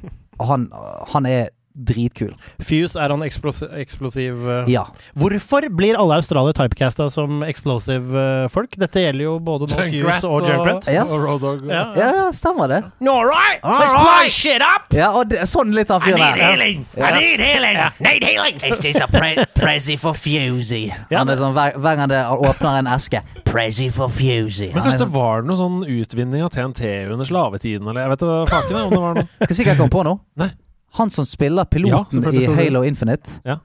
han, han er dritkul. Fuse er han eksplosiv, eksplosiv eh. Ja. Hvorfor blir alle australiere typecasta som explosive eh, folk? Dette gjelder jo både nå Fuse og Junkrat. Ja. Ja. ja, ja, stemmer det. All right, All let's right. blow shit up! Ja, og det, sånn litt av fyren der. healing! I need healing! Need healing! Is this a pre Prezi for Fusey? Ja, han er sånn, hver, hver gang det åpner en eske Prezi for Fusey. Men kanskje det sånn, var noe sånn utvinning av TNT under slavetiden, eller jeg vet da faken om det var noe. skal sikkert komme på noe. Nei. Han som spiller Ja, piloten selvfølgelig i. Halo Infinite, Ja.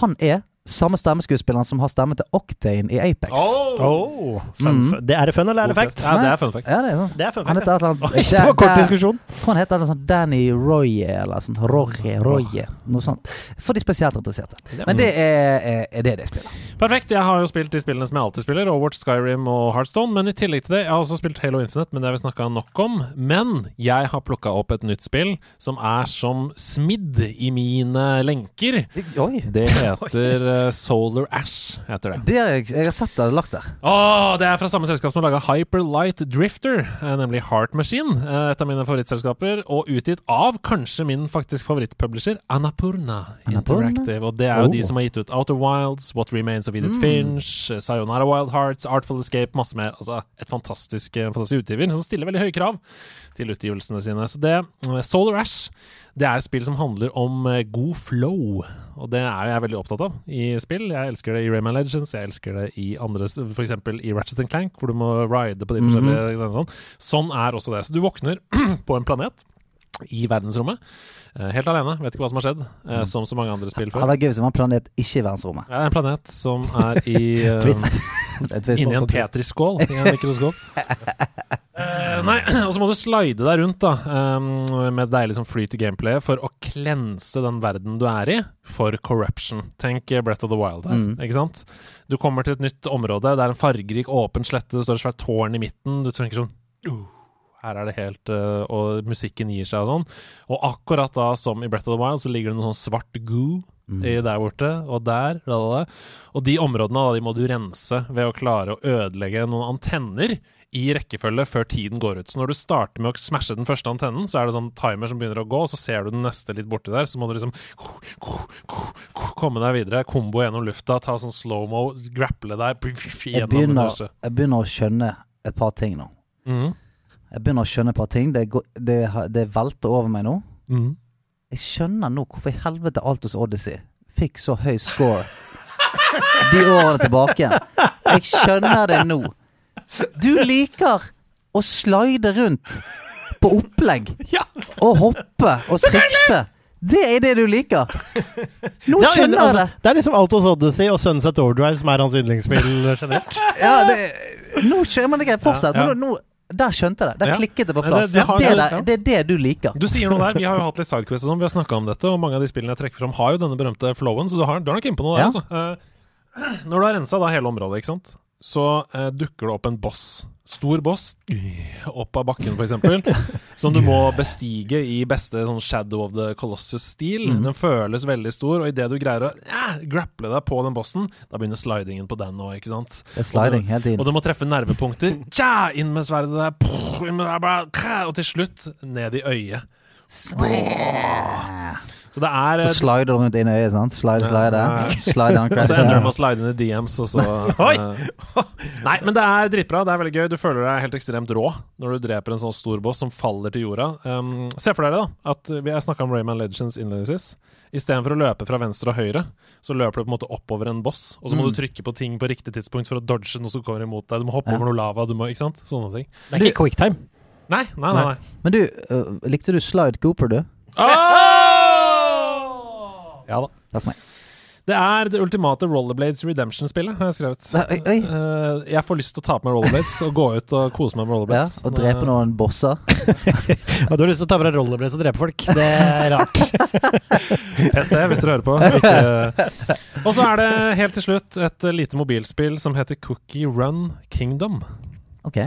han er samme stemmeskuespilleren som har stemmen til Octane i Apex. Oh, Oh. Mm. det er det fun eller er det fact? Ja, det er fun fact. Ja, det er sånn. Det er fun Han heter et eller annet Oi, det var kort diskusjon. Jeg tror han heter noe eller sånt Danny Roye eller sånt. Roye, Roye, noe sånt. For de spesielt interesserte. Men det er, er, det jeg spiller. Perfekt. Jeg har jo spilt de spillene som jeg alltid spiller, Overwatch, Skyrim og Heartstone. Men i tillegg til det, jeg har også spilt Halo Infinite, men det har vi snakka nok om. Men jeg har plukka opp et nytt spill som er som smidd i mine lenker. Oi. Det heter Solar Ash, heter det. Det er, jeg har sett det lagt der. Åh, det er fra samme selskap som har laga Hyper Light Drifter, eh, nemlig Heart Machine. eh, Et av mine favorittselskaper, og utgitt av kanskje min faktisk favorittpublisher, Annapurna Annapurna? Interactive. Og det er jo Oh. de som har gitt ut Outer Wilds, What Remains of Edith Mm. Finch, eh, Sayonara Wild Hearts, Artful Escape, masse mer. Altså et fantastisk, eh, fantastisk utgiver som stiller veldig høye krav til utgivelsene sine. Så det, eh, Solar Ash, det er et spill som handler om eh, god flow, og det er jeg veldig opptatt av i spill. Jeg elsker det i Rayman Legends, jeg elsker det i andre, f.eks. i Ratchet Clank, hvor du må ride på de forskjellige sånn. sånn er også det. Så du våkner på en planet i verdensrommet, eh, helt alene, vet ikke hva som har skjedd, mm. som så mange andre spill før. hadde vært gøy hvis det var en planet ikke i verdensrommet. Er en planet som er i twist. Inni en Petri-skål i en mikroskop. Eh, nei, og så må du slide deg rundt da um, med deilig sånn flyt i gameplayet for å klense den verden du er i, for corruption. Tenk Brett Breath of the Wild her, Mm. ikke sant? Du kommer til et nytt område, det er en fargerik, åpen slette, det står et svært tårn i midten, du tenker sånn uh, her er det helt uh, Og musikken gir seg og sånn. Og akkurat da som i Breath of the Wild, så ligger det noe sånn svart goo i der borte, og der, lalala. Og de områdene da, de må du rense ved å klare å ødelegge noen antenner i rekkefølge før tiden går ut. Så når du starter med å smashe den første antennen, så er det sånn timer som begynner å gå, og så ser du den neste litt borti der, så må du liksom komme deg videre, kombo gjennom lufta, ta sånn slow-mo, grapple deg Jeg begynner, jeg begynner å skjønne et par ting nå. Mhm. Jeg begynner å skjønne et par ting. Det, det, det velter over meg nå. Mhm. Jeg skjønner nå hvorfor i helvete Altos Odyssey fikk så høy score de årene tilbake. Jeg skjønner det nå. Du liker å slide rundt på opplegg og hoppe og trikse. Det er det du liker. Nå Ja, skjønner jeg altså, det. det er liksom Altos Odyssey og Sunset Overdrive som er hans yndlingsspill generelt. Ja, det nå skjønner jeg det greit. Fortsett. Ja, ja. Nå, der skjønte jeg det. Der Ja. klikket det på plass. det- det er ja. der, det er det du liker. Du sier noe der. Vi har jo hatt litt sidequests og sånn, vi har snakka om dette, og mange av de spillene jeg trekker fram, har jo denne berømte flowen, så du, har, du er nok inne på noe der, Ja. altså. Uh, når du har rensa da hele området, ikke sant, så eh, dukker det opp en boss. Stor boss opp av bakken, f.eks. som du må bestige i beste sånn Shadow of the Colossus-stil. Mm. Den føles veldig stor, og idet du greier å ja, grapple deg på den bossen, da begynner slidingen på den òg, ikke sant? Det er sliding hele Og du må treffe nervepunkter. Tja, inn med sverdet der, inn bla, og til slutt ned i øyet. Så det er Så eh, slider rundt inn i øyet, sant? Slide, slide. Slide on Og så ender du med å slide inn i DMs, og så Oi! eh, Nei, men det er dritbra. Det er veldig gøy. Du føler deg helt ekstremt rå når du dreper en sånn stor boss som faller til jorda. Um, se for dere da at vi har snakka om Rayman Legends innledningsvis. Istedenfor å løpe fra venstre og høyre, så løper du på en måte oppover en boss. Og så må Mm. du trykke på ting på riktig tidspunkt for å dodge noe som kommer imot deg. Du må hoppe Ja. over noe lava, du må, ikke sant? Sånne ting. Det er ikke quicktime. Nei, nei, nei. nei. Men du, uh, likte du Slide Cooper, du? Ja da. Takk for meg. Det er det ultimate Rollerblades Redemption-spillet, har jeg skrevet. Oi, oi. Eh, jeg får lyst til å ta på meg rollerblades og gå ut og kose meg med rollerblades. Ja, og drepe noen bosser. Ja, du har lyst til å ta på deg rollerblades og drepe folk. Det er rart. PST, hvis dere hører på. Ikke. Og så er det helt til slutt et eh, lite mobilspill som heter Cookie Run Kingdom. Ok.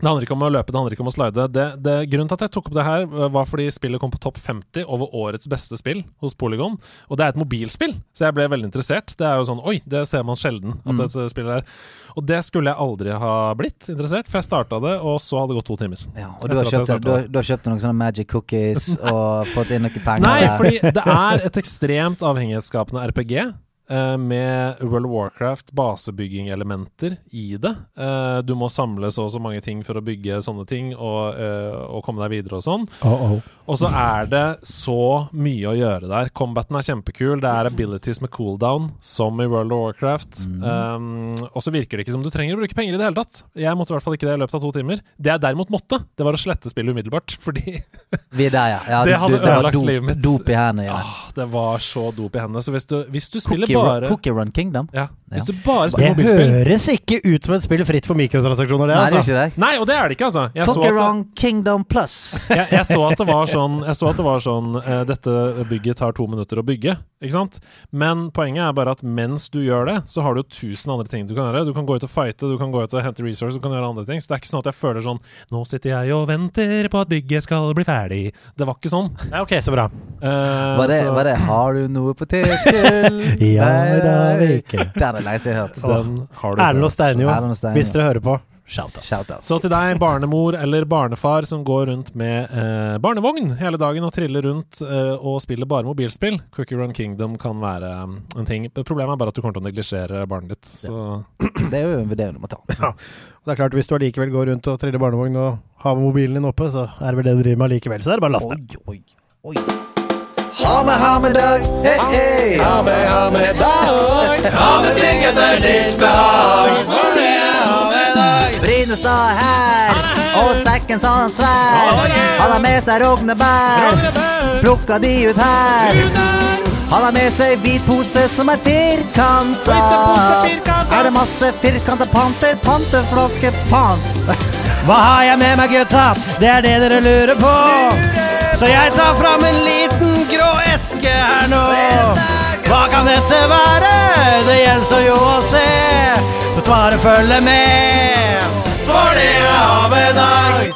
Det handler ikke om å løpe, det handler ikke om å slide. Det, det, grunnen til at jeg tok opp det her, eh, var fordi spillet kom på topp 50 over årets beste spill hos Polygon. Og det er et mobilspill, så jeg ble veldig interessert. Det er jo sånn Oi, det ser man sjelden at Mm. et spill er. Og det skulle jeg aldri ha blitt interessert, for jeg starta det, og så hadde det gått to timer. Ja, og du har, kjøpt, du, har, du har kjøpt noen sånne Magic Cookies og fått inn noen penger Nei, fordi det er et ekstremt avhengighetsskapende RPG. Eh, Med World of Warcraft basebygging-elementer i det. Eh, Du må samle så og så mange ting for å bygge sånne ting og, eh, og komme deg videre og sånn. Og så er det så mye å gjøre der. Combaten er kjempekul. Det er abilities med cooldown, som i World of Warcraft. Um, og så virker det ikke som du trenger å bruke penger i det hele tatt. Jeg måtte i hvert fall ikke det i løpet av to timer. Det jeg derimot måtte, det var å slette spillet umiddelbart. Fordi Vi er der, ja. ja Det hadde du- ødelagt dop, livet mitt. Dop i hendene. Ja. ah, det var så dop i hendene. Så hvis du, hvis du spiller bare Cookie Run Kingdom? ja, Hvis du bare Det spiller mobilspill høres ikke ut som et spill fritt for mikrotransaksjoner, det, Nei, det er altså. ikke det. Nei, og det er det ikke, altså. Jeg Cookie Run Kingdom Plus. jeg, jeg så at det var sånn, jeg så at det var sånn uh, Dette bygget tar to minutter å bygge, ikke sant? Men poenget er bare at mens du gjør det, så har du jo tusen andre ting du kan gjøre. Du kan gå ut og fighte, du kan gå ut og hente resources, du kan gjøre andre ting. Så det er ikke sånn at jeg føler sånn Nå sitter jeg og venter på at bygget skal bli ferdig. Det var ikke sånn. Nei, ok, så bra. Uh, Var det, så var det 'Har du noe på potetgull'? Ja, det har vi ikke. Den er det seg hørt. Erlend og Steinjo. hvis dere hører på, shout out. Shout. Så til deg, barnemor eller barnefar som går rundt med eh, barnevogn hele dagen og triller rundt eh, og spiller bare mobilspill, Cookie Run Kingdom kan være um, en ting. Problemet er bare at du kommer til å neglisjere barnet ditt. Så Det er jo en vurdering du må ta. Og det er klart, Hvis du allikevel går rundt og triller barnevogn og har mobilen din oppe, så er det vel det du driver med allikevel. Så er det bare å laste. Oi, oi, oi. Ha med, ha med dag. hey, hey. Ha med, ha med dag. Ha med ting etter ditt behag. Er her, og sekken sa han svær. Han har med seg rognebær, plukka de ut her. Han har med seg hvit pose som er firkanta. Er det masse firkanta panter, panteflaske, pant? Hva har jeg med meg, gutta? Det er det dere lurer på. Så jeg tar fram en liten grå eske her nå. Hva kan dette være? Det gjenstår jo å se. Så svaret følger med. For det er ha med dag.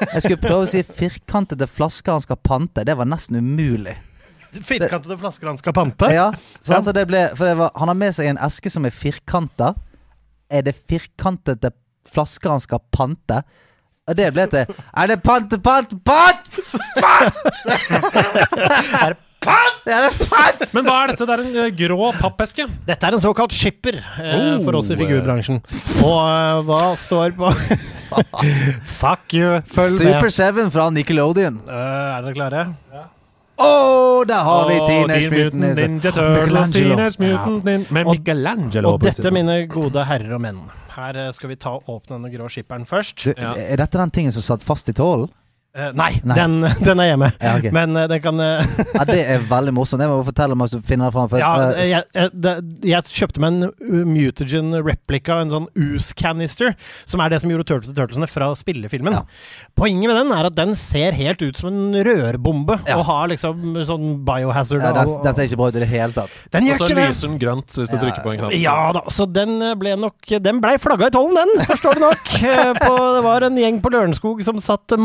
Jeg skulle prøve å si firkantede flasker han skal pante. Det var nesten umulig. Firkantede flasker han skal pante. Ja, så altså det ble, for det var, Han har med seg en eske som er firkanta. Er det firkantede flasker han skal pante? Og det ble til Er det pante, pante, pant? Pant! er det pant? Er? Men hva er dette? Det er en eh, grå pappeske. Dette er en såkalt skipper eh, Oh, for oss i figurbransjen. Og eh, hva står på Fuck you, følg Super med. 7 fra Nickelodeon. Eh, er dere klare? Å, der har vi Åh, Teenage Mutant Ninja. Turtles. Teenage Mutant ja. Med Og- Michelangelo. Og på dette, mine gode herrer og menn Her skal vi ta og åpne denne grå skipperen først. Du, Ja. Er dette den tingen som satt fast i tålen? Eh, nei, Nei. Den, den er hjemme. Ja, okay. Men uh, den kan uh, Ja, det er veldig morsomt. Det må du fortelle om hvis du finner det fram. Ja, jeg, jeg, jeg kjøpte meg en uh, Mutagen replica, en sånn Ooze-canister, som er det som gjorde Turtles og Turtlesene fra spillefilmen. Ja. Poenget med den er at den ser helt ut som en rørbombe, Ja. og har liksom sånn biohazard. ja, den, og- den ser ikke bra ut i det hele tatt. Den Og gjør så ikke det! lyser den grønt hvis du Ja, trykker på en knapp. Ja da, så den ble nok Den blei flagga i tollen, den, forstår du nok. På, det var en gjeng på Lørenskog som satt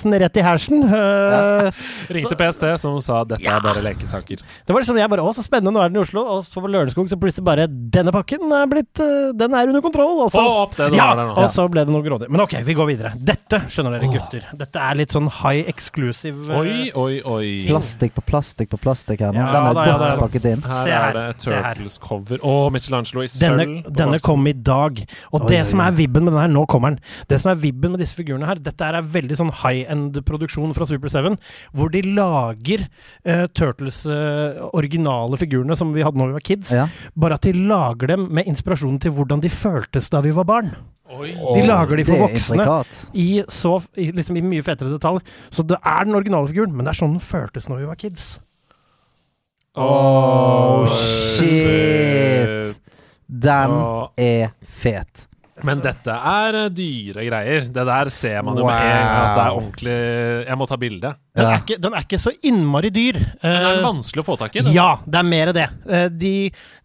morrasnusen rett i hersen. Uh, Ringte PST, som sa dette er bare lekesaker. Det var liksom jeg bare Å, så spennende, nå er den i Oslo. Og så på Lørenskog så plutselig bare Denne pakken er blitt uh, Den er under kontroll. Og så, opp det du ja, har der nå. og så ble det noe grådig. Men ok, vi går videre. Dette, skjønner dere gutter, dette er litt sånn high exclusive. Uh, Oi, oi, oi. Plastikk på plastikk på plastikk her nå. Ja, den er da, godt ja. pakket inn. Her Se er det. Turtles-cover. Å, Michelangelo i sølv. Denne, denne kom i dag, og Oi, det oi, som er vibben med den her, nå kommer den. Det som er vibben med disse figurene her, dette er veldig sånn high end-produksjon fra Super 7, hvor de lager uh, Turtles eh, originale figurene som vi hadde når vi var kids, Ja. bare at de lager dem med inspirasjon til hvordan de føltes da vi var barn. Oi. De lager de for voksne. I, så, i, liksom i mye fetere detalj. Så det er den originale figuren, men det er sånn den føltes når vi var kids. Oh, shit. Den er fet. Men dette er eh, dyre greier. Det der ser man jo med en gang at det er ordentlig Jeg må ta bilde. Den, Ja. er ikke, den er ikke så innmari dyr. Men er den Eh, vanskelig å få tak i? Den? Ja, det er mer det. Eh, De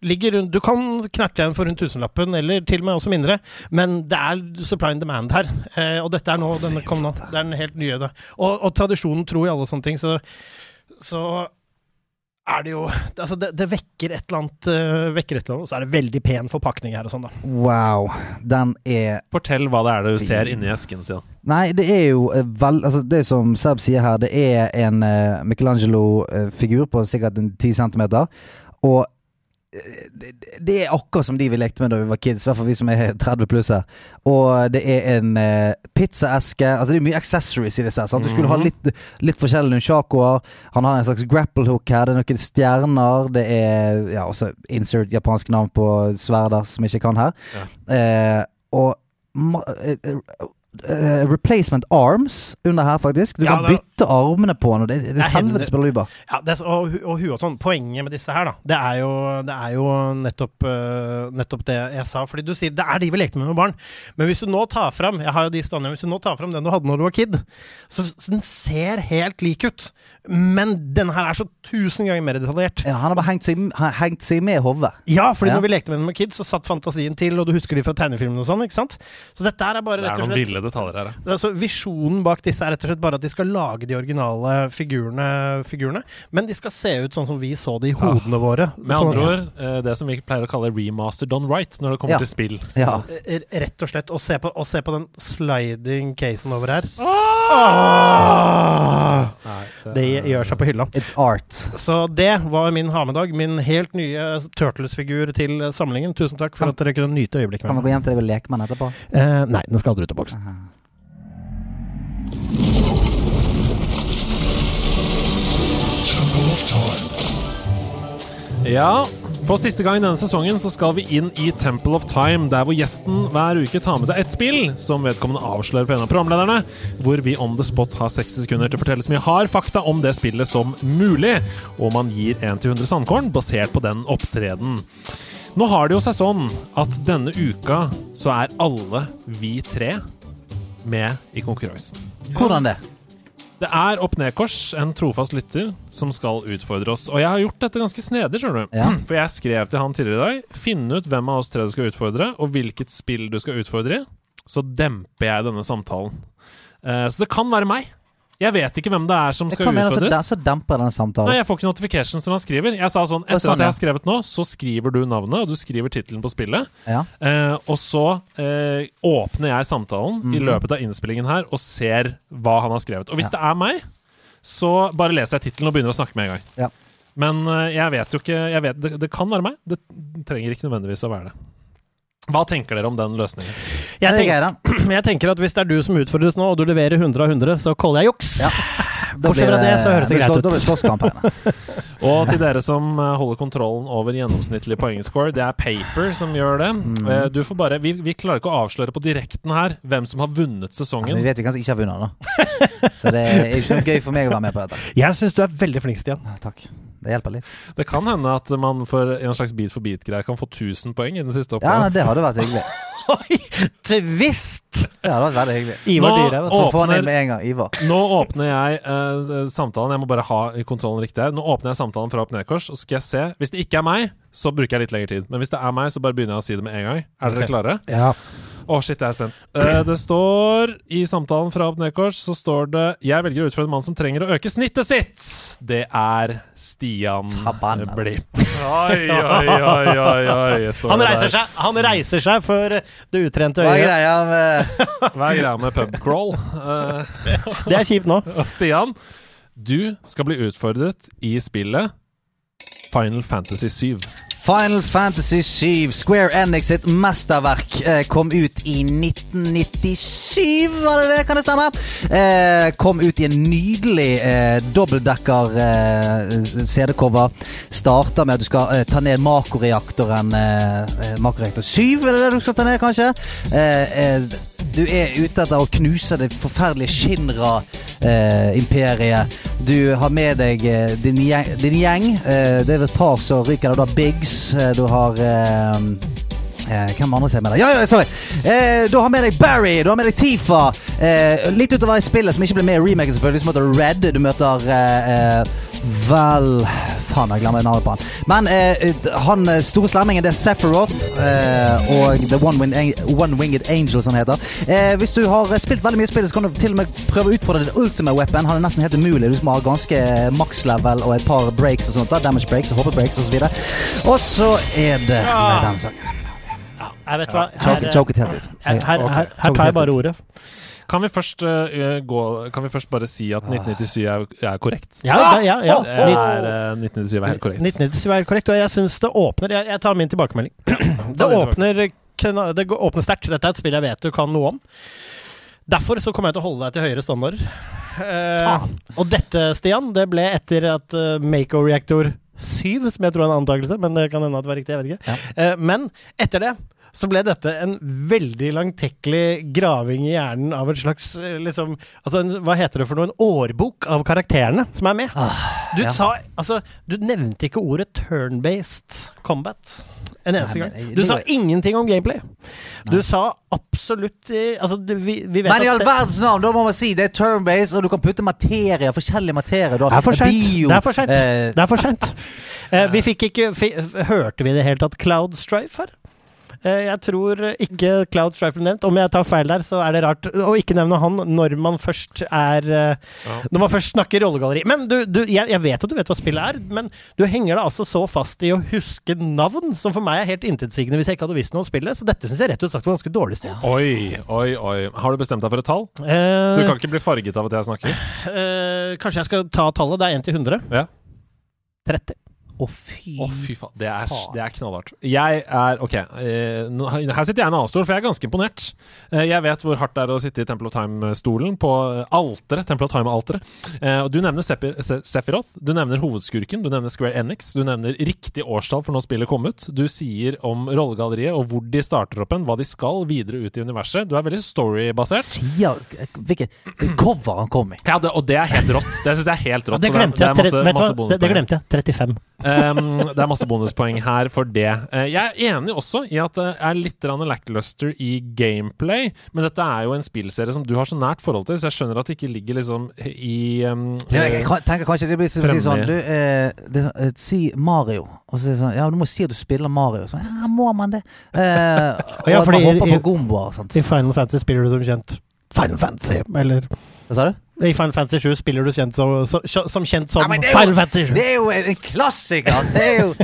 ligger rundt Du kan knerte en for rundt tusenlappen, eller til og med også mindre, men det er supply and demand her. Eh, Og dette er nå denne kom nå. Det er den helt nye. Og, og tradisjonen tro i alle sånne ting, så, så er det jo Altså, det, det vekker et eller annet uh, Vekker et eller annet, og så er det veldig pen forpakning her og sånn, da. Wow. Den er Fortell hva det er du ser inni esken sin. Nei, det er jo eh, vel Altså, det som Seb sier her, det er en uh, Michelangelo-figur på sikkert en 10 centimeter. Og eh, det, det er akkurat som de vi lekte med da vi var kids, i hvert fall vi som er 30 pluss her. Og det er en uh, pizzaeske Altså det er mye accessories i disse. Sant? Du skulle ha Mhm. litt, litt forskjellige nunchakoer. Han har en slags grapple hook her. Det er noen stjerner. Det er ja, også insert japansk navn på sverder som jeg ikke kan her. Og uh, eh, eh, replacement arms under her, faktisk. Du Ja, kan det- bytte armene på han, og det, det, Det er helvetes helvete. Ja, det er, og, og og sånn. Poenget med disse her, da, det er jo, det er jo nettopp, uh, nettopp det jeg sa. Fordi du sier det er de vi lekte med med barn. Men hvis du nå tar fram Jeg har jo de standene, Hvis du nå tar fram den du hadde når du var kid, så så den ser helt lik ut. Men denne her er så tusen ganger mer detaljert. Ja, han har bare hengt seg, hengt seg med hodet. Ja, fordi Ja. når vi lekte med den med kid, så satt fantasien til, og du husker de fra tegnefilmen og sånn, ikke sant? Så dette er bare Det rett er og noen slett ville detaljer her. ja. det er altså, visjonen bak disse er rett og slett bare at de skal lage de originale figurene, figurene men de skal se ut sånn som vi så det i hodene våre. Med Sånn- andre ord, eh, det som vi pleier å kalle remaster done right når det kommer Ja. til spill. Ja. Rett og slett. Og se på, og se på den sliding casen over her. Ah! Nei, Det gjør seg på hylla. It's art. Så det var min ha-med-dag. Min helt nye Turtles-figur til samlingen. Tusen takk for Kan- at dere kunne nyte øyeblikket Kan vi gå hjem til deg og leke med den etterpå? Eh, nei, den skal aldri ut av boksen. Ja, for siste gang denne sesongen så skal vi inn i Temple of Time, der hvor gjesten hver uke tar med seg ett spill som vedkommende avslører for en av programlederne, hvor vi on the spot har 60 sekunder til å fortelle så mye hard fakta om det spillet som mulig, og man gir 1 til 100 sandkorn basert på den opptreden. Nå har det jo seg sånn at denne uka så er alle vi tre med i konkurransen. Hvordan det? Det er opp-ned-kors, en trofast lytter, som skal utfordre oss. Og jeg har gjort dette ganske snedig, skjønner du. Ja. For jeg skrev til han tidligere i dag Finn ut hvem av oss tre du skal utfordre, og hvilket spill du skal utfordre i. Så demper jeg denne samtalen. Eh, så det kan være meg. Jeg vet ikke hvem det er som skal utfordres. altså, den demper samtalen. Nei, jeg får ikke notifications når han skriver. Jeg sa sånn, Etter sånn, at jeg har skrevet nå, så skriver du navnet, og du skriver tittelen på spillet. Ja. Eh, og så eh, åpner jeg samtalen i Mhm. løpet av innspillingen her og ser hva han har skrevet. Og hvis Ja. det er meg, så bare leser jeg tittelen og begynner å snakke med en gang. Ja. Men eh, jeg vet jo ikke vet, det, det kan være meg. Det trenger ikke nødvendigvis å være det. Hva tenker dere om den løsningen? Jeg er tenker, jeg tenker at hvis det er du som utfordres nå, og du leverer 100 av 100, så kaller jeg juks. Ja. Bortsett fra det, så høres det greit ut. Og til dere som eh, holder kontrollen over gjennomsnittlig poengscore, det er Paper som gjør det. Mm. Eh, Du får bare, vi, vi klarer ikke å avsløre på direkten her hvem som har vunnet sesongen. sesongen. vi vet vi kanskje ikke har vunnet, nå, Så det er ikke noe gøy for meg å være med på dette. Jeg syns du er veldig flink, Stian. Ja, Takk. Det hjelper litt. Det kan hende at man for en slags bit for bit-greie kan få 1000 poeng i den siste oppgaven. Ja, det hadde vært hyggelig. Oi! Twist! Det var veldig hyggelig. Ivar Nå- Dyre. vet du. Så får han åpner- inn med en gang. Ivar. Nå åpner jeg eh, samtalen. Jeg må bare ha kontrollen riktig her. Nå åpner jeg samtalen fra opp ned-kors, og så skal jeg se. Hvis det ikke er meg, så bruker jeg litt lengre tid. Men hvis det er meg, så bare begynner jeg å si det med en gang. Er dere okay. klare? Ja. Å, shit, jeg er spent. Eh, det står i samtalen fra opp ned-kors, så står det Jeg velger å utfordre en mann som trenger å øke snittet sitt. Det er Stian. Blipp. Oi, oi, oi, oi, oi. Han reiser der. seg Han reiser seg for det utrente Hva er greia med Hva er greia med pubcrawl? crawl? Det er kjipt nå. Stian, du skal bli utfordret i spillet Final Fantasy 7. Final Fantasy 7, Square Enix sitt mesterverk, eh, kom ut i 1997, var det det? Kan det stemme? Eh, kom ut i en nydelig eh, dobbeltdekker CD-cover. Starter med at du skal ta ned makoreaktoren Makoreaktor 7, er det det du skal ta ned, kanskje? Du er ute etter å knuse det forferdelige Shinra-imperiet. du har med deg din gjeng. Det er et par som ryker. Du har Biggs. Eh, du har eh, Eh, hvem andre som er med deg? Ja, ja, sorry! Eh, du har med deg Barry, du har med deg Tifa. Eh, litt utover i spillet, som ikke ble med i remaken, selvfølgelig, som møter Red. Du møter eh, eh, Vel Faen, jeg glemmer navnet på han. Men eh, han eh, store slemmingen, det er Sephiroth. Eh, og The One, Winged, One Winged Angel, som han heter. Eh, hvis du har eh, spilt veldig mye spill, så kan du til og med prøve å utfordre din ultimate weapon. Han er nesten helt umulig. Du må ha ganske max level og et par breaks og sånt. da Damage breaks og hopper breaks osv. Og så er det med den sangen. Jeg vet hva. Her, her, her, her tar jeg bare ordet. Kan vi først, uh, gå, kan vi først bare si at 1997 er, er korrekt? Ja, ja, ja, ja. Det er, uh, 1997 er helt korrekt. 1997 er korrekt, og jeg syns det åpner Jeg, jeg tar min tilbakemelding. Det åpner, det åpner sterkt. Dette er et spill jeg vet du kan noe om. Derfor så kommer jeg til å holde deg til høyere standarder. Uh, og dette, Stian, det ble etter at uh, Mako Reactor 7, som jeg tror er en antakelse, men det kan hende at det var riktig, jeg vet ikke. Eh, men etter det så ble dette en veldig langtekkelig graving i hjernen av en slags eh, liksom, altså en, Hva heter det for noe? En årbok av karakterene som er med. Du ja. sa Altså, du nevnte ikke ordet turn-based combat en eneste gang. Du sa ingenting om gameplay. Du sa absolutt eh, Altså, du, vi, vi vet Men i all verdens navn, da må man si det er turn-based, og du kan putte materie, forskjellig materie. Du Det er for sent. Det er for seint. eh. Eh, vi fikk ikke Hørte vi i det hele tatt Cloud Strife her? Eh, jeg tror ikke Cloud Strife ble nevnt. Om jeg tar feil der, så er det rart å ikke nevne han når man først er eh, Når man først snakker rollegalleri. Men du, du jeg, jeg vet at du vet hva spillet er, men du henger deg altså så fast i å huske navn, som for meg er helt intetsigende hvis jeg ikke hadde visst noe om spillet. Så dette syns jeg rett og slett var ganske dårlig sted. Oi, oi, oi. Har du bestemt deg for et tall? Eh, Så du kan ikke bli farget av at jeg snakker? eh, kanskje jeg skal ta tallet. Det er 1 til 100. Ja. 30. Å, fy oh, fy faen. Det er, Faen. det er knallhardt. Jeg er Ok, eh, her sitter jeg i en annen stol, for jeg er ganske imponert. Eh, jeg vet hvor hardt det er å sitte i Temple of Time-stolen, på alteret. Temple of Time-alteret. Eh, og du nevner Sepir Se- Sephiroth, du nevner hovedskurken, du nevner Square Enix, du nevner riktig årstall for når spillet kom ut. Du sier om rollegalleriet og hvor de starter opp en, hva de skal videre ut i universet. Du er veldig storybasert. Sier Hvilket cover han kom i. Ja, det, og det er helt rått. Det syns jeg er helt rått. Glemte jeg. det glemte jeg. 35. Um, det er masse bonuspoeng her for det. Uh, jeg er enig også i at det er litt lackluster i gameplay, men dette er jo en spillserie som du har så nært forhold til, så jeg skjønner at det ikke ligger liksom i um, Jeg, jeg tenker kanskje det blir som å si sånn du, eh, det, sånn, eh, Si Mario. Og så er det sånn Ja, du må si at du spiller Mario. Så, ja, må man det? Eh, og Ja, at man hopper i- på gomboer. Sant? I Final Fantasy spiller du som kjent Final Fantasy, eller Hva sa du? I Final Fantasy 7 spiller du kjent så, som kjent som Nei, Final Fantasy 7. Det er jo en klassiker! Det er jo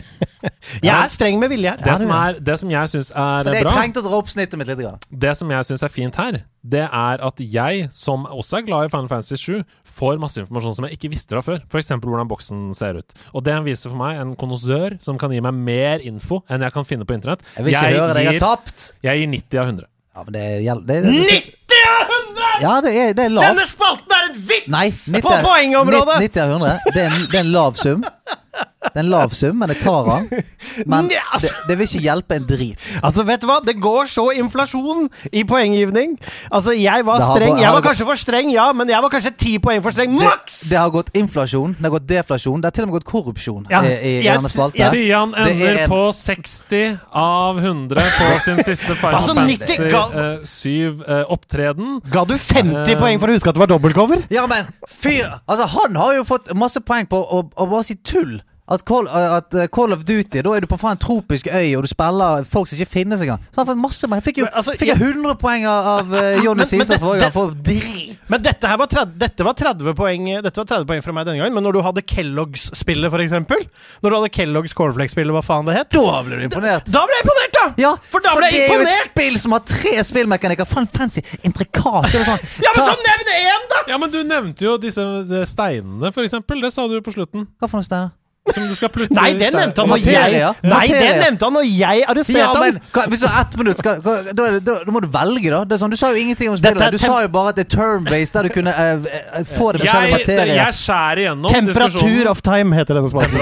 Jeg er streng med vilje her. det, som er, det som jeg syns er bra jeg trengte å dra opp snittet mitt litt. Grann. Det som jeg syns er fint her, det er at jeg, som også er glad i Final Fantasy 7, får masse informasjon som jeg ikke visste fra før. F.eks. hvordan boksen ser ut. Og det viser for meg en konnoissør som kan gi meg mer info enn jeg kan finne på internett. Jeg vil ikke høre deg har tapt! jeg gir 90 av 100. Ja, men det gjelder det, det, det, 90 av 100! Ja, det er, det er lavt. Denne spalten er en Nei, 90, På poengområdet! 90 av 100. Det er, en, det er en lav sum. Det er en lav sum, men jeg tar den. Men altså. det, det vil ikke hjelpe en drit. Altså, vet du hva? Det går så inflasjon i poenggivning. Altså, jeg var streng. Jeg var det kanskje for streng, ja, men jeg var kanskje ti poeng for streng. Det, Maks! det har gått inflasjon, det har gått deflasjon, det har til og med gått korrupsjon Ja, i, i jeg- denne spalte. Stian er ender en- på 60 av 100 på sin siste Final Altså, 90 Fantasy ga- 7-opptreden. Ga du 50 uh, poeng for å huske at det var dobbeltcover? Ja, men fyr Altså, han har jo fått masse poeng på å, å bare si tull. At Call, at eh, Call of Duty, da er du på faen en tropisk øy, og du spiller folk som ikke finnes engang. Så han har fått masse poeng. Fikk jo Men, altså, fikk jeg 100 poeng av, uh, Jonny Cæsar forrige gang for drit. Men dette her var 30, dette var 30 poeng Dette var 30 poeng fra meg denne gangen. Men når du hadde Kellogg's-spillet, for eksempel Når du hadde Kellogg's Cornflakes-spillet, hva faen det het? Da ble du imponert. Da ble jeg imponert, da! Ja, For da ble jeg det er jo et spill som har tre spillmekanikker. Faen fancy, intrikat. Sånn, Ja, men så nevn én, da! Ja, men du nevnte jo disse steinene, for eksempel. Det sa du jo på slutten. Hva for noen Steinar? Som du skal plukke Nei, det nevnte han når jeg ja. Nei, det nevnte han når jeg arresterte Ja, han. men hva, Hvis du har ett minutt, skal, hva, da, da, da må du velge, da. Det er sånn, du sa jo ingenting om spillet. Du sa jo bare at det er turn-based, der du kunne uh, uh, få det forskjellige materier. jeg skjærer igjennom Temperatur of time heter denne spalten.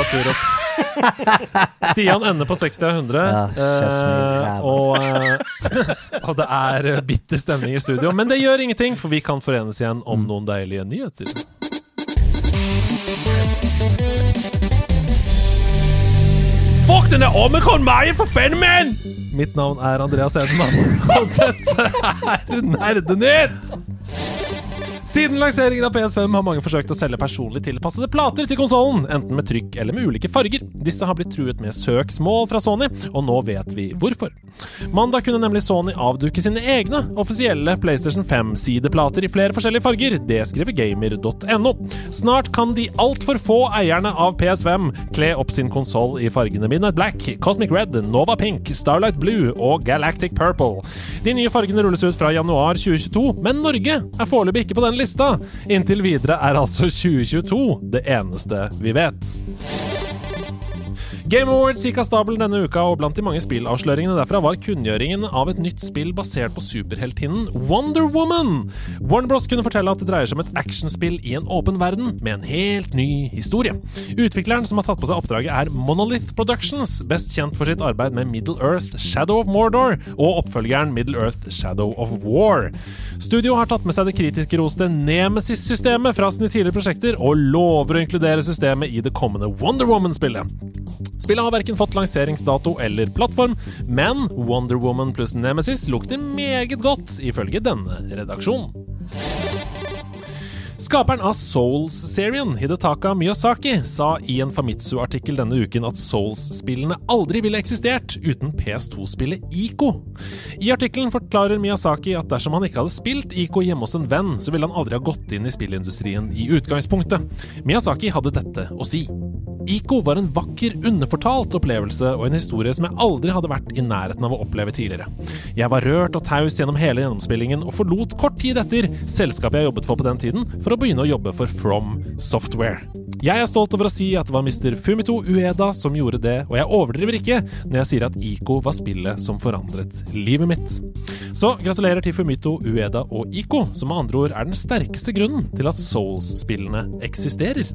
Stian ender på 60 av 100. Ja, ræva. og, og det er bitter stemning i studio. Men det gjør ingenting, for vi kan forenes igjen om noen deilige nyheter. Fuck er omikron-meg, for faen min! Mitt navn er Andreas Edemann, og dette er Nerdenytt! Siden lanseringen av PS5 har mange forsøkt å selge personlig tilpassede plater til konsollen, enten med trykk eller med ulike farger. Disse har blitt truet med søksmål fra Sony, og nå vet vi hvorfor. Mandag kunne nemlig Sony avduke sine egne offisielle PlayStation 5-sideplater i flere forskjellige farger. Det skriver gamer.no. Snart kan de altfor få eierne av PS5 kle opp sin konsoll i fargene Midnight Black, Cosmic Red, Nova Pink, Starlight Blue og Galactic Purple. De nye fargene rulles ut fra januar 2022, men Norge er foreløpig ikke på den lista. Inntil videre er altså 2022 det eneste vi vet. Game Awards gikk av stabelen denne uka, og blant de mange spillavsløringene derfra var kunngjøringen av et nytt spill basert på superheltinnen Wonder Woman. Warner Bros kunne fortelle at det dreier seg om et actionspill i en åpen verden med en helt ny historie. Utvikleren som har tatt på seg oppdraget, er Monolith Productions, best kjent for sitt arbeid med Middle Earth Shadow of Mordor og oppfølgeren Middle Earth Shadow of War. Studio har tatt med seg det kritiske roste Nemesis-systemet fra sine tidligere prosjekter, og lover å inkludere systemet i det kommende Wonder Woman-spillet. Spillet har verken fått lanseringsdato eller plattform, men Wonder Woman pluss Nemesis lukter meget godt, ifølge denne redaksjonen. Skaperen av Souls-serien, Hidetaka Miyazaki, sa i en Famitsu-artikkel denne uken at Souls-spillene aldri ville eksistert uten PS2-spillet Ico. I artikkelen forklarer Miyazaki at dersom han ikke hadde spilt Ico hjemme hos en venn, så ville han aldri ha gått inn i spillindustrien i utgangspunktet. Miyazaki hadde dette å si. Ico var en vakker, underfortalt opplevelse og en historie som jeg aldri hadde vært i nærheten av å oppleve tidligere. Jeg var rørt og taus gjennom hele gjennomspillingen og forlot kort tid etter selskapet jeg jobbet for på den tiden, for å begynne å jobbe for From Software. Jeg er stolt over å si at det var Mr. Fumito Ueda som gjorde det, og jeg overdriver ikke når jeg sier at Ico var spillet som forandret livet mitt. Så gratulerer til Fumito Ueda og Ico, som med andre ord er den sterkeste grunnen til at Souls-spillene eksisterer.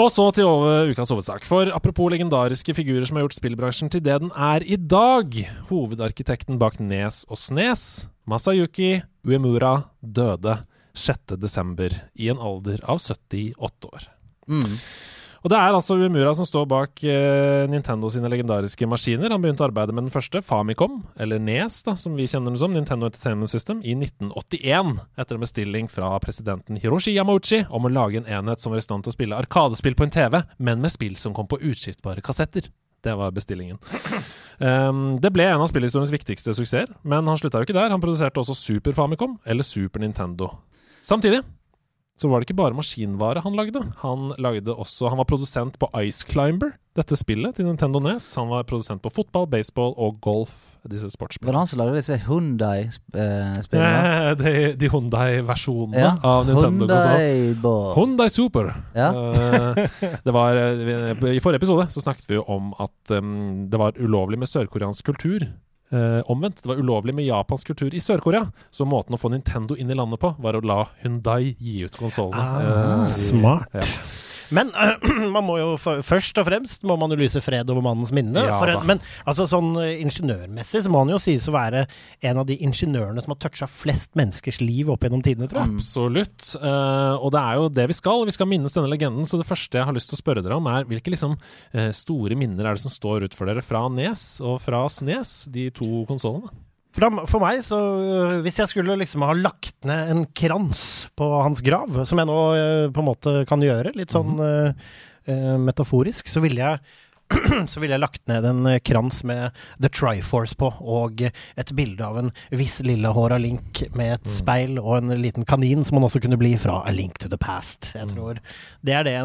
Og så til over ukas hovedsak. For apropos legendariske figurer som har gjort spillbransjen til det den er i dag. Hovedarkitekten bak Nes og Snes, Masayuki Uemura, døde 6.12. i en alder av 78 år. Mm. Og det er altså Uemura som står bak eh, Nintendo sine legendariske maskiner. Han begynte å arbeide med den første, Famicom, eller Nes, da, som vi kjenner den som, Nintendo Entertainment System, i 1981, etter en bestilling fra presidenten Hiroshi Yamauchi om å lage en enhet som var i stand til å spille arkadespill på en TV, men med spill som kom på utskiftbare kassetter. Det var bestillingen. Um, det ble en av spillhistoriens viktigste suksesser, men han slutta jo ikke der. Han produserte også Super Famicom, eller Super Nintendo. Samtidig så var det ikke bare maskinvare han lagde. Han lagde også Han var produsent på Ice Climber, dette spillet til Nintendo NES. Han var produsent på fotball, baseball og golf, disse sportsspillene. Var det han som lagde disse Hundai-spillene? Eh, de, de Hyundai-versjonene Ja. av Nintendo. Hundai, Hyundai Super. Ja. Eh, det var, eh, I forrige episode så snakket vi jo om at um, det var ulovlig med sørkoreansk kultur eh, omvendt. Det var ulovlig med japansk kultur i Sør-Korea. Så måten å få Nintendo inn i landet på, var å la Hundai gi ut konsollene. Ah, smart. Ja. Men man må jo først og fremst må man jo lyse fred over mannens minne. Ja for men altså sånn eh, ingeniørmessig så må han jo sies å være en av de ingeniørene som har toucha flest menneskers liv opp gjennom tidene, tror jeg. Absolutt. Uh, og det er jo det vi skal. Vi skal minnes denne legenden. Så det første jeg har lyst til å spørre dere om, er hvilke liksom, eh, store minner er det som står ut for dere fra Nes og fra Snes, de to konsollene? For, meg, så øh, Hvis jeg skulle liksom ha lagt ned en krans på hans grav, som jeg nå øh, på en måte kan gjøre, litt sånn øh, uh, metaforisk, så ville jeg så ville jeg lagt ned en krans med The Triforce på, og et bilde av en viss lillehåra Link med et speil og en liten kanin, som han også kunne bli fra A Link to the Past. Jeg tror det er det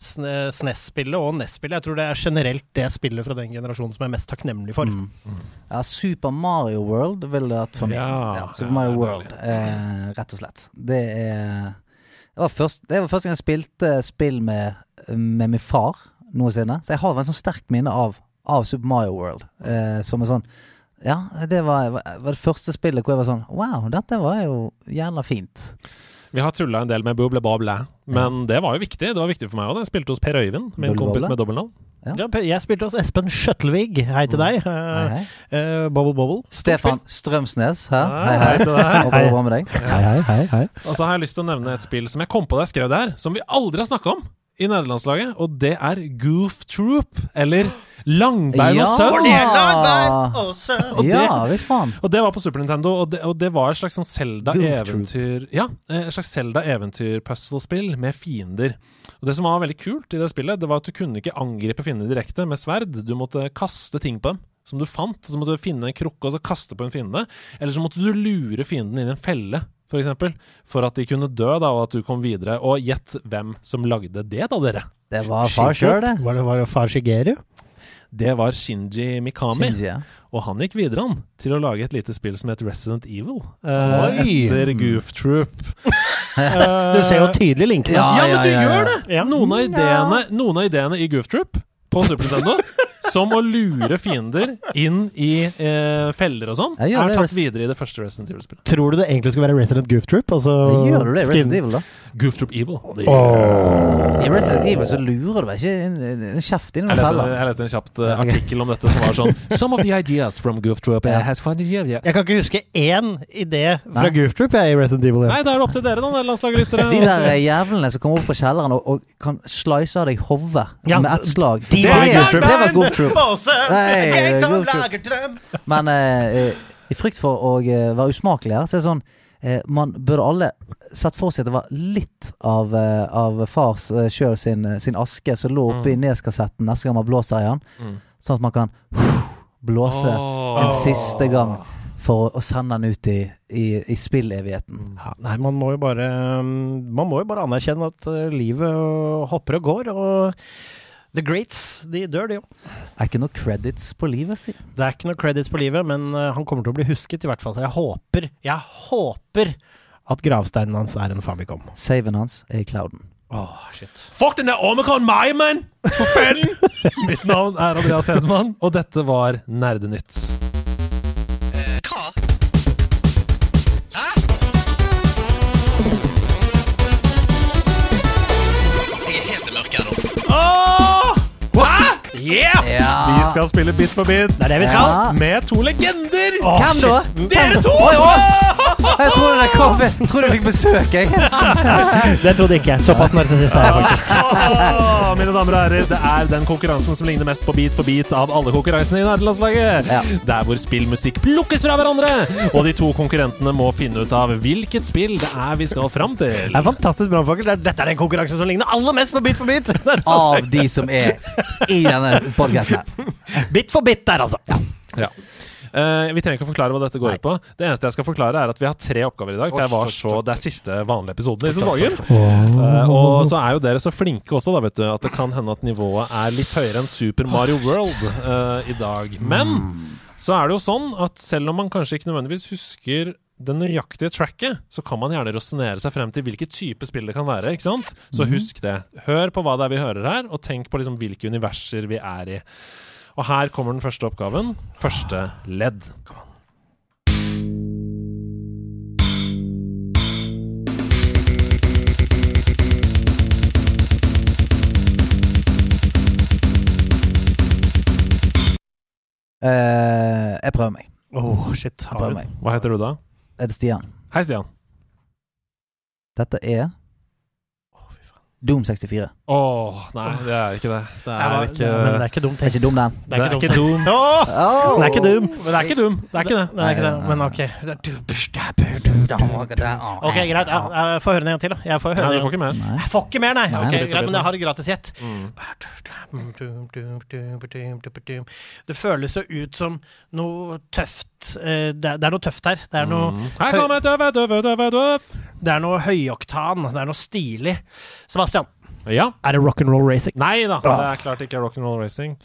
SNES-spillet og NES-spillet. Jeg tror det er generelt det spillet fra den generasjonen som jeg er mest takknemlig for. Mm. Ja, Super Mario World ville det vært for meg. Ja, Ja, Super Mario World, eh, rett og slett. Det er det var, først, det var første gang jeg spilte spill med, med min far noensinne. Så jeg har et sånn sterkt minne av, av Super Mario World. Eh, som er sånn Ja, det var, var det første spillet hvor jeg var sånn Wow, dette var jo jævla fint. Vi har tulla en del med Buble Boble, men det var jo viktig. Det var viktig for meg òg. Jeg spilte hos Per Øyvind, min Buble kompis med dobbeltnavn. Ja. Ja, jeg spilte hos Espen Skjøttelvig. Hei til deg. Hei, hei. uh, bobble Bobble. Stefan Strømsnes her. Hei, Hei, hei hei. til deg. Og det med deg. Hei, hei, hei, hei. Og så har jeg lyst til å nevne et spill som jeg kom på da jeg skrev det her, som vi aldri har snakka om i nederlandslaget, og det er Goof Troop, eller Langbein og sønn. Er langbein og sønn. Og Ja, visst faen. Og det var på Super Nintendo, og det, og det var et slags sånn. Zelda-eventyr Ja, et slags Zelda-eventyr-puzzlespill med fiender. Og det som var veldig kult i det spillet, det var at du kunne ikke angripe fiendene direkte med sverd. Du måtte kaste ting på dem som du fant. Så måtte du finne en krukke og så kaste på en fiende. Eller så måtte du lure fienden inn i en felle, for eksempel. For at de kunne dø, da, og at du kom videre. Og gjett hvem som lagde det, da, dere. Det var far sjøl, det. Var det, var det far Shigeru? Det var Shinji Mikami. Shinji, ja. Og han gikk videre han til å lage et lite spill som het Resident Evil. Eh, etter Goof Troop. Du ser jo tydelig linkene. Ja, Ja, men du ja, ja. gjør det! Ja. Noen, av ideene, noen av ideene i Goof Troop på Super Nintendo, som å lure fiender inn i eh, feller og sånn, er tatt videre i det første Resident Evil-spillet. Tror du det egentlig skulle være Resident Goof Troop? Altså, Gjør du det i Resident Evil, da? Goof Troop Evil. I Resident Evil så lurer du vel ikke en, kjeft inn i leste, jeg leste en kjapt eh, artikkel om dette som var sånn Some of the ideas from Goof Troop has found yeah, yeah. Jeg kan ikke huske én idé fra Nei. Goof Troop i Resident Evil. Nei, da er det opp til dere, da, landslagslyttere. De der eh, jævlene som kommer opp fra kjelleren og, og kan slice av deg hodet Ja, med ett slag. de det, var det, Goof Troop. det var Goof Troop. Nei, jeg som Goof Troop. lager drøm. Men eh, eh, i frykt for å være usmakelig her, så er det sånn Man burde alle sett for seg at det var litt av, eh, av fars eh, sjøl sin, eh, sin aske som lå oppi Mm. Nes-kassetten neste gang man blåser i den, Mm. sånn at man kan blåse oh. en siste gang for å, sende den ut i, i, i spillevigheten. Ja, nei, man må jo bare um, Man må jo bare anerkjenne at livet hopper og går, og The Greats, de dør, de òg. Er ikke noe credits på livet, si. Det er ikke noe credits på livet, men uh, han kommer til å bli husket, i hvert fall. Jeg håper, jeg håper at gravsteinen hans er en Famicom. Saven hans er i clouden. Åh, shit. Fuck den der Omicron meg, man! For fellen! Mitt navn er Andreas Hedman, og dette var Nerdenytt. Yeah! Ja. Vi skal spille Bit for bit. Det er det vi skal. Ja. Med to legender! Åh, Hvem da? Dere to! Oi, oss! Jeg trodde det kom Jeg trodde jeg fikk besøk, jeg. Det trodde jeg ikke. Såpass narsissist er jeg faktisk. Mine damer og herrer, det er den konkurransen som ligner mest på Beat for beat av alle konkurransene i nederlandslaget. Ja. Der hvor spillmusikk plukkes fra hverandre, og de to konkurrentene må finne ut av hvilket spill det er vi skal fram til. Det er fantastisk brannfakkel. Det Dette er den konkurransen som ligner aller mest på Bit for altså- Av de som er i denne podkasten. Bit for bit der, altså. Ja. Eh, vi trenger ikke å forklare hva dette går ut på. Det eneste jeg skal forklare, er at vi har tre oppgaver i dag. For jeg var så, Det er siste vanlige episoden i sesongen. Uh, og så er jo dere så flinke også, da, vet du, at det kan hende at nivået er litt høyere enn Super Mario World uh, i dag. Men så er det jo sånn at selv om man kanskje ikke nødvendigvis husker det nøyaktige tracket, så kan man gjerne resonnere seg frem til hvilken type spill det kan være. ikke sant? Så husk det. Hør på hva det er vi hører her, og tenk på liksom hvilke universer vi er i. Og her kommer den første oppgaven. Første ledd. Uh, jeg prøver meg. Oh, shit. Prøver meg. Hva heter du da? Er det Stian? Hei, Stian. Dette er Doom 64. Åh, nei, det er ikke det. Det Ja, ikke men det er ikke dumt. Er ikke dum, den. Det er ikke! Oh! Er dum. Men det er ikke dum. Det er ikke det. det, er ikke det, men ok. Ok, greit. Jeg får høre den en gang til, da. Jeg får høre Nei, du får ikke mer. Nei. Jeg får ikke mer, nei. Ok, greit, Men jeg har det gratis gjett. Mm. Det føles jo ut som noe tøft. Eh, Det er, det er noe tøft her. Det er noe, Mm. Her kommer døv, døv, døv, døv. det er noe høyoktan. Det er noe stilig. Sebastian, Ja. er det rock'n'roll racing? Nei da, det er klart ikke rock'n'roll racing.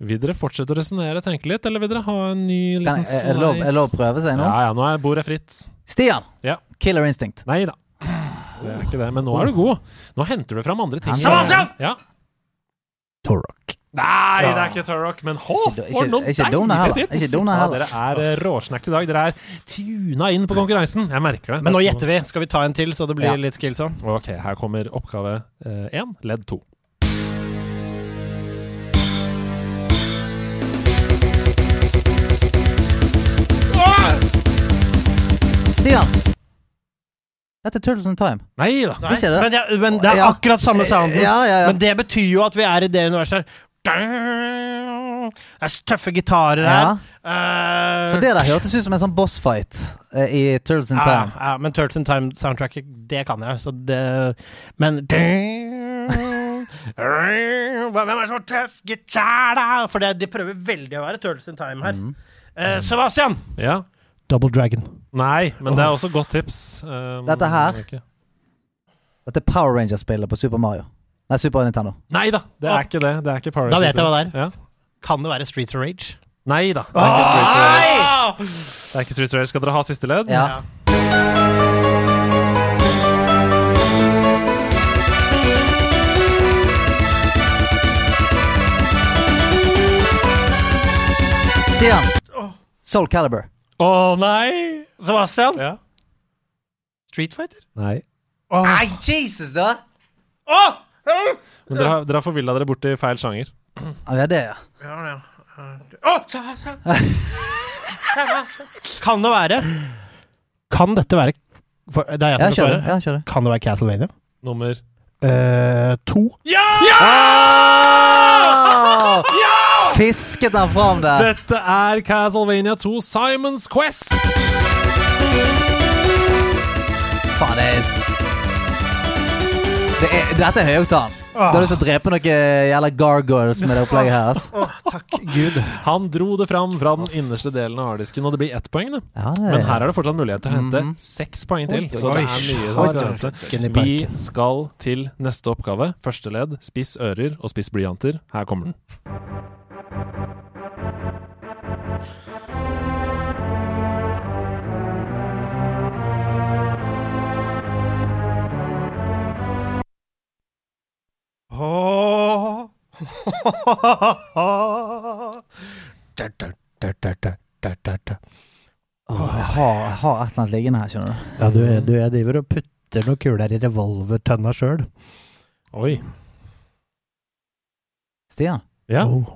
Vil dere fortsette å resonnere, tenke litt, eller vil dere ha en ny liten er, det lov, er det lov å prøve seg nå? Ja, ja, nå er bordet fritt. Stian! Ja. Killer Instinct. Nei da. Det er ikke det. Men nå er du god. Nå henter du fram andre ting. Sebastian! Ja. Torrock. Nei, det er ikke Turrock, men hå, for ikke- noen deilige tips! Ikke dum det Ja, dere er eh, råsnacks i dag. Dere er tuna inn på konkurransen. Jeg merker det. Men nå gjetter vi. Skal vi ta en til, så det blir Ja. litt skills òg? Ok, her kommer oppgave én, ledd to. Stian! Dette er Turtles in Time. Nei da. Nei, det? men, det, men det er akkurat samme sounden. Ja, ja, ja. Men det betyr jo at vi er i det universet. Det er tøffe gitarer her. ja. Eh, For det der hørtes ut som en sånn bossfight eh, i Turtles in Time. ja, men Turtles in Time-soundtracket, det kan jeg. Så det Men Hvem er så tøff gitar, da? For det, de prøver veldig å være Turtles in Time her. Mm. Eh, Sebastian! Ja. Double Dragon. Nei, men det er også godt tips. Um, Dette her? Dette er Power Rangers-spillet på Super Mario. Nei, Super Nintendo. Nei da, det er ikke det. Det er ikke Power Da vet jeg hva det Ja. Kan det være Streets of Rage? Nei da. Det er ikke Streets of Rage. Ah! Det er ikke Streets of Rage. Skal dere ha siste ledd? Ja. Stian! Soul Calibur. Å nei! Sebastian? Ja. Street Fighter? Nei. Nei, Jesus, da! Åh! Men dere har, dere har forvilla dere bort i feil sjanger. Ja, det er det, ja. Ja, ja. Åh, ta- ta- Kan det være Kan dette være for, Det er jeg Ja, som skal kjør det. svare. Ja, kjør det. Kan det være Castlevania? Nummer Eh, to. Ah! Fisket han fram der. Dette er Castlevania 2 Simons Quest! Faen, det er det er, Dette er høyoktan. Du har lyst til å drepe noen jævla gargoyles med det opplegget her. Altså. Åh, takk Gud. Han dro det fram fra den innerste delen av harddisken, og det blir ett poeng. Det. Ja, det Men her er det fortsatt mulighet til å hente Mhm. seks poeng til. Oi, Så det er mye oi, som skal hente. Vi skal til neste oppgave. Første ledd. Spiss ører og spiss blyanter. Her kommer den. Jeg, har, jeg har et eller annet liggende her, skjønner du. Ja, du, du, jeg driver og putter noen kuler i revolvertønna sjøl. Oi. Stian, Ja. Oh.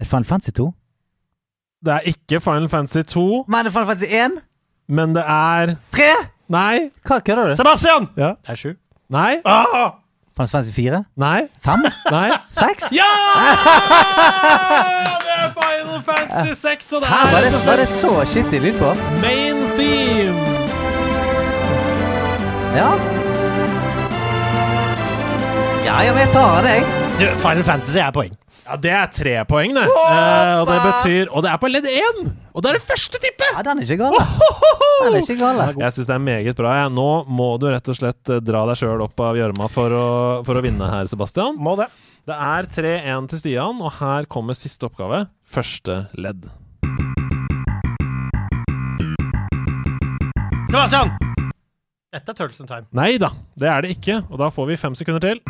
er Final Fantasy 2? Det er ikke Final Fantasy 2, Men er Final Fantasy 1? men det er 3? Nei. Hva kødder du? Sebastian! Ja. Det er sju. Nei. Ah! Final Fantasy 4? Nei. 5? Nei. 6? Ja! Det er Final Fantasy 6, og det Her var det, er var det så skittig lyd på? main theme. Ja. Ja, ja, men jeg tar den, jeg. Du, Final Fantasy er poeng. Ja, det er tre poeng, det. Eh, og det betyr Og det er på ledd én! Og det er det første tippet! Ja, den er ikke gal. Den er ikke gal. Jeg syns det er meget bra. Jeg. Nå må du rett og slett eh, dra deg sjøl opp av gjørma for, å- for å vinne her, Sebastian. Må det. Det er 3-1 til Stian, og her kommer siste oppgave. Første ledd. Sebastian! Dette er Turtles in Time. Nei da, det er det ikke. Og da får vi fem sekunder til.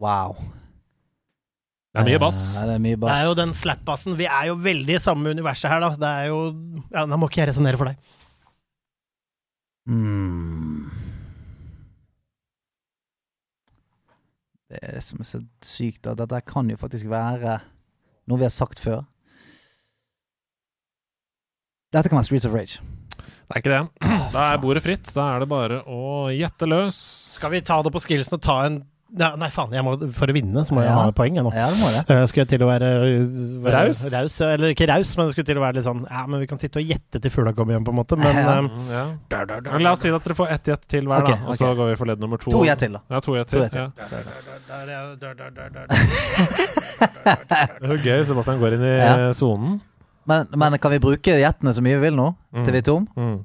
Wow. Det er mye bass. Ja, det er mye Det er jo den slap-bassen. Vi er jo veldig i samme universet her, da. Det er jo Ja, nå må ikke jeg resonnere for deg. Mm. Det er det som er så sykt, at dette kan jo faktisk være noe vi har sagt før. Dette kan være Streets of Rage. Det er ikke det. Da er bordet fritt. Da er det bare å gjette løs. Skal vi ta det på skillsen og ta en Nei, nei, faen, jeg må, for å vinne så må jeg Ja. ha poeng jeg nå. Ja, det må det. Uh, skulle jeg til å være, være Raus? raus? Eller ikke raus, men skulle til å være litt sånn Ja, men vi kan sitte og gjette til fugla kommer hjem, på en måte. Men Ja. um, Mm, ja. da, da, da, La oss si at dere får ett gjett til hver, okay, da. Og så går vi for ledd nummer to. To gjett til, da. Ja, to gjett til. Ja. Det er jo gøy. Sebastian går inn i Ja. sonen. Men, men kan vi bruke gjettene så mye vi vil nå? Mm. Til vi er tom? Mm.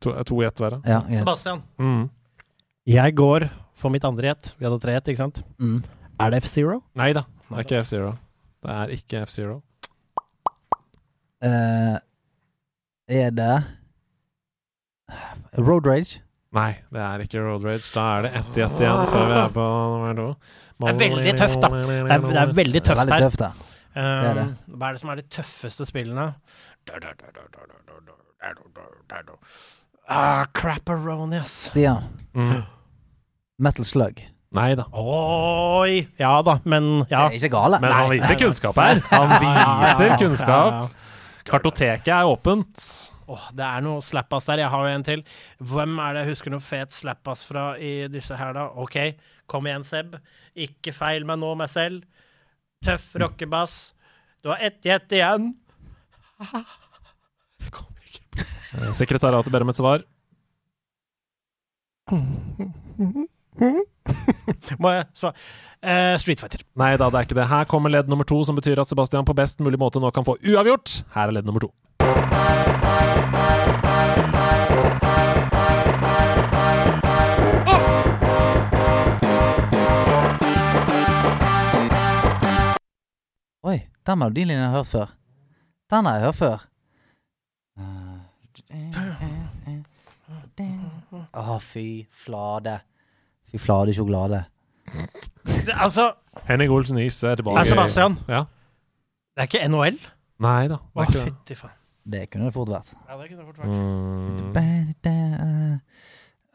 To, to gjett hver, da. Ja. ja. Sebastian. Mm. Jeg går for mitt andre gjett. Vi hadde tre gjett, ikke sant? Mm. Er det F-Zero? Nei da, det er ikke F-Zero. Det er ikke F-Zero. Eh, er det Road Rage? Nei, det er ikke Road Rage. Da er det ett gjett igjen før vi er på nummer to. Det er veldig tøft, da. Det er, det er veldig Det er tøft da. her. tøft, det. er det. Um, hva er det som er de tøffeste spillene? Ah, Crapperoni, ass. Stian. Mm. Metal Slug. Nei da. Oi! Ja da, men ja. Det er ikke gale. Men han viser kunnskap her. Han viser kunnskap. Kartoteket er åpent. Åh, det er noe slappass der. Jeg har jo en til. Hvem er det jeg husker noe fet slappass fra i disse her, da? OK, kom igjen, Seb. Ikke feil meg nå, meg selv. Tøff rockebass. Du har ett gjett igjen. Ikke Sekretariatet ber om et svar. Må jeg svare? uh, Street Fighter. Nei da, det er ikke det. Her kommer ledd nummer to, som betyr at Sebastian på best mulig måte nå kan få uavgjort. Her er ledd nummer to. Oi, den melodilinjen har jeg hørt før. Den har jeg hørt før. Å, fy flate. Fy flate sjokolade. Det, altså, Henning Olsen Is er tilbake. Nei, Sebastian. Ja. det er ikke NHL? Nei da. Å, Det ikke det. fytti faen. Det kunne det fort vært. Ja, det kunne det fort vært. Mm.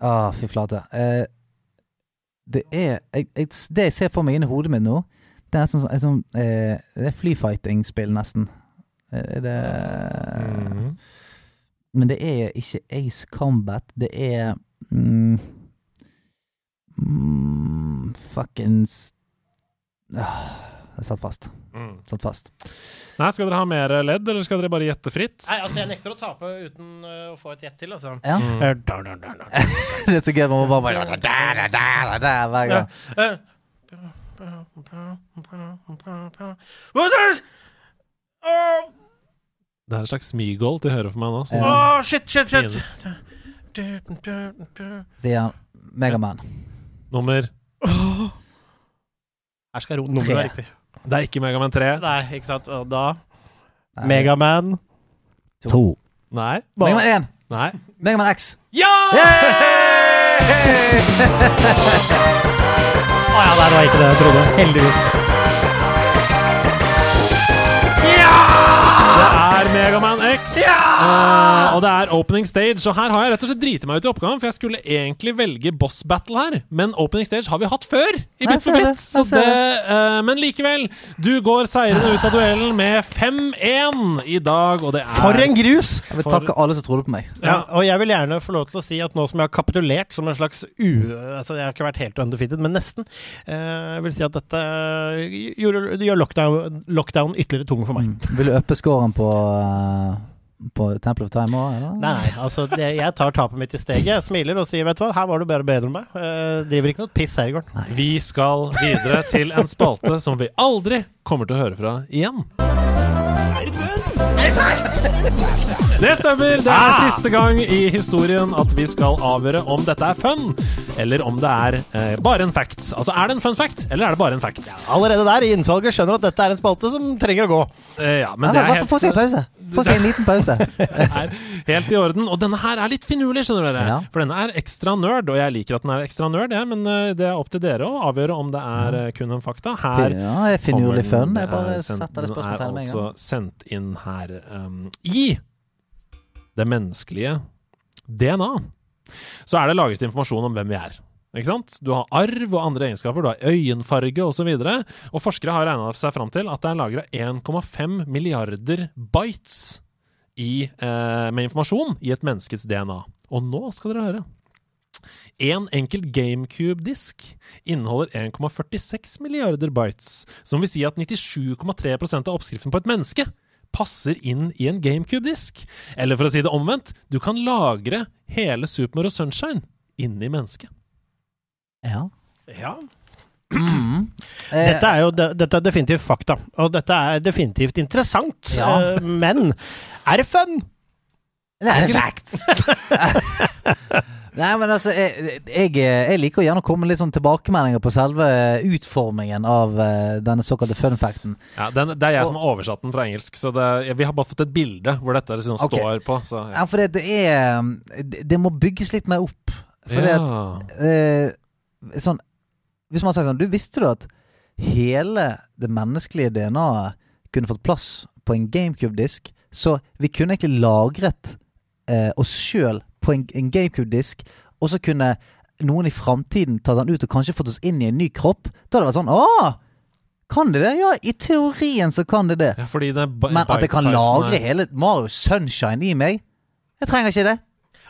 Å, fy flate. Eh, det er jeg, jeg, Det jeg ser for meg inni hodet mitt nå, det er sånn, sånn eh, Det er flyfighting-spill, nesten. Eh, Er det Mm. Men det er ikke Ace Combat. Det er mm, mm, Fuckings ah, Det satt fast. Mm. Satt fast. Nei, skal dere ha mer ledd, eller skal dere bare gjette fritt? Nei, altså, jeg nekter å tape uten uh, å få et gjett til, altså. Ja. Mm. Eh, det er så gøy. Man må bare da, da, da, da, da, hver gang. Ja. Åh, Det er et slags smygål til høyre for meg nå. som Ja. åh, shit, shit, shit. finnes. Stian. Megaman. Nummer Her skal ro nummeret være riktig. Det er ikke Megaman 3. Nei, ikke sant. Og da Megaman To. 2. Nei. Megaman 1. Nei. Megaman X. Ja! Yay! Å ja, der var ikke det jeg trodde. Heldigvis. Det er Megaman Ja! Uh, og det er opening stage. Og her har jeg rett og slett driti meg ut i oppgaven, for jeg skulle egentlig velge boss battle her. Men opening stage har vi hatt før i Bit for bit. Så det, uh, men likevel, du går seirende ut av duellen med 5-1 i dag, og det er For en grus! Jeg vil For- takke alle som trodde på meg. Ja, og jeg vil gjerne få lov til å si at nå som jeg har kapitulert som en slags u... Altså, jeg har ikke vært helt undefeated, men nesten. Uh, jeg vil si at dette gjør, gjør lockdown, lockdown ytterligere tung for meg. Mm. Vil du uppe scoren på, uh, på Temple of Time òg, eller? Nei, altså det, jeg tar tapet mitt i steget, jeg smiler og sier vet du hva, her var du bare bedre enn meg. Uh, driver ikke noe piss her i går. Vi skal videre til en spalte som vi aldri kommer til å høre fra igjen. Det stemmer! Det er siste gang i historien at vi skal avgjøre om dette er fun. eller om det er eh, bare en fact. Altså, er det en fun fact, eller er det bare en fact? Allerede der i innsalget skjønner at dette er en spalte som trenger å gå. Eh, ja, men Ja, det er helt, Få se en pause. Få se en liten pause. er helt i orden. Og denne her er litt finurlig, skjønner dere. Ja. For denne er ekstra nerd, og jeg liker at den er ekstra nerd, jeg, men eh, det er opp til dere å avgjøre om det er eh, kun en fakta. Her Ja, jeg finner jo litt fun. Jeg den, bare eh, setter det Den er spørsmålstegnet med en gang. altså sendt inn her. Um, I det menneskelige DNA så er det lagret informasjon om hvem vi er. Du har arv og andre egenskaper, du har øyenfarge osv. Og, så og forskere har regna seg fram til at det er lagra 1,5 milliarder bites i, eh, med informasjon i et menneskets DNA. Og nå skal dere høre. En enkelt GameCube-disk inneholder 1,46 milliarder bytes, som vil si at 97,3% av oppskriften på et menneske passer inn i en GameCube-disk. Eller for å si det omvendt, du kan lagre hele Super Mario Sunshine inni mennesket. Ja. Ja. Mm. Eh, Dette er jo dette er definitivt fakta, og dette er definitivt interessant. Ja. Eh, men er det fun? Det er fact! Nei, men altså, jeg, jeg, jeg liker gjerne å komme med litt sånn tilbakemeldinger på selve utformingen av uh, denne såkalte fun facten. Ja, den, det er jeg som har oversatt den fra engelsk, så det, vi har bare fått et bilde hvor dette liksom okay. står på. Så, Ja, for det, det er det, det må bygges litt mer opp. For det at Ja. eh, sånn, Hvis man har sagt sånn Du visste du at hele det menneskelige DNA-et kunne fått plass på en GameCube-disk? Så vi kunne egentlig lagret eh, oss sjøl på en, en GameCube-disk, og så kunne noen i framtiden tatt den ut og kanskje fått oss inn i en ny kropp. Da hadde det vært sånn Å! Kan de det? Ja, i teorien så kan de det. Ja, det ba- Men at jeg kan lagre hele Mario Sunshine i meg Jeg trenger ikke det.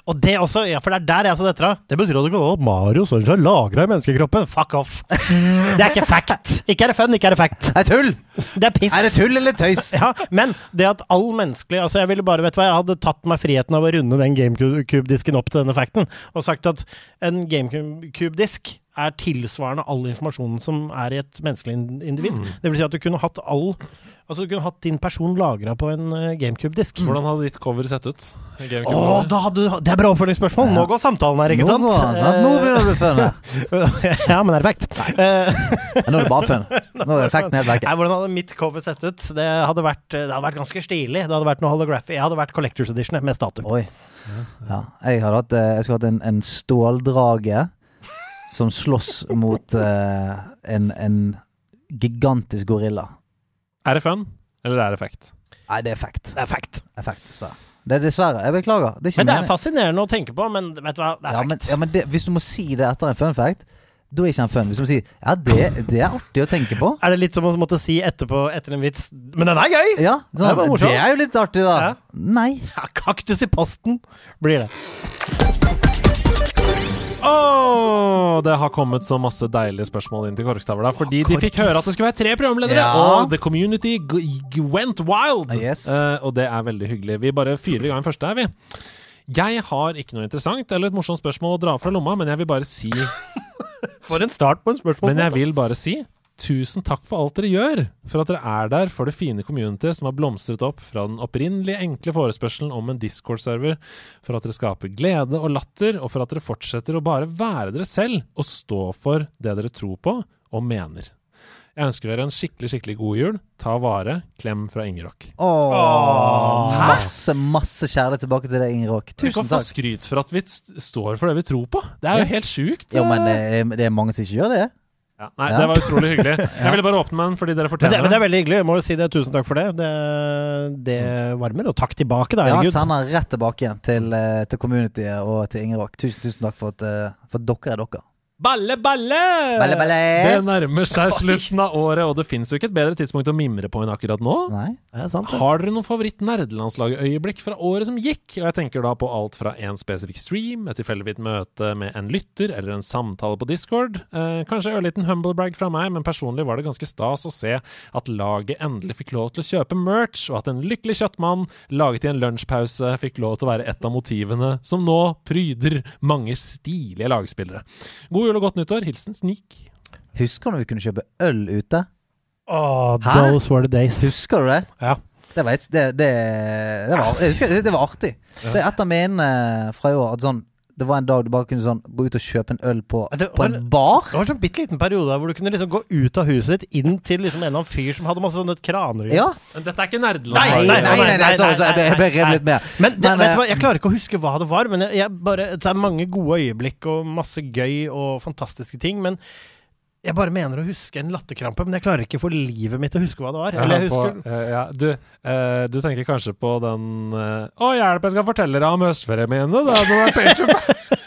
Og det også, ja, for det er der jeg så dette av. Det betyr at du kan ha Mario Sunshine lagra i menneskekroppen. Fuck off. Det er ikke fact. Ikke er det fun, ikke er det fact. Det er tull! Det er piss. Er det tull eller tøys? Ja, men det at all menneskelig Altså Jeg ville bare, vet du hva, jeg hadde tatt meg friheten av å runde den GameCube-disken opp til denne facten, og sagt at en GameCube-disk er tilsvarende all informasjonen som er i et menneskelig individ. Mm. Det vil si at du kunne hatt all Altså du kunne hatt din person lagra på en eh, GameCube-disk. Hvordan hadde ditt cover sett ut? Å, GameCube-cover? da hadde du Det er bra oppfølgingsspørsmål! Nå går samtalen her, ikke Nå sant? Nå, nå. Nå begynner det å bli fun her. Eh, ja, men er det fact? Eh, Nå er det bare fun. Nå er effekten helt vekk. Hvordan hadde mitt cover sett ut? Det hadde vært, det hadde vært ganske stilig. Det hadde vært noe holography. Jeg hadde vært Collectors Edition med statue. Oi. Ja, jeg hadde hatt, eh, jeg skulle hatt en, en ståldrage som slåss mot uh, en, en gigantisk gorilla. Er det fun, eller er det fact? Nei, det er fact. Det er fact. Det er fact, dessverre. Det er dessverre. Jeg beklager. Det er ikke Men det er fascinerende å tenke på, men vet du hva, det er ja, fact. men, ja, men det, hvis du må si det etter en fun fact, da er ikke en fun. Hvis du må si ja, det, det er artig å tenke på. Er det litt som å måtte si etterpå etter en vits Men den er gøy! Ja, Det er sånn, det er jo litt artig, da. Ja. Nei. Ja, kaktus i posten blir det. Åh, det har kommet så masse deilige spørsmål inn til Korktavla. Fordi de fikk høre at det skulle være tre programledere, Ja. og the community went wild! Yes. Uh, og det er veldig hyggelig. Vi bare fyrer i gang første her, vi. Jeg har ikke noe interessant eller et morsomt spørsmål å dra fra lomma, men jeg vil bare si For en start på en spørsmål. Men jeg vil bare si tusen takk for alt dere gjør, for at dere er der for det fine community som har blomstret opp fra den opprinnelige enkle forespørselen om en Discord-server, for at dere skaper glede og latter, og for at dere fortsetter å bare være dere selv og stå for det dere tror på og mener. Jeg ønsker dere en skikkelig, skikkelig god jul. Ta vare. Klem fra Ingerock. Åh, masse, masse kjærlighet tilbake til deg, Ingerock. Tusen takk. Du kan få skryt for at vi st- står for det vi tror på. Det er jo helt sjukt. Jo, men eh, det er mange som ikke gjør det. Ja, nei, Ja. det var utrolig hyggelig. Jeg ville bare åpne med den fordi dere Men fortjener det, men det er veldig hyggelig. Jeg må jo si det. Tusen takk for det. Det, det varmer. Og takk tilbake, da. Ja, Herregud. sender rett tilbake igjen til, eh, til communityet og til Ingeråk. Tusen, tusen takk for at, eh, for at dere er dere. Balle, balle! Balle, balle! Det nærmer seg slutten av året, og det fins jo ikke et bedre tidspunkt å mimre på enn akkurat nå. Nei? Det er sant, det. Har dere noen favoritt-nerdelandslaget-øyeblikk fra året som gikk? Og jeg tenker da på alt fra en spesifikk stream, et tilfeldig møte med en lytter, eller en samtale på Discord. Eh, kanskje ørliten humblebrag fra meg, men personlig var det ganske stas å se at laget endelig fikk lov til å kjøpe merch, og at en lykkelig kjøttmann laget i en lunsjpause fikk lov til å være et av motivene som nå pryder mange stilige lagspillere. God jul og godt nyttår. Hilsen Snik. Husker du når vi kunne kjøpe øl ute? Åh, those were the days. Husker du det? Ja. Det var, det, det, det var, jeg husker, det var artig. Det er et av mine fra i år. At sånn, det var en dag du bare kunne sånn gå ut og kjøpe en øl på, det på var- en bar. Det var en sånn bitte liten periode hvor du kunne liksom gå ut av huset ditt, inn til liksom en eller annen fyr som hadde masse sånne kraner. Ja. Men dette er ikke Nei, nerdelandslaget. nei, nei, nei, så, så, jeg ble- jeg ble nei, revet litt med. Men, det, Men, vet eh, du hva, jeg klarer ikke å huske hva det var, men jeg, jeg bare, det er mange gode øyeblikk og masse gøy og fantastiske ting. Men jeg bare mener å huske en latterkrampe, men jeg klarer ikke for livet mitt å huske hva det var. Eller jeg på, husker eh, ja, du, eh, du tenker kanskje på den eh, Å, hjelp, jeg skal fortelle deg om høstferien min. Da hadde det vært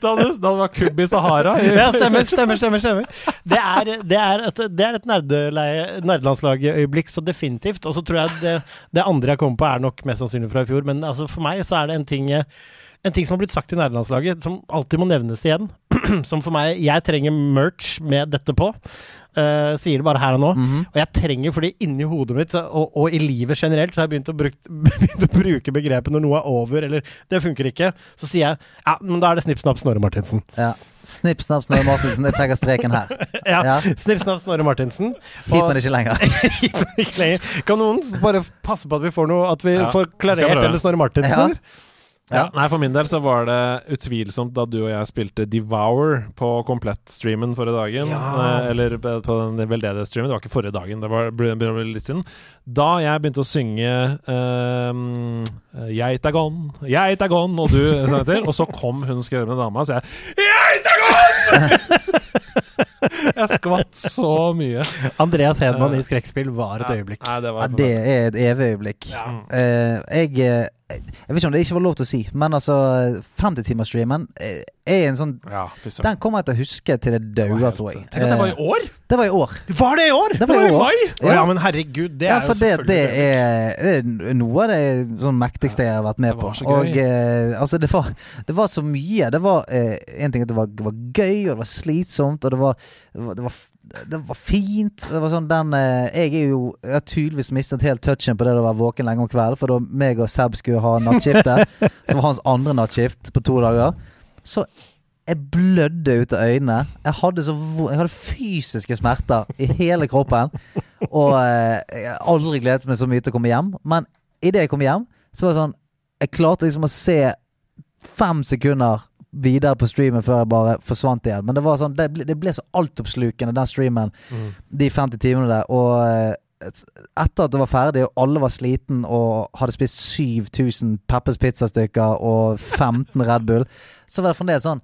Da det var kubb i Sahara. Ja, stemmer, stemmer, stemmer. stemmer. Det er, det er et, det er et nerdelandslagøyeblikk, så definitivt. Og så tror jeg det, det andre jeg kommer på, er nok mest sannsynlig fra i fjor. Men altså, for meg så er det en ting jeg- en ting som har blitt sagt i nerdelandslaget, som alltid må nevnes igjen. som for meg Jeg trenger merch med dette på. Uh, sier det bare her og nå. Mhm. Og jeg trenger, fordi inni hodet mitt og, og i livet generelt, så har jeg begynt å, brukt, begynt å bruke begrepet når noe er over, eller det funker ikke. Så sier jeg ja, men da er det snipp, snapp, Snorre Martinsen. Ja. Snipp, snapp, Snorre Martinsen. Jeg trekker streken her. Ja, Ja. Snipp, snapp, Snorre Martinsen. Hit, men ikke lenger. Hit, men ikke lenger. Kan noen bare passe på at vi får noe At vi Ja, får klarert eller Snorre Martinsen? Ja. Ja, nei, For min del så var det utvilsomt da du og jeg spilte Devour på komplett-streamen forrige dagen. Ja. Eh, eller på den veldedige streamen. Det var ikke forrige dagen, det var begynner å litt siden. Da jeg begynte å synge um, Geit er gone, geit er gone, og du sang til, og så kom hun skrevne dama og jeg, Geit er gone! jeg skvatt så mye. Andreas Hedman i skrekkspill var et øyeblikk. Nei, det var Ja, det er et evig øyeblikk. Eh, jeg, eh, jeg vet ikke om det ikke var lov til å si, men altså 50-timersstreamen eh, er en sånn Ja. Den kommer jeg til å huske til det Det dauer, tror jeg. Tenk at det var Eh, i år! det var i år. Var det i år?! Det var i år. Å ja, men herregud, det ja, er jo for det, selvfølgelig det er, er noe av det sånn mektigste jeg har vært med Det på. var. Og eh, altså, det var, det var så mye. Det var eh, en ting at det var, det var gøy, og det var slitsomt, og det var, det var, det var, det var fint. Det var sånn den eh, Jeg er jo Jeg har tydeligvis mistet helt touchen på det å være våken lenge om kvelden, for da meg og Seb skulle ha nattskiftet, som var hans andre nattskift på to dager, så jeg blødde ut av øynene. Jeg hadde, så, jeg hadde fysiske smerter i hele kroppen. Og eh, jeg har aldri gledet meg så mye til å komme hjem. Men idet jeg kom hjem, så var det sånn Jeg klarte liksom å se fem sekunder videre på streamen før jeg bare forsvant igjen. Men det var sånn Det ble, det ble så altoppslukende, den streamen, de 50 timene der. Og eh, etter at det var ferdig, og alle var sliten og hadde spist 7000 Peppers pizzastykker og 15 Red Bull, så var det fremdeles sånn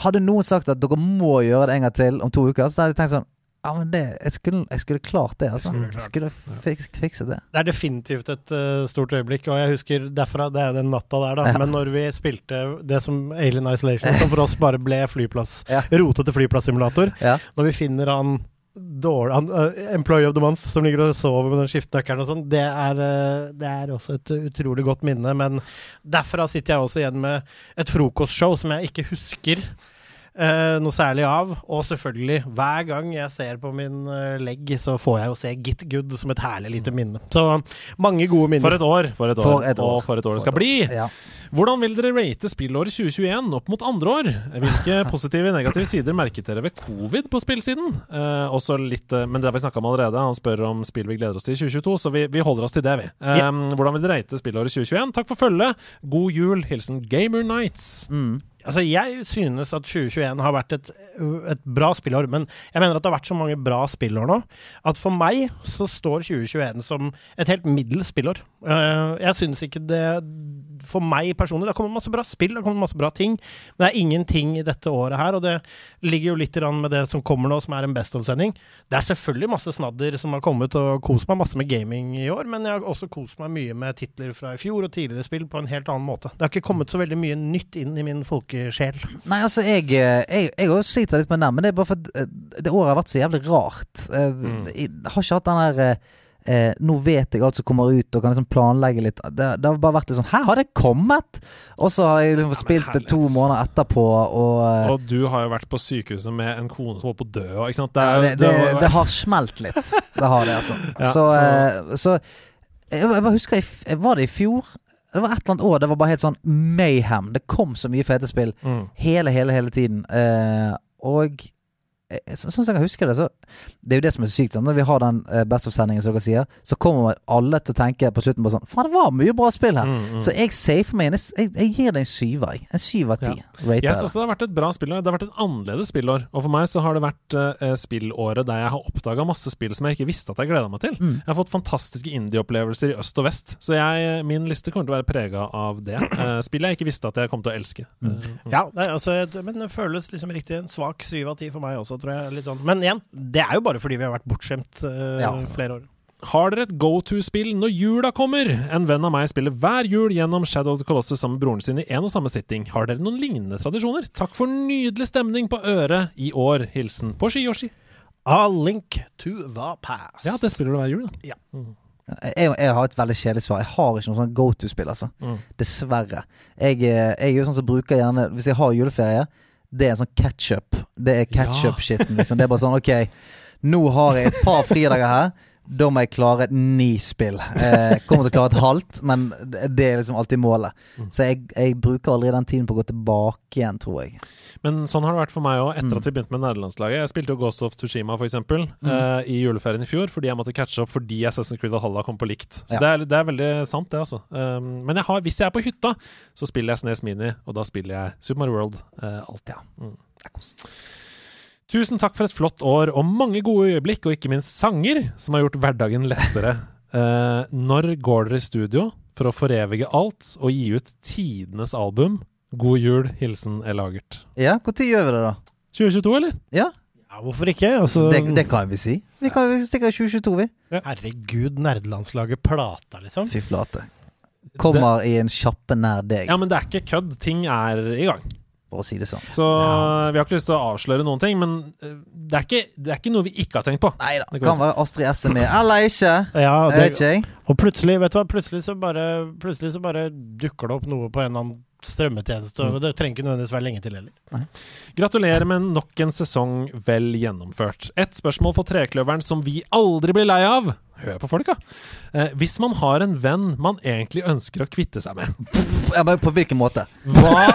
Hadde noen sagt at dere må gjøre det en gang til om to uker, så hadde jeg tenkt sånn Ja, men det Jeg skulle, jeg skulle klart det, altså. skulle Jeg skulle fiks, fikse det. Det er definitivt et uh, stort øyeblikk, og jeg husker derfra Det er den natta der, da. Ja. Men når vi spilte det som Alien Isolation, som for oss bare ble flyplass Ja. Rotete flyplassimulator. Ja. Når vi finner han dårlig han, uh, Employee of the month som ligger og sover med den skiftenøkkelen og sånn, det, er, eh, det er også et utrolig godt minne. Men derfra sitter jeg også igjen med et frokostshow som jeg ikke husker. Eh, noe særlig av. Og selvfølgelig, hver gang jeg ser på min eh, legg, så får jeg jo se Git Good som et herlig lite minne. Så mange gode minner. For et år, for et år, For et år. og for et år det skal bli. Ja. Hvordan vil dere rate spillåret 2021 opp mot andre år? Hvilke positive og negative sider merket dere ved covid på spillsiden? Eh, også litt, eh, men det har vi snakka om allerede. Han spør om spill vi gleder oss til i 2022, så vi, vi holder oss til det, vi. Eh, Hvordan vil dere rate spillåret 2021? Takk for følget. God jul. Hilsen Gamer Nights. Mm. Altså, jeg synes at 2021 har vært et, et bra spillår, men jeg mener at det har vært så mange bra spillår nå, at for meg så står 2021 som et helt middels spillår. Eh, jeg synes ikke det For meg personlig, det har kommet masse bra spill, det har kommet masse bra ting, men det er ingenting i dette året her, og det ligger jo litt med det som kommer nå, som er en Best of-sending. Det er selvfølgelig masse snadder som har kommet, og kost meg masse med gaming i år, men jeg har også kost meg mye med titler fra i fjor og tidligere spill på en helt annen måte. Det har ikke kommet så veldig mye nytt inn i min folkesjel. Nei, altså, jeg, eh, jeg, jeg også sliter litt med den, men det er bare for at eh, det året har vært så jævlig rart. Eh, Mm. Jeg har ikke hatt den der eh, eh, Nå vet jeg alt som kommer ut, og kan liksom planlegge litt. Det, det har bare vært litt sånn Hæ, har det kommet?! Og så har jeg liksom spilt det to måneder etterpå, og eh, Og du har jo vært på sykehuset med en kone som holdt på å dø. og, Ikke sant? Det, er, det, det, det, det har smelt litt. Det har det, altså. Ja, så, så- eh, så jeg, jeg bare husker jeg, Var det i fjor? Det var et eller annet år. Det var bare helt sånn mayhem. Det kom så mye fete spill mm. hele, hele, hele tiden. Eh, og eh, Sånn som jeg husker det, så Det er jo det som er så sykt. Sant? Når vi har den eh, Best of-sendingen, som dere sier, så kommer alle til å tenke på slutten på sånn Faen, det var mye bra spill her! Mm, mm. Så jeg safer meg inn. jeg, jeg gir det en syver, jeg. En syv av ti. Jeg syns det har vært et bra spillår. Det har vært et annerledes spillår. Og for meg så har det vært uh, spillåret der jeg har oppdaga masse spill som jeg ikke visste at jeg gleda meg til. Mm. Jeg har fått fantastiske indie-opplevelser i øst og vest, så jeg, min liste kommer til å være prega av det. Uh, spill jeg ikke visste at jeg kom til å elske. Mm. Eh, Ja, er altså, men det føles liksom riktig. En svak syv av ti for meg også, tror jeg. Litt sånn. Men igjen, det er jo bare fordi vi har vært bortskjemt uh, Ja. flere år. Har dere et go to-spill når jula kommer? En venn av meg spiller hver jul gjennom Shadow of the Colossus sammen med broren sin i en og samme sitting. Har dere noen lignende tradisjoner? Takk for nydelig stemning på øret i år. Hilsen på Ski-Yoshi. A Link to the Past. Ja, det spiller du hver jul, da. Jeg, jeg har et veldig kjedelig svar. Jeg har ikke noe sånn go to-spill, altså. Mm. Dessverre. Jeg, eh, jeg er jo sånn som bruker gjerne Hvis jeg har juleferie, det er en sånn catch-up. Det er ketchup-skitten, liksom. Det er bare sånn OK, nå har jeg et par fridager her. Da må jeg klare ni spill. Eh, kommer til å klare et halvt, men det er liksom alltid målet. Mm. Så jeg, jeg bruker aldri den tiden på å gå tilbake igjen, tror jeg. Men sånn har det vært for meg òg, etter Mm. at vi begynte med nederlandslaget. Jeg spilte jo Ghost of Tushima, for eksempel, Mm. eh, i juleferien i fjor, fordi jeg måtte catche opp fordi Assassin's Creed Valhalla kom på likt. Så Ja. det, er, det er veldig sant, det, altså. Um, men jeg har, hvis jeg er på hytta, så spiller jeg Snes Mini, og da spiller jeg Super Mario World eh, alltid. Mm. Det er kos. Tusen takk for et flott år og mange gode øyeblikk, og ikke minst sanger, som har gjort hverdagen lettere. Uh, når går dere i studio for å forevige alt og gi ut tidenes album? God jul, hilsen er lagert. Ja, når gjør vi det, da? 2022, eller? Ja, Ja, hvorfor ikke? Altså, det, det kan vi si. Vi kan stikke stikker i 2022, vi. Herregud, nerdelandslaget plata, liksom. Fy flate. Kommer i en kjappe nær deg, Ja, men det er ikke kødd. Ting er i gang. For å si det sånn. Så vi har ikke lyst til å avsløre noen ting, men eh, det er ikke, det er ikke noe vi ikke har tenkt på. Nei da. Det kan kan være Astrid S er med, eller ikke. Ja, det, vet det, ikke, jeg. og plutselig, vet du hva, plutselig så bare, plutselig så bare dukker det opp noe på en eller annen strømmetjeneste, og det trenger ikke nødvendigvis være lenge til heller. Gratulerer med nok en sesong vel gjennomført. Et spørsmål for Trekløveren som vi aldri blir lei av. Hør på folka. Eh, hvis man har en venn man egentlig ønsker å kvitte seg med, Ja, men på hvilken måte? hva,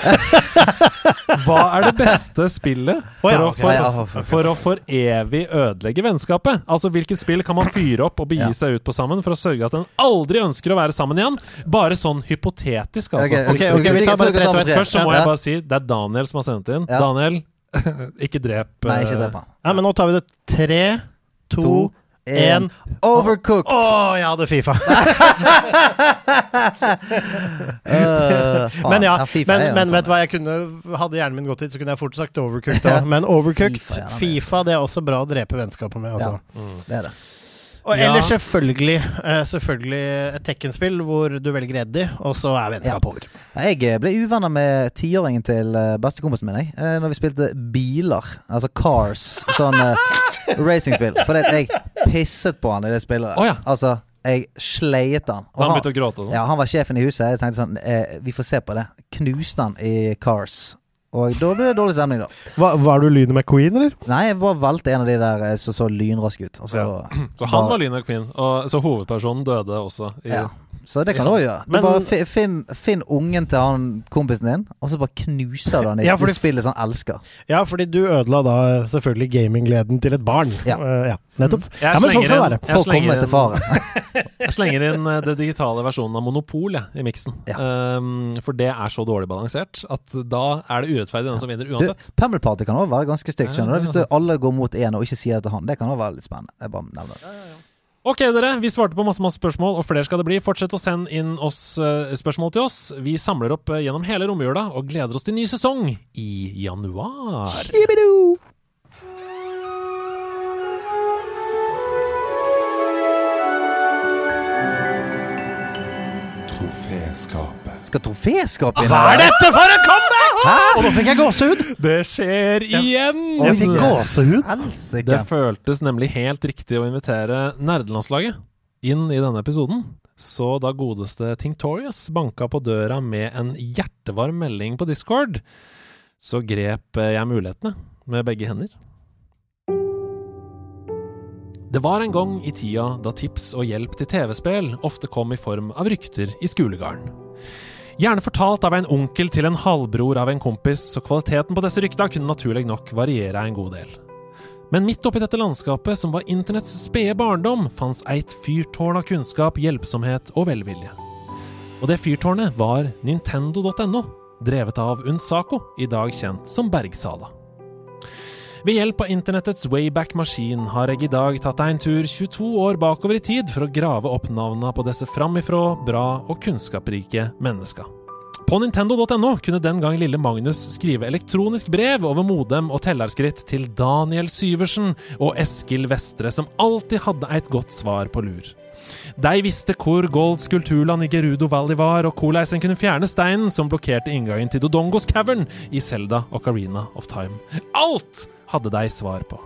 hva er det beste spillet for, Å ja, å, for, Ja, ja, for- for å for evig ødelegge vennskapet? Altså hvilket spill kan man fyre opp og begi Ja. seg ut på sammen for å sørge at en aldri ønsker å være sammen igjen? Bare sånn hypotetisk, altså. Okay, okay, ok, vi tar bare rett og. Først så må jeg bare si det er Daniel som har sendt inn. Ja. Daniel, ikke drep Nei, ikke eh, drep han. Ja, men nå tar vi det tre, to, To, én. en. Overcooked! Å, jeg hadde Fifa. uh, faen. Men ja, FIFA men, men vet du sånn- hva, jeg kunne Hadde hjernen min gått hit, så kunne jeg fort sagt overcooked òg. Men overcooked, FIFA, ja, det Fifa, det er også bra å drepe vennskapet med. Altså. Det er det. Og Ja. ellers selvfølgelig, eh, selvfølgelig et Tekken-spill hvor du velger Eddie, og så er vennskapet over. Jeg eh, ble uvenner med tiåringen til bestekompisen min jeg, Når vi spilte biler. Altså Cars. Sånn racingspill. Fordi at jeg pisset på han i det spillet. der. Å ja. Altså, jeg sleiet han. Og han begynte å gråte og sånn? ja, han var sjefen i huset. Jeg tenkte sånn eh, Vi får se på det. Knuste han i Cars. Og da ble det dårlig stemning, da. Hva, var du Lynet McQueen, eller? Nei, jeg bare valgte en av de der eh, som så lynrask ut. Og så, Så han var Lynor Queen, og så hovedpersonen døde også. I, ja. Så det kan du òg gjøre. Du Men- bare finn, finn ungen til han kompisen din, og så bare knuser du han i Ja, ja, fordi- spillet som han elsker. Ja, fordi du ødela da selvfølgelig gaminggleden til et barn. Ja. uh, ja nettopp. Mm. Ja, men sånn skal det være. For å komme til faren. Jeg slenger inn eh, det digitale versjonen av Monopol jeg, i miksen. Ja. Um, for det er så dårlig balansert at da er det urettferdig den som vinner uansett. Pamel Party kan òg være ganske stygt. skjønner du Hvis du alle går mot én og ikke sier det til han. Det kan òg være litt spennende. Jeg bare nevner det. Ok, dere. Vi svarte på masse masse spørsmål, og flere skal det bli. Fortsett å sende inn oss eh, spørsmål til oss. Vi samler opp eh, gjennom hele romjula og gleder oss til ny sesong i januar. Troféskapet. Skal troféskap inn Hva er dette for en comeback?! Og nå fikk jeg gåsehud! Det skjer igjen! Jeg fikk gåsehud. Det føltes nemlig helt riktig å invitere nerdelandslaget inn i denne episoden. Så da godeste Tinctorius banka på døra med en hjertevarm melding på Discord, så grep jeg mulighetene med begge hender. Det var en gang i tida da tips og hjelp til TV-spill ofte kom i form av rykter i skolegarden. Gjerne fortalt av en onkel til en halvbror av en kompis, så kvaliteten på disse rykta kunne naturlig nok variere en god del. Men midt oppi dette landskapet, som var internetts spede barndom, fantes eit fyrtårn av kunnskap, hjelpsomhet og velvilje. Og det fyrtårnet var nintendo.no, drevet av Unsako, i dag kjent som Bergsala. Ved hjelp av internettets Wayback-maskin har jeg i dag tatt deg en tur 22 år bakover i tid for å grave opp navna på disse framifrå, bra og kunnskaprike menneska. På nintendo.no kunne den gang lille Magnus skrive elektronisk brev over modem og tellerskritt til Daniel Syversen og Eskil Vestre, som alltid hadde et godt svar på lur. De visste hvor Golds kulturland i Gerudo Valley var, og hvordan en kunne fjerne steinen som blokkerte inngangen til Dodongos Cavern i Selda Ocarina of Time. Alt hadde de svar på.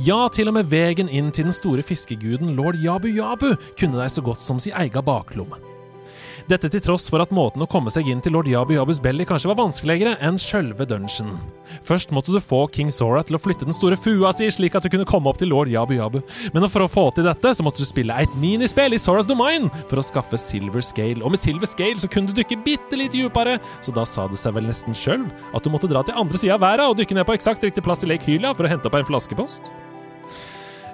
Ja, til og med vegen inn til den store fiskeguden lord Jabu Jabu kunne de så godt som si eiga baklomme. Dette til tross for at måten å komme seg inn til lord Yabu Yabus belly kanskje var vanskeligere enn sjølve dungeon. Først måtte du få King Sora til å flytte den store fua si, slik at du kunne komme opp til lord Yabu Yabu. Men for å få til dette, så måtte du spille et minispill i Soras Domain for å skaffe Silver Scale. Og med Silver Scale så kunne du dykke bitte litt dypere, så da sa det seg vel nesten sjøl at du måtte dra til andre sida av verden og dykke ned på eksakt riktig plass i Lake Hylia for å hente opp en flaskepost.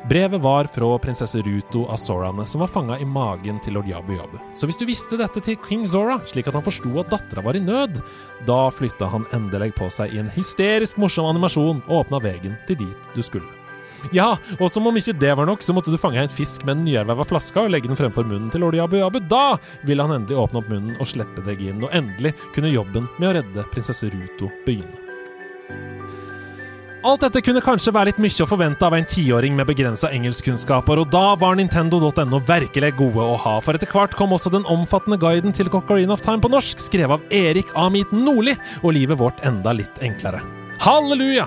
Brevet var fra prinsesse Ruto av Zorane, som var fanga i magen til lord Jabu Jabu. Så hvis du visste dette til king Zora, slik at han forsto at dattera var i nød, da flytta han endelig på seg i en hysterisk morsom animasjon og åpna veien til dit du skulle. Ja, og som om ikke det var nok, så måtte du fange en fisk med en nyerverva flaske og legge den fremfor munnen til lord Jabu Jabu. Da ville han endelig åpne opp munnen og slippe deg inn, og endelig kunne jobben med å redde prinsesse Ruto begynne. Alt dette kunne kanskje være litt mye å forvente av en tiåring med begrensa engelskkunnskaper, og da var Nintendo.no virkelig gode å ha, for etter hvert kom også den omfattende guiden til Cochrane of Time på norsk, skrevet av Erik Amit Nordli, og livet vårt enda litt enklere. Halleluja!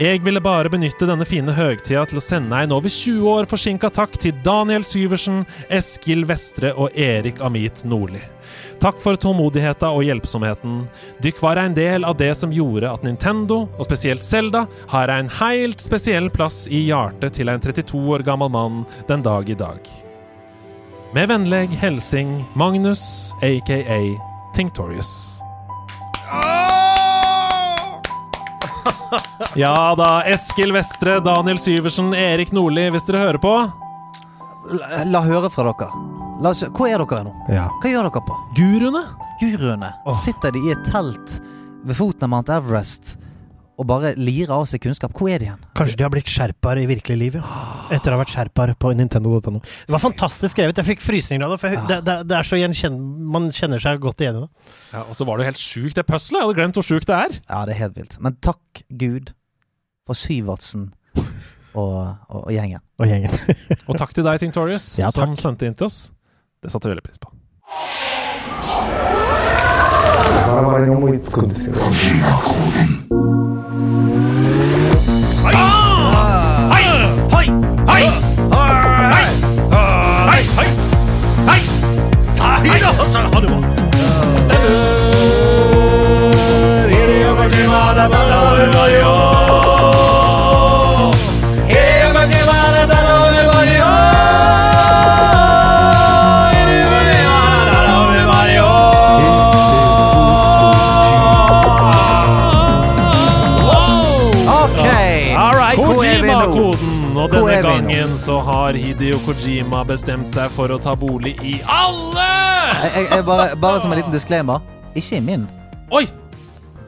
Jeg ville bare benytte denne fine høgtida til å sende en over 20 år forsinka takk til Daniel Syversen, Eskil Vestre og Erik Amit Nordli. Takk for tålmodigheta og hjelpsomheten. Dykk var en del av det som gjorde at Nintendo, og spesielt Zelda, har en helt spesiell plass i hjertet til en 32 år gammel mann den dag i dag. Med vennlig helsing Magnus, aka Tinktorius. Tinctorius. Ja da, Eskil Vestre, Daniel Syversen, Erik Nordli, hvis dere hører på. La, la høre fra dere. La hvor er dere nå? Ja. Hva gjør dere på? Guruene. Guruene. Oh. Sitter de i et telt ved foten av Mount Everest og bare lirer av seg kunnskap? Hvor er de igjen? Kanskje de har blitt sherpaer i virkelig liv, ja. Etter å ha vært sherpaer på Nintendo.no. Det var fantastisk skrevet. Jeg fikk frysninger av det. For det, det, det er så gjenkjenn... Man kjenner seg godt igjen i det. Ja, og så var det jo helt sjukt, det puzzlet. Jeg hadde glemt hvor sjukt det er. Ja, det er helt vilt. Men takk Gud for Syvertsen og, og, og gjengen. Og gjengen. Og takk til deg, Tinctorius, Ja, som sendte inn til oss. Det satte vi veldig pris på. バラ バラに思いつくんですけ Gangen så har Hideo Kojima bestemt seg for å ta bolig i alle! Jeg, jeg, jeg bare, bare som en liten disclaimer. Ikke i min. Oi!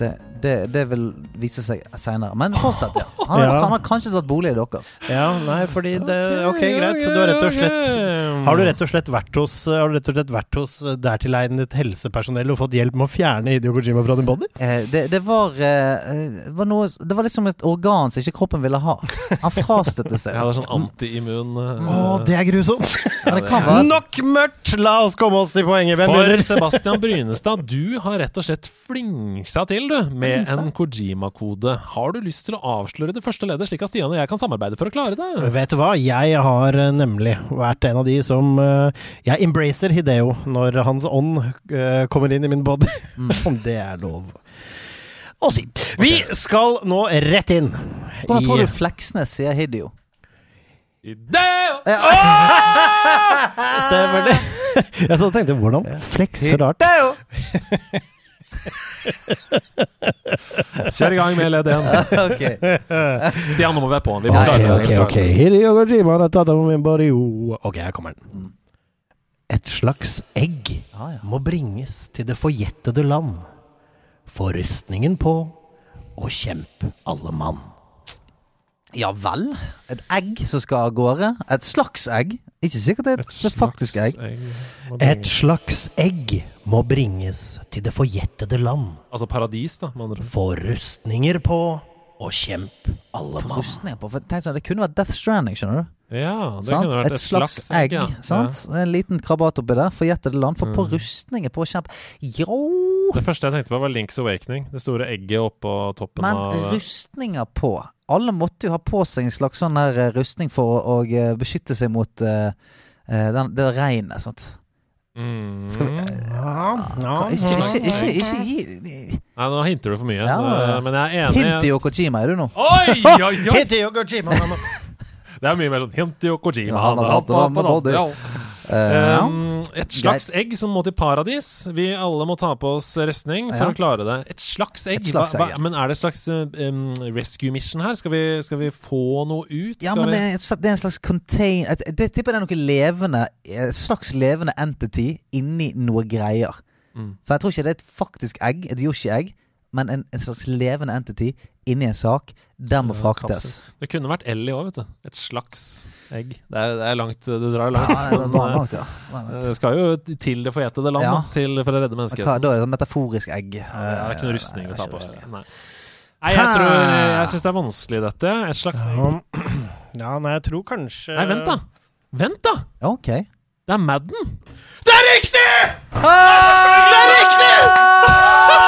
Det, det, det vil vise seg seinere. Men fortsett, ja. Han, Ja. han har kanskje tatt bolig i deres. Ja, nei, fordi det Ok, greit. Så du har rett og slett Har du rett og slett vært hos Har du rett og slett vært hos eh, dertilegnet helsepersonell og fått hjelp med å fjerne Hideo Kojima fra din body? Eh, det, det, var, eh, var noe, det var liksom et organ som ikke kroppen ville ha. Han frastøtte seg. Ja, det er sånn antiimmun eh, Å, det er grusomt! Men det kan være Nok mørkt! La oss komme oss til poenget, For venner. Sebastian Brynestad, du har rett og slett flingsa til, du, med en Kojima-kode. Har du lyst til å avsløre det første leddet, slik at Stian og jeg kan samarbeide for å klare det? Vet du hva, jeg har eh, nemlig vært en av de som eh, Jeg embracer Hideo når hans ånd eh, kommer inn i min body. Om det er lov å si. Vi skal nå rett inn Hvordan tror i du Fleksnes sier Hideo? Ideo! Stemmer det? Jeg så tenkte hvordan flekser rart. Hideo! Kjør i gang med ledd én. ok. Stian, nå må vi være på. Vi må okay, klare okay, det. Ok, ok, ok. Hideo Kojima, dette er min body, oh. Ok, her kommer den. Et slags egg Ja, ja. må bringes til det forjettede land. Få rustningen på, og kjemp alle mann. ja vel. Et egg som skal av gårde. Et slags egg. Ikke sikkert det er et, et faktisk egg. Et slags egg må bringes til det forjettede land. Altså paradis, da, med andre ord. Få rustninger på, og kjemp alle mann. Rustninger på. For tenk sånn, det kunne vært Death Stranding, skjønner du. Ja, det Sant? kunne vært Et slags egg. ja. sant? En liten krabat oppi der. Forjettede land. Få på Mm. rustninger på kjempe... Jo! Ja. Det første jeg tenkte på, var Links Awakening. Det store egget oppå toppen Men av rustninger på Alle måtte jo ha på seg en slags sånn der eh, rustning for å, å eh, beskytte seg mot eh, eh, den, det regnet. Sant? Mm. Skal vi- Ja, ja, Ikke, ikke, ikke, ikke gi Nei, nå hinter du for mye. Ja, Men jeg er enig. Hint i Kojima, er du nå? Oi, oi, oi! Kojima. Det er mye mer sånn Hinti i Kojima. Ja, han har hatt det, han har hatt det. Ja. Eh. Um, et slags egg som må til paradis. Vi alle må ta på oss rustning for Ja. å klare det. Et slags egg? Et slags hva, egg, ja. hva, men er det et slags um, rescue mission her? Skal vi, skal vi få noe ut? Ja, Skal men det er, det er en slags contain... et- Det tipper det er noe levende Et slags levende entity inni noe greier. Mm. Så jeg tror ikke det er et faktisk egg, et Yoshi-egg, men en, en slags levende entity inni en sak. Den må fraktes. Det kunne vært Ellie òg, vet du. Et slags egg. Det er, det er langt Du drar langt. Ja, det langt, ja. Langt. det skal jo til det forjettede land Ja. til, for å redde menneskeheten. da er det et metaforisk egg. Ja, det er ikke noe rustning å ta på. Nei. Nei. Jeg tror Jeg syns det er vanskelig, dette. Et slags egg. Ja, Ja, nei, jeg tror kanskje Nei, vent, da! Vent, da! Ok. Det er Madden! Det er riktig! Det er riktig!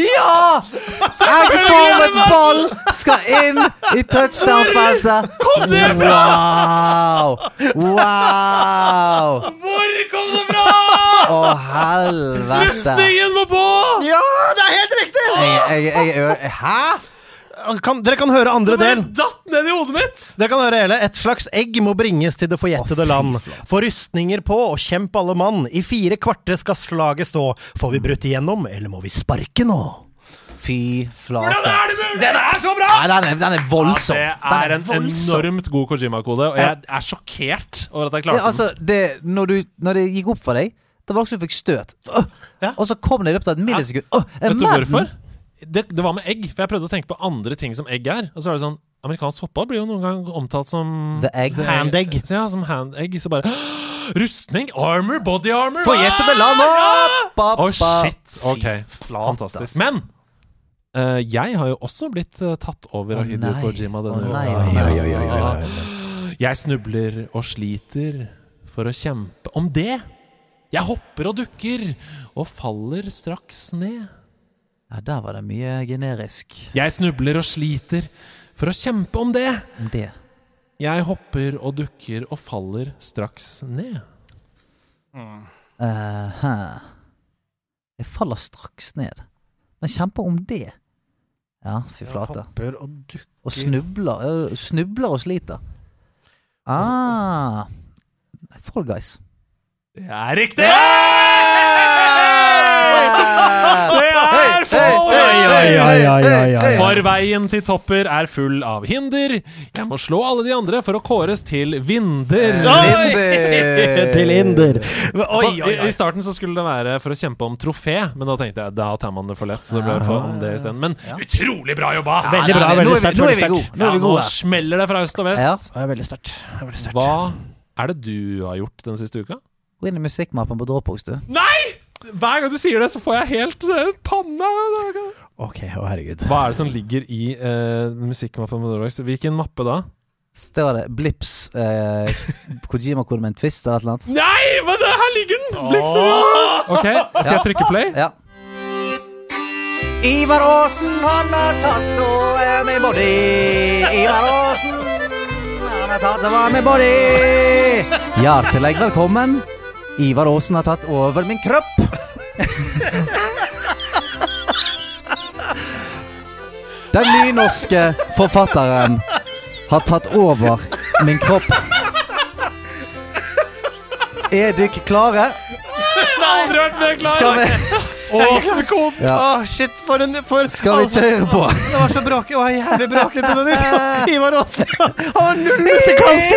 Ja! Eggformet ball skal inn i touchdown-feltet. Wow! Wow! Hvor kom det fra?! Å, helvete. Løsningen må på! Ja, det er helt riktig! Jeg, jeg, jeg, jeg, hæ? Kan, dere kan høre andre del. datt ned i hodet mitt! Dere kan høre hele. Et slags egg må bringes til det forjettede land. Få rustninger på og kjemp alle mann. I fire kvarter skal slaget stå. Får vi brutt igjennom, eller må vi sparke nå? Fy flate. Hvordan er det mulig?! Den er så bra! Nei, den er, den er voldsom. det er, er en voldsom. enormt god Kojima-kode, og jeg er sjokkert over at jeg Ja, klarte den. altså, det, når, du, når det gikk opp for deg, det var også du fikk støt. Ja. Og så kom det i løpet av et millisekund. Åh, Vet du hvorfor? Det, det var med egg, for jeg prøvde å tenke på andre ting som egg er. Og så er det sånn Amerikansk fotball blir jo noen gang omtalt som The egg. Hand egg. Så ja, som hand egg. Så bare Rustning! Armor! Body armor! Få gjette med land! Å, shit! Ok, fantastisk. Men eh, jeg har jo også blitt uh, tatt over av Hideo. Kojima denne uka. nei, Jeg snubler og sliter for å kjempe om det. Jeg hopper og dukker og faller straks ned. Ja, der var det mye generisk Jeg snubler og sliter for å kjempe om det. om det. Jeg hopper og dukker og faller straks ned. Mm. Uh, Jeg faller straks ned. Men kjemper om det. Ja, fy flate. Hopper og dukker. Og snubler. Snubler og sliter. Ah. Fall Guys. Det er riktig! Det er Fall Oi, oi, oi, oi, oi, oi. For veien til topper er full av hinder. Jeg må slå alle de andre for å kåres til vinder. Vinder! Til hinder. I, starten så skulle det være for å kjempe om trofé, men da tenkte jeg da tar man det for lett. Så det ble for om det isteden. Men utrolig bra jobba! Veldig bra, veldig er sterkt, Nå er vi gode. Nå er smeller det fra øst og vest. Ja. Det er veldig sterkt. Hva er det du har gjort den siste uka? Gå inn i musikkmappen på Dropbox, du. Nei! Hver gang du sier det, så får jeg helt uh, panne. Ok, å herregud. Hva er det som ligger i uh, musikkmappen? Hvilken mappe da? Står det Blips eh, Kojima-kor med en twist eller et eller annet? Nei! Men det, her ligger den! Liksom. Ok, Skal jeg trykke play? Ja. Ivar Aasen, han har tatt og er med body. Ivar Aasen, han har tatt og er med body. Hjertelig velkommen. Ivar Aasen har tatt over min kropp. Den nynorske forfatteren har tatt over min kropp. Er dere klare? aldri vært mer klar! Skal vi, Åsen-koden! Ja. Åh, shit, for en for, skal vi kjøre på? Det var så bråkete. det var jævlig bråkete. den Ivar Aasen. Han var null musikalsk.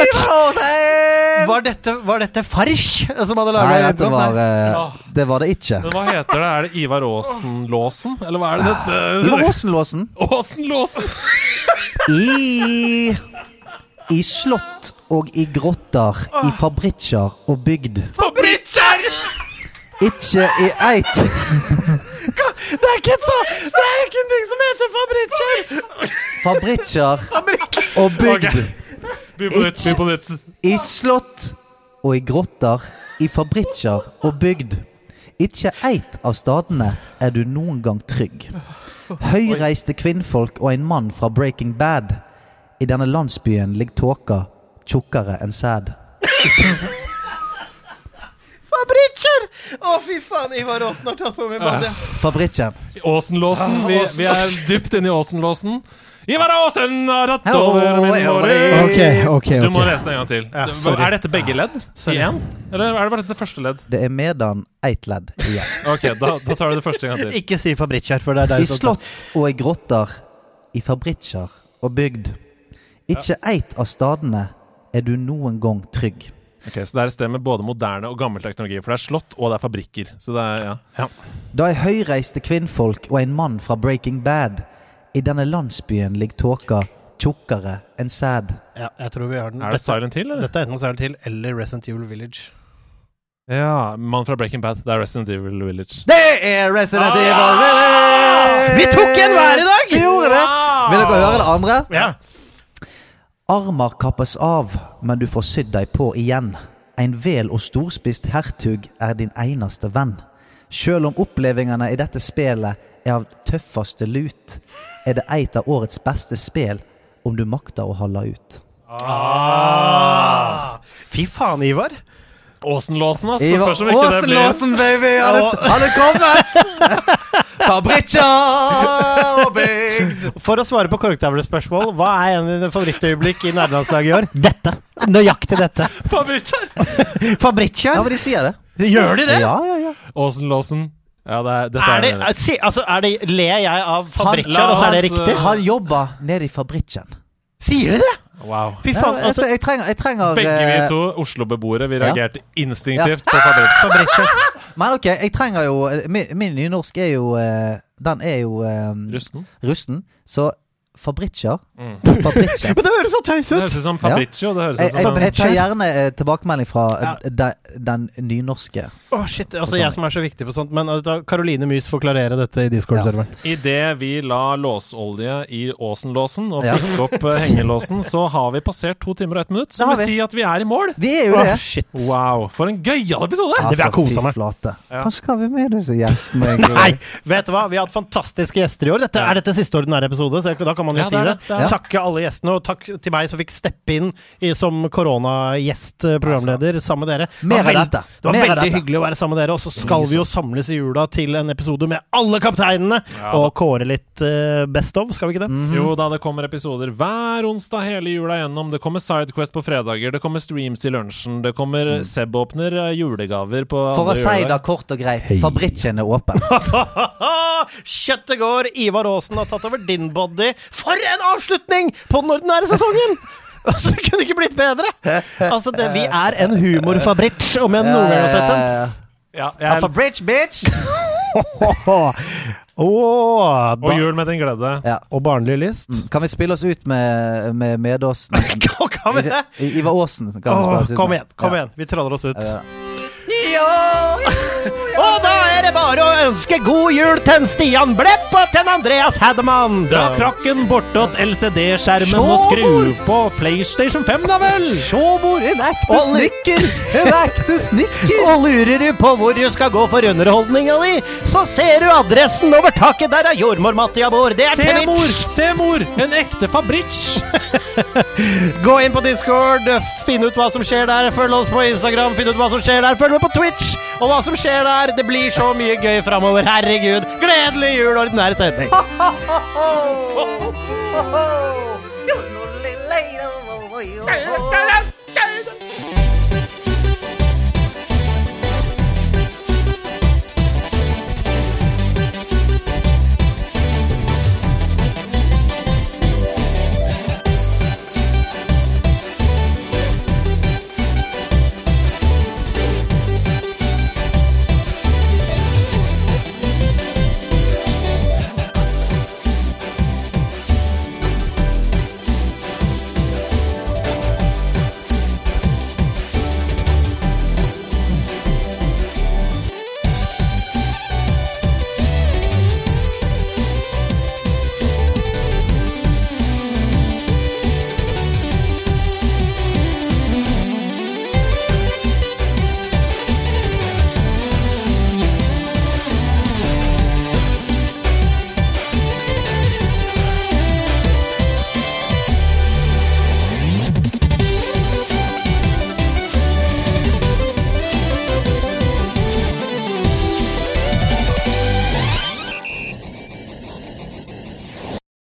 Var dette, var dette Farsch som hadde laga Nei, dette var uh, Det var det ikke. Men hva heter det? Er det Ivar Aasen-låsen? Eller hva er det dette? Ivar? Aasen-låsen. Åsen-låsen! I I slott og i grotter, i fabrikker og bygd. Fabrikker! Ikke i eit. Det er ikke så Det er ikke en ting som heter Fabrikker! Fabrikker og bygd. By på nytt, by på nytt. I slott og i grotter, i fabrikker og bygd. Ikke eit av stadene er du noen gang trygg. Høyreiste kvinnfolk og en mann fra Breaking Bad. I denne landsbyen ligger tåka tjukkere enn sæd. Fabrikker! Å, fy faen, Ivar Aasen har tatt på meg badet. Fabrikken. Åsenlåsen. Vi, vi er dypt inne i Åsen-låsen. Ivar Aasen har tatt Hello, over min hello, Ok, Ok, ok, Du må ok. lese den en gang til. Ja, Det- sorry. er dette begge ledd i én? Eller er det bare dette første ledd? Det er medan eit ledd igjen. Ok, da, da tar du det første en gang til. Ikke si Fabrikker, for det er I der slott og i grotter, i fabrikker og bygd. Ikke eit av stadene er du noen gang trygg. Ok, Så det er et sted med både moderne og gammel teknologi. For det er slott, og det er fabrikker. Så det er, ja. Da er høyreiste kvinnfolk og en mann fra Breaking Bad. I denne landsbyen ligger tåka tjukkere enn sæd. Ja, jeg tror vi har den. Er det Silent Hill, eller? Dette er enten Silent Hill eller Resident Evil Village. Ja, Mann fra Breaking Bad. Det er Resident Evil Village. Det er Resident Ah! Evil Village! Vi tok en hver i dag! Vi gjorde det! Vil dere høre det andre? Ja. Armer kappes av, men du får sydd deg på igjen. En vel og storspist hertug er din eneste venn. Sjøl om opplevelsene i dette spelet er av tøffeste lut, er det eit av årets beste spill om du makter å holde ut. Ah. Fy faen, Ivar. Åsen-låsen, ass. Ivar Åsenlåsen, det blir Aasen-låsen, baby! Han er, kommet! Bygd. For å svare på korktavlespørsmål, hva er en av dine favorittøyeblikk i nederlandslaget i år? Dette. Nøyaktig dette. Fabrikkjør? Fabrikkjør? Ja, men de sier det. Gjør de det? Ja, ja, ja. Åsen-låsen. Ja, det er, dette Er er, det, er, si, altså, er det, ler jeg av fabrikkjør, og så er det riktig? Har Han jobber nede i fabrikken. Sier de det? Wow. Fy faen, altså, altså, jeg trenger, jeg trenger Begge vi eh, to Oslo-beboere vi ja. reagerte instinktivt på fabrikk. Men ok, jeg trenger jo Min, min nynorsk er jo eh, Den er jo eh, Rusten. rusten. Så fabrikker Mm. Fabrikker. Men det høres så tøys Det ut! høres ut som Fabriccio. Det høres Jeg, ut som jeg, jeg tar gjerne eh, tilbakemelding fra Ja. de, den, nynorske. Å, shit. Altså, jeg som er så viktig på sånt. Men Karoline Caroline Mys får klarere dette i Discord-serveren. Idet vi la låsolje i Åsen-låsen og Ja. fikk opp eh, hengelåsen, så har vi passert to timer og ett minutt. Det Som vil vi. si at vi er i mål. Vi er jo oh, det. shit. Wow, for en gøyal episode! Det vil jeg kose fy meg. flate. Ja. Hva skal vi med disse gjestene, egentlig? Nei, vet du hva? Vi har hatt fantastiske gjester i år. Dette, Er dette siste ordinære episode? Så da kan man jo Ja, si det det. Takke alle gjestene, og takk til meg som fikk steppe inn i, som koronagjest, eh, programleder, sammen med dere. Det Mer var av veld- dette. Det var veldig hyggelig å være sammen med dere, og så skal vi jo samles i jula til en episode med alle kapteinene, Ja, og kåre litt uh, Best of, skal vi ikke det? Mhm. Jo da, det kommer episoder hver onsdag hele jula gjennom. Det kommer Sidequest på fredager, det kommer streams i lunsjen, det kommer Mm. Seb åpner eh, julegaver på For å si det kort og greit, fabrikken er åpen. Kjøttet går! Ivar Aasen har tatt over din body. For en avslutning på den ordinære sesongen! Altså, Det kunne ikke blitt bedre! Altså, det, Vi er en humorfabrikk, om jeg noen gang har sett den. Ja, Ja, jeg, Fabrikk, bitch! Åh, og jul med din glede. Ja. og barnlig lyst. Kan vi spille oss ut med, med Medåsen? Kan vi det? I- Ivar Aasen. Kan vi spille oss ut kom igjen, kom Ja. igjen. Vi traller oss ut. Ja. Og da er det bare å ønske god jul til Stian Blepp og til Andreas Hedemann. Dra krakken bortåt LCD-skjermen og skru på PlayStation 5, da vel! Mor, en ekte Olli. snekker! En ekte snekker! Og lurer du på hvor du skal gå for underholdninga di, så ser du adressen over taket. Der er jordmor Mattia bor. Det er Se, mor! Se, mor! En ekte fabrikk! Gå inn på Discord, finn ut hva som skjer der. Følg oss på Instagram, finn ut hva som skjer der. Følg med på Twitch og hva som skjer der. Det blir så mye gøy framover. Herregud. Gledelig jul, ordinær sending. Oh, oh, oh, oh.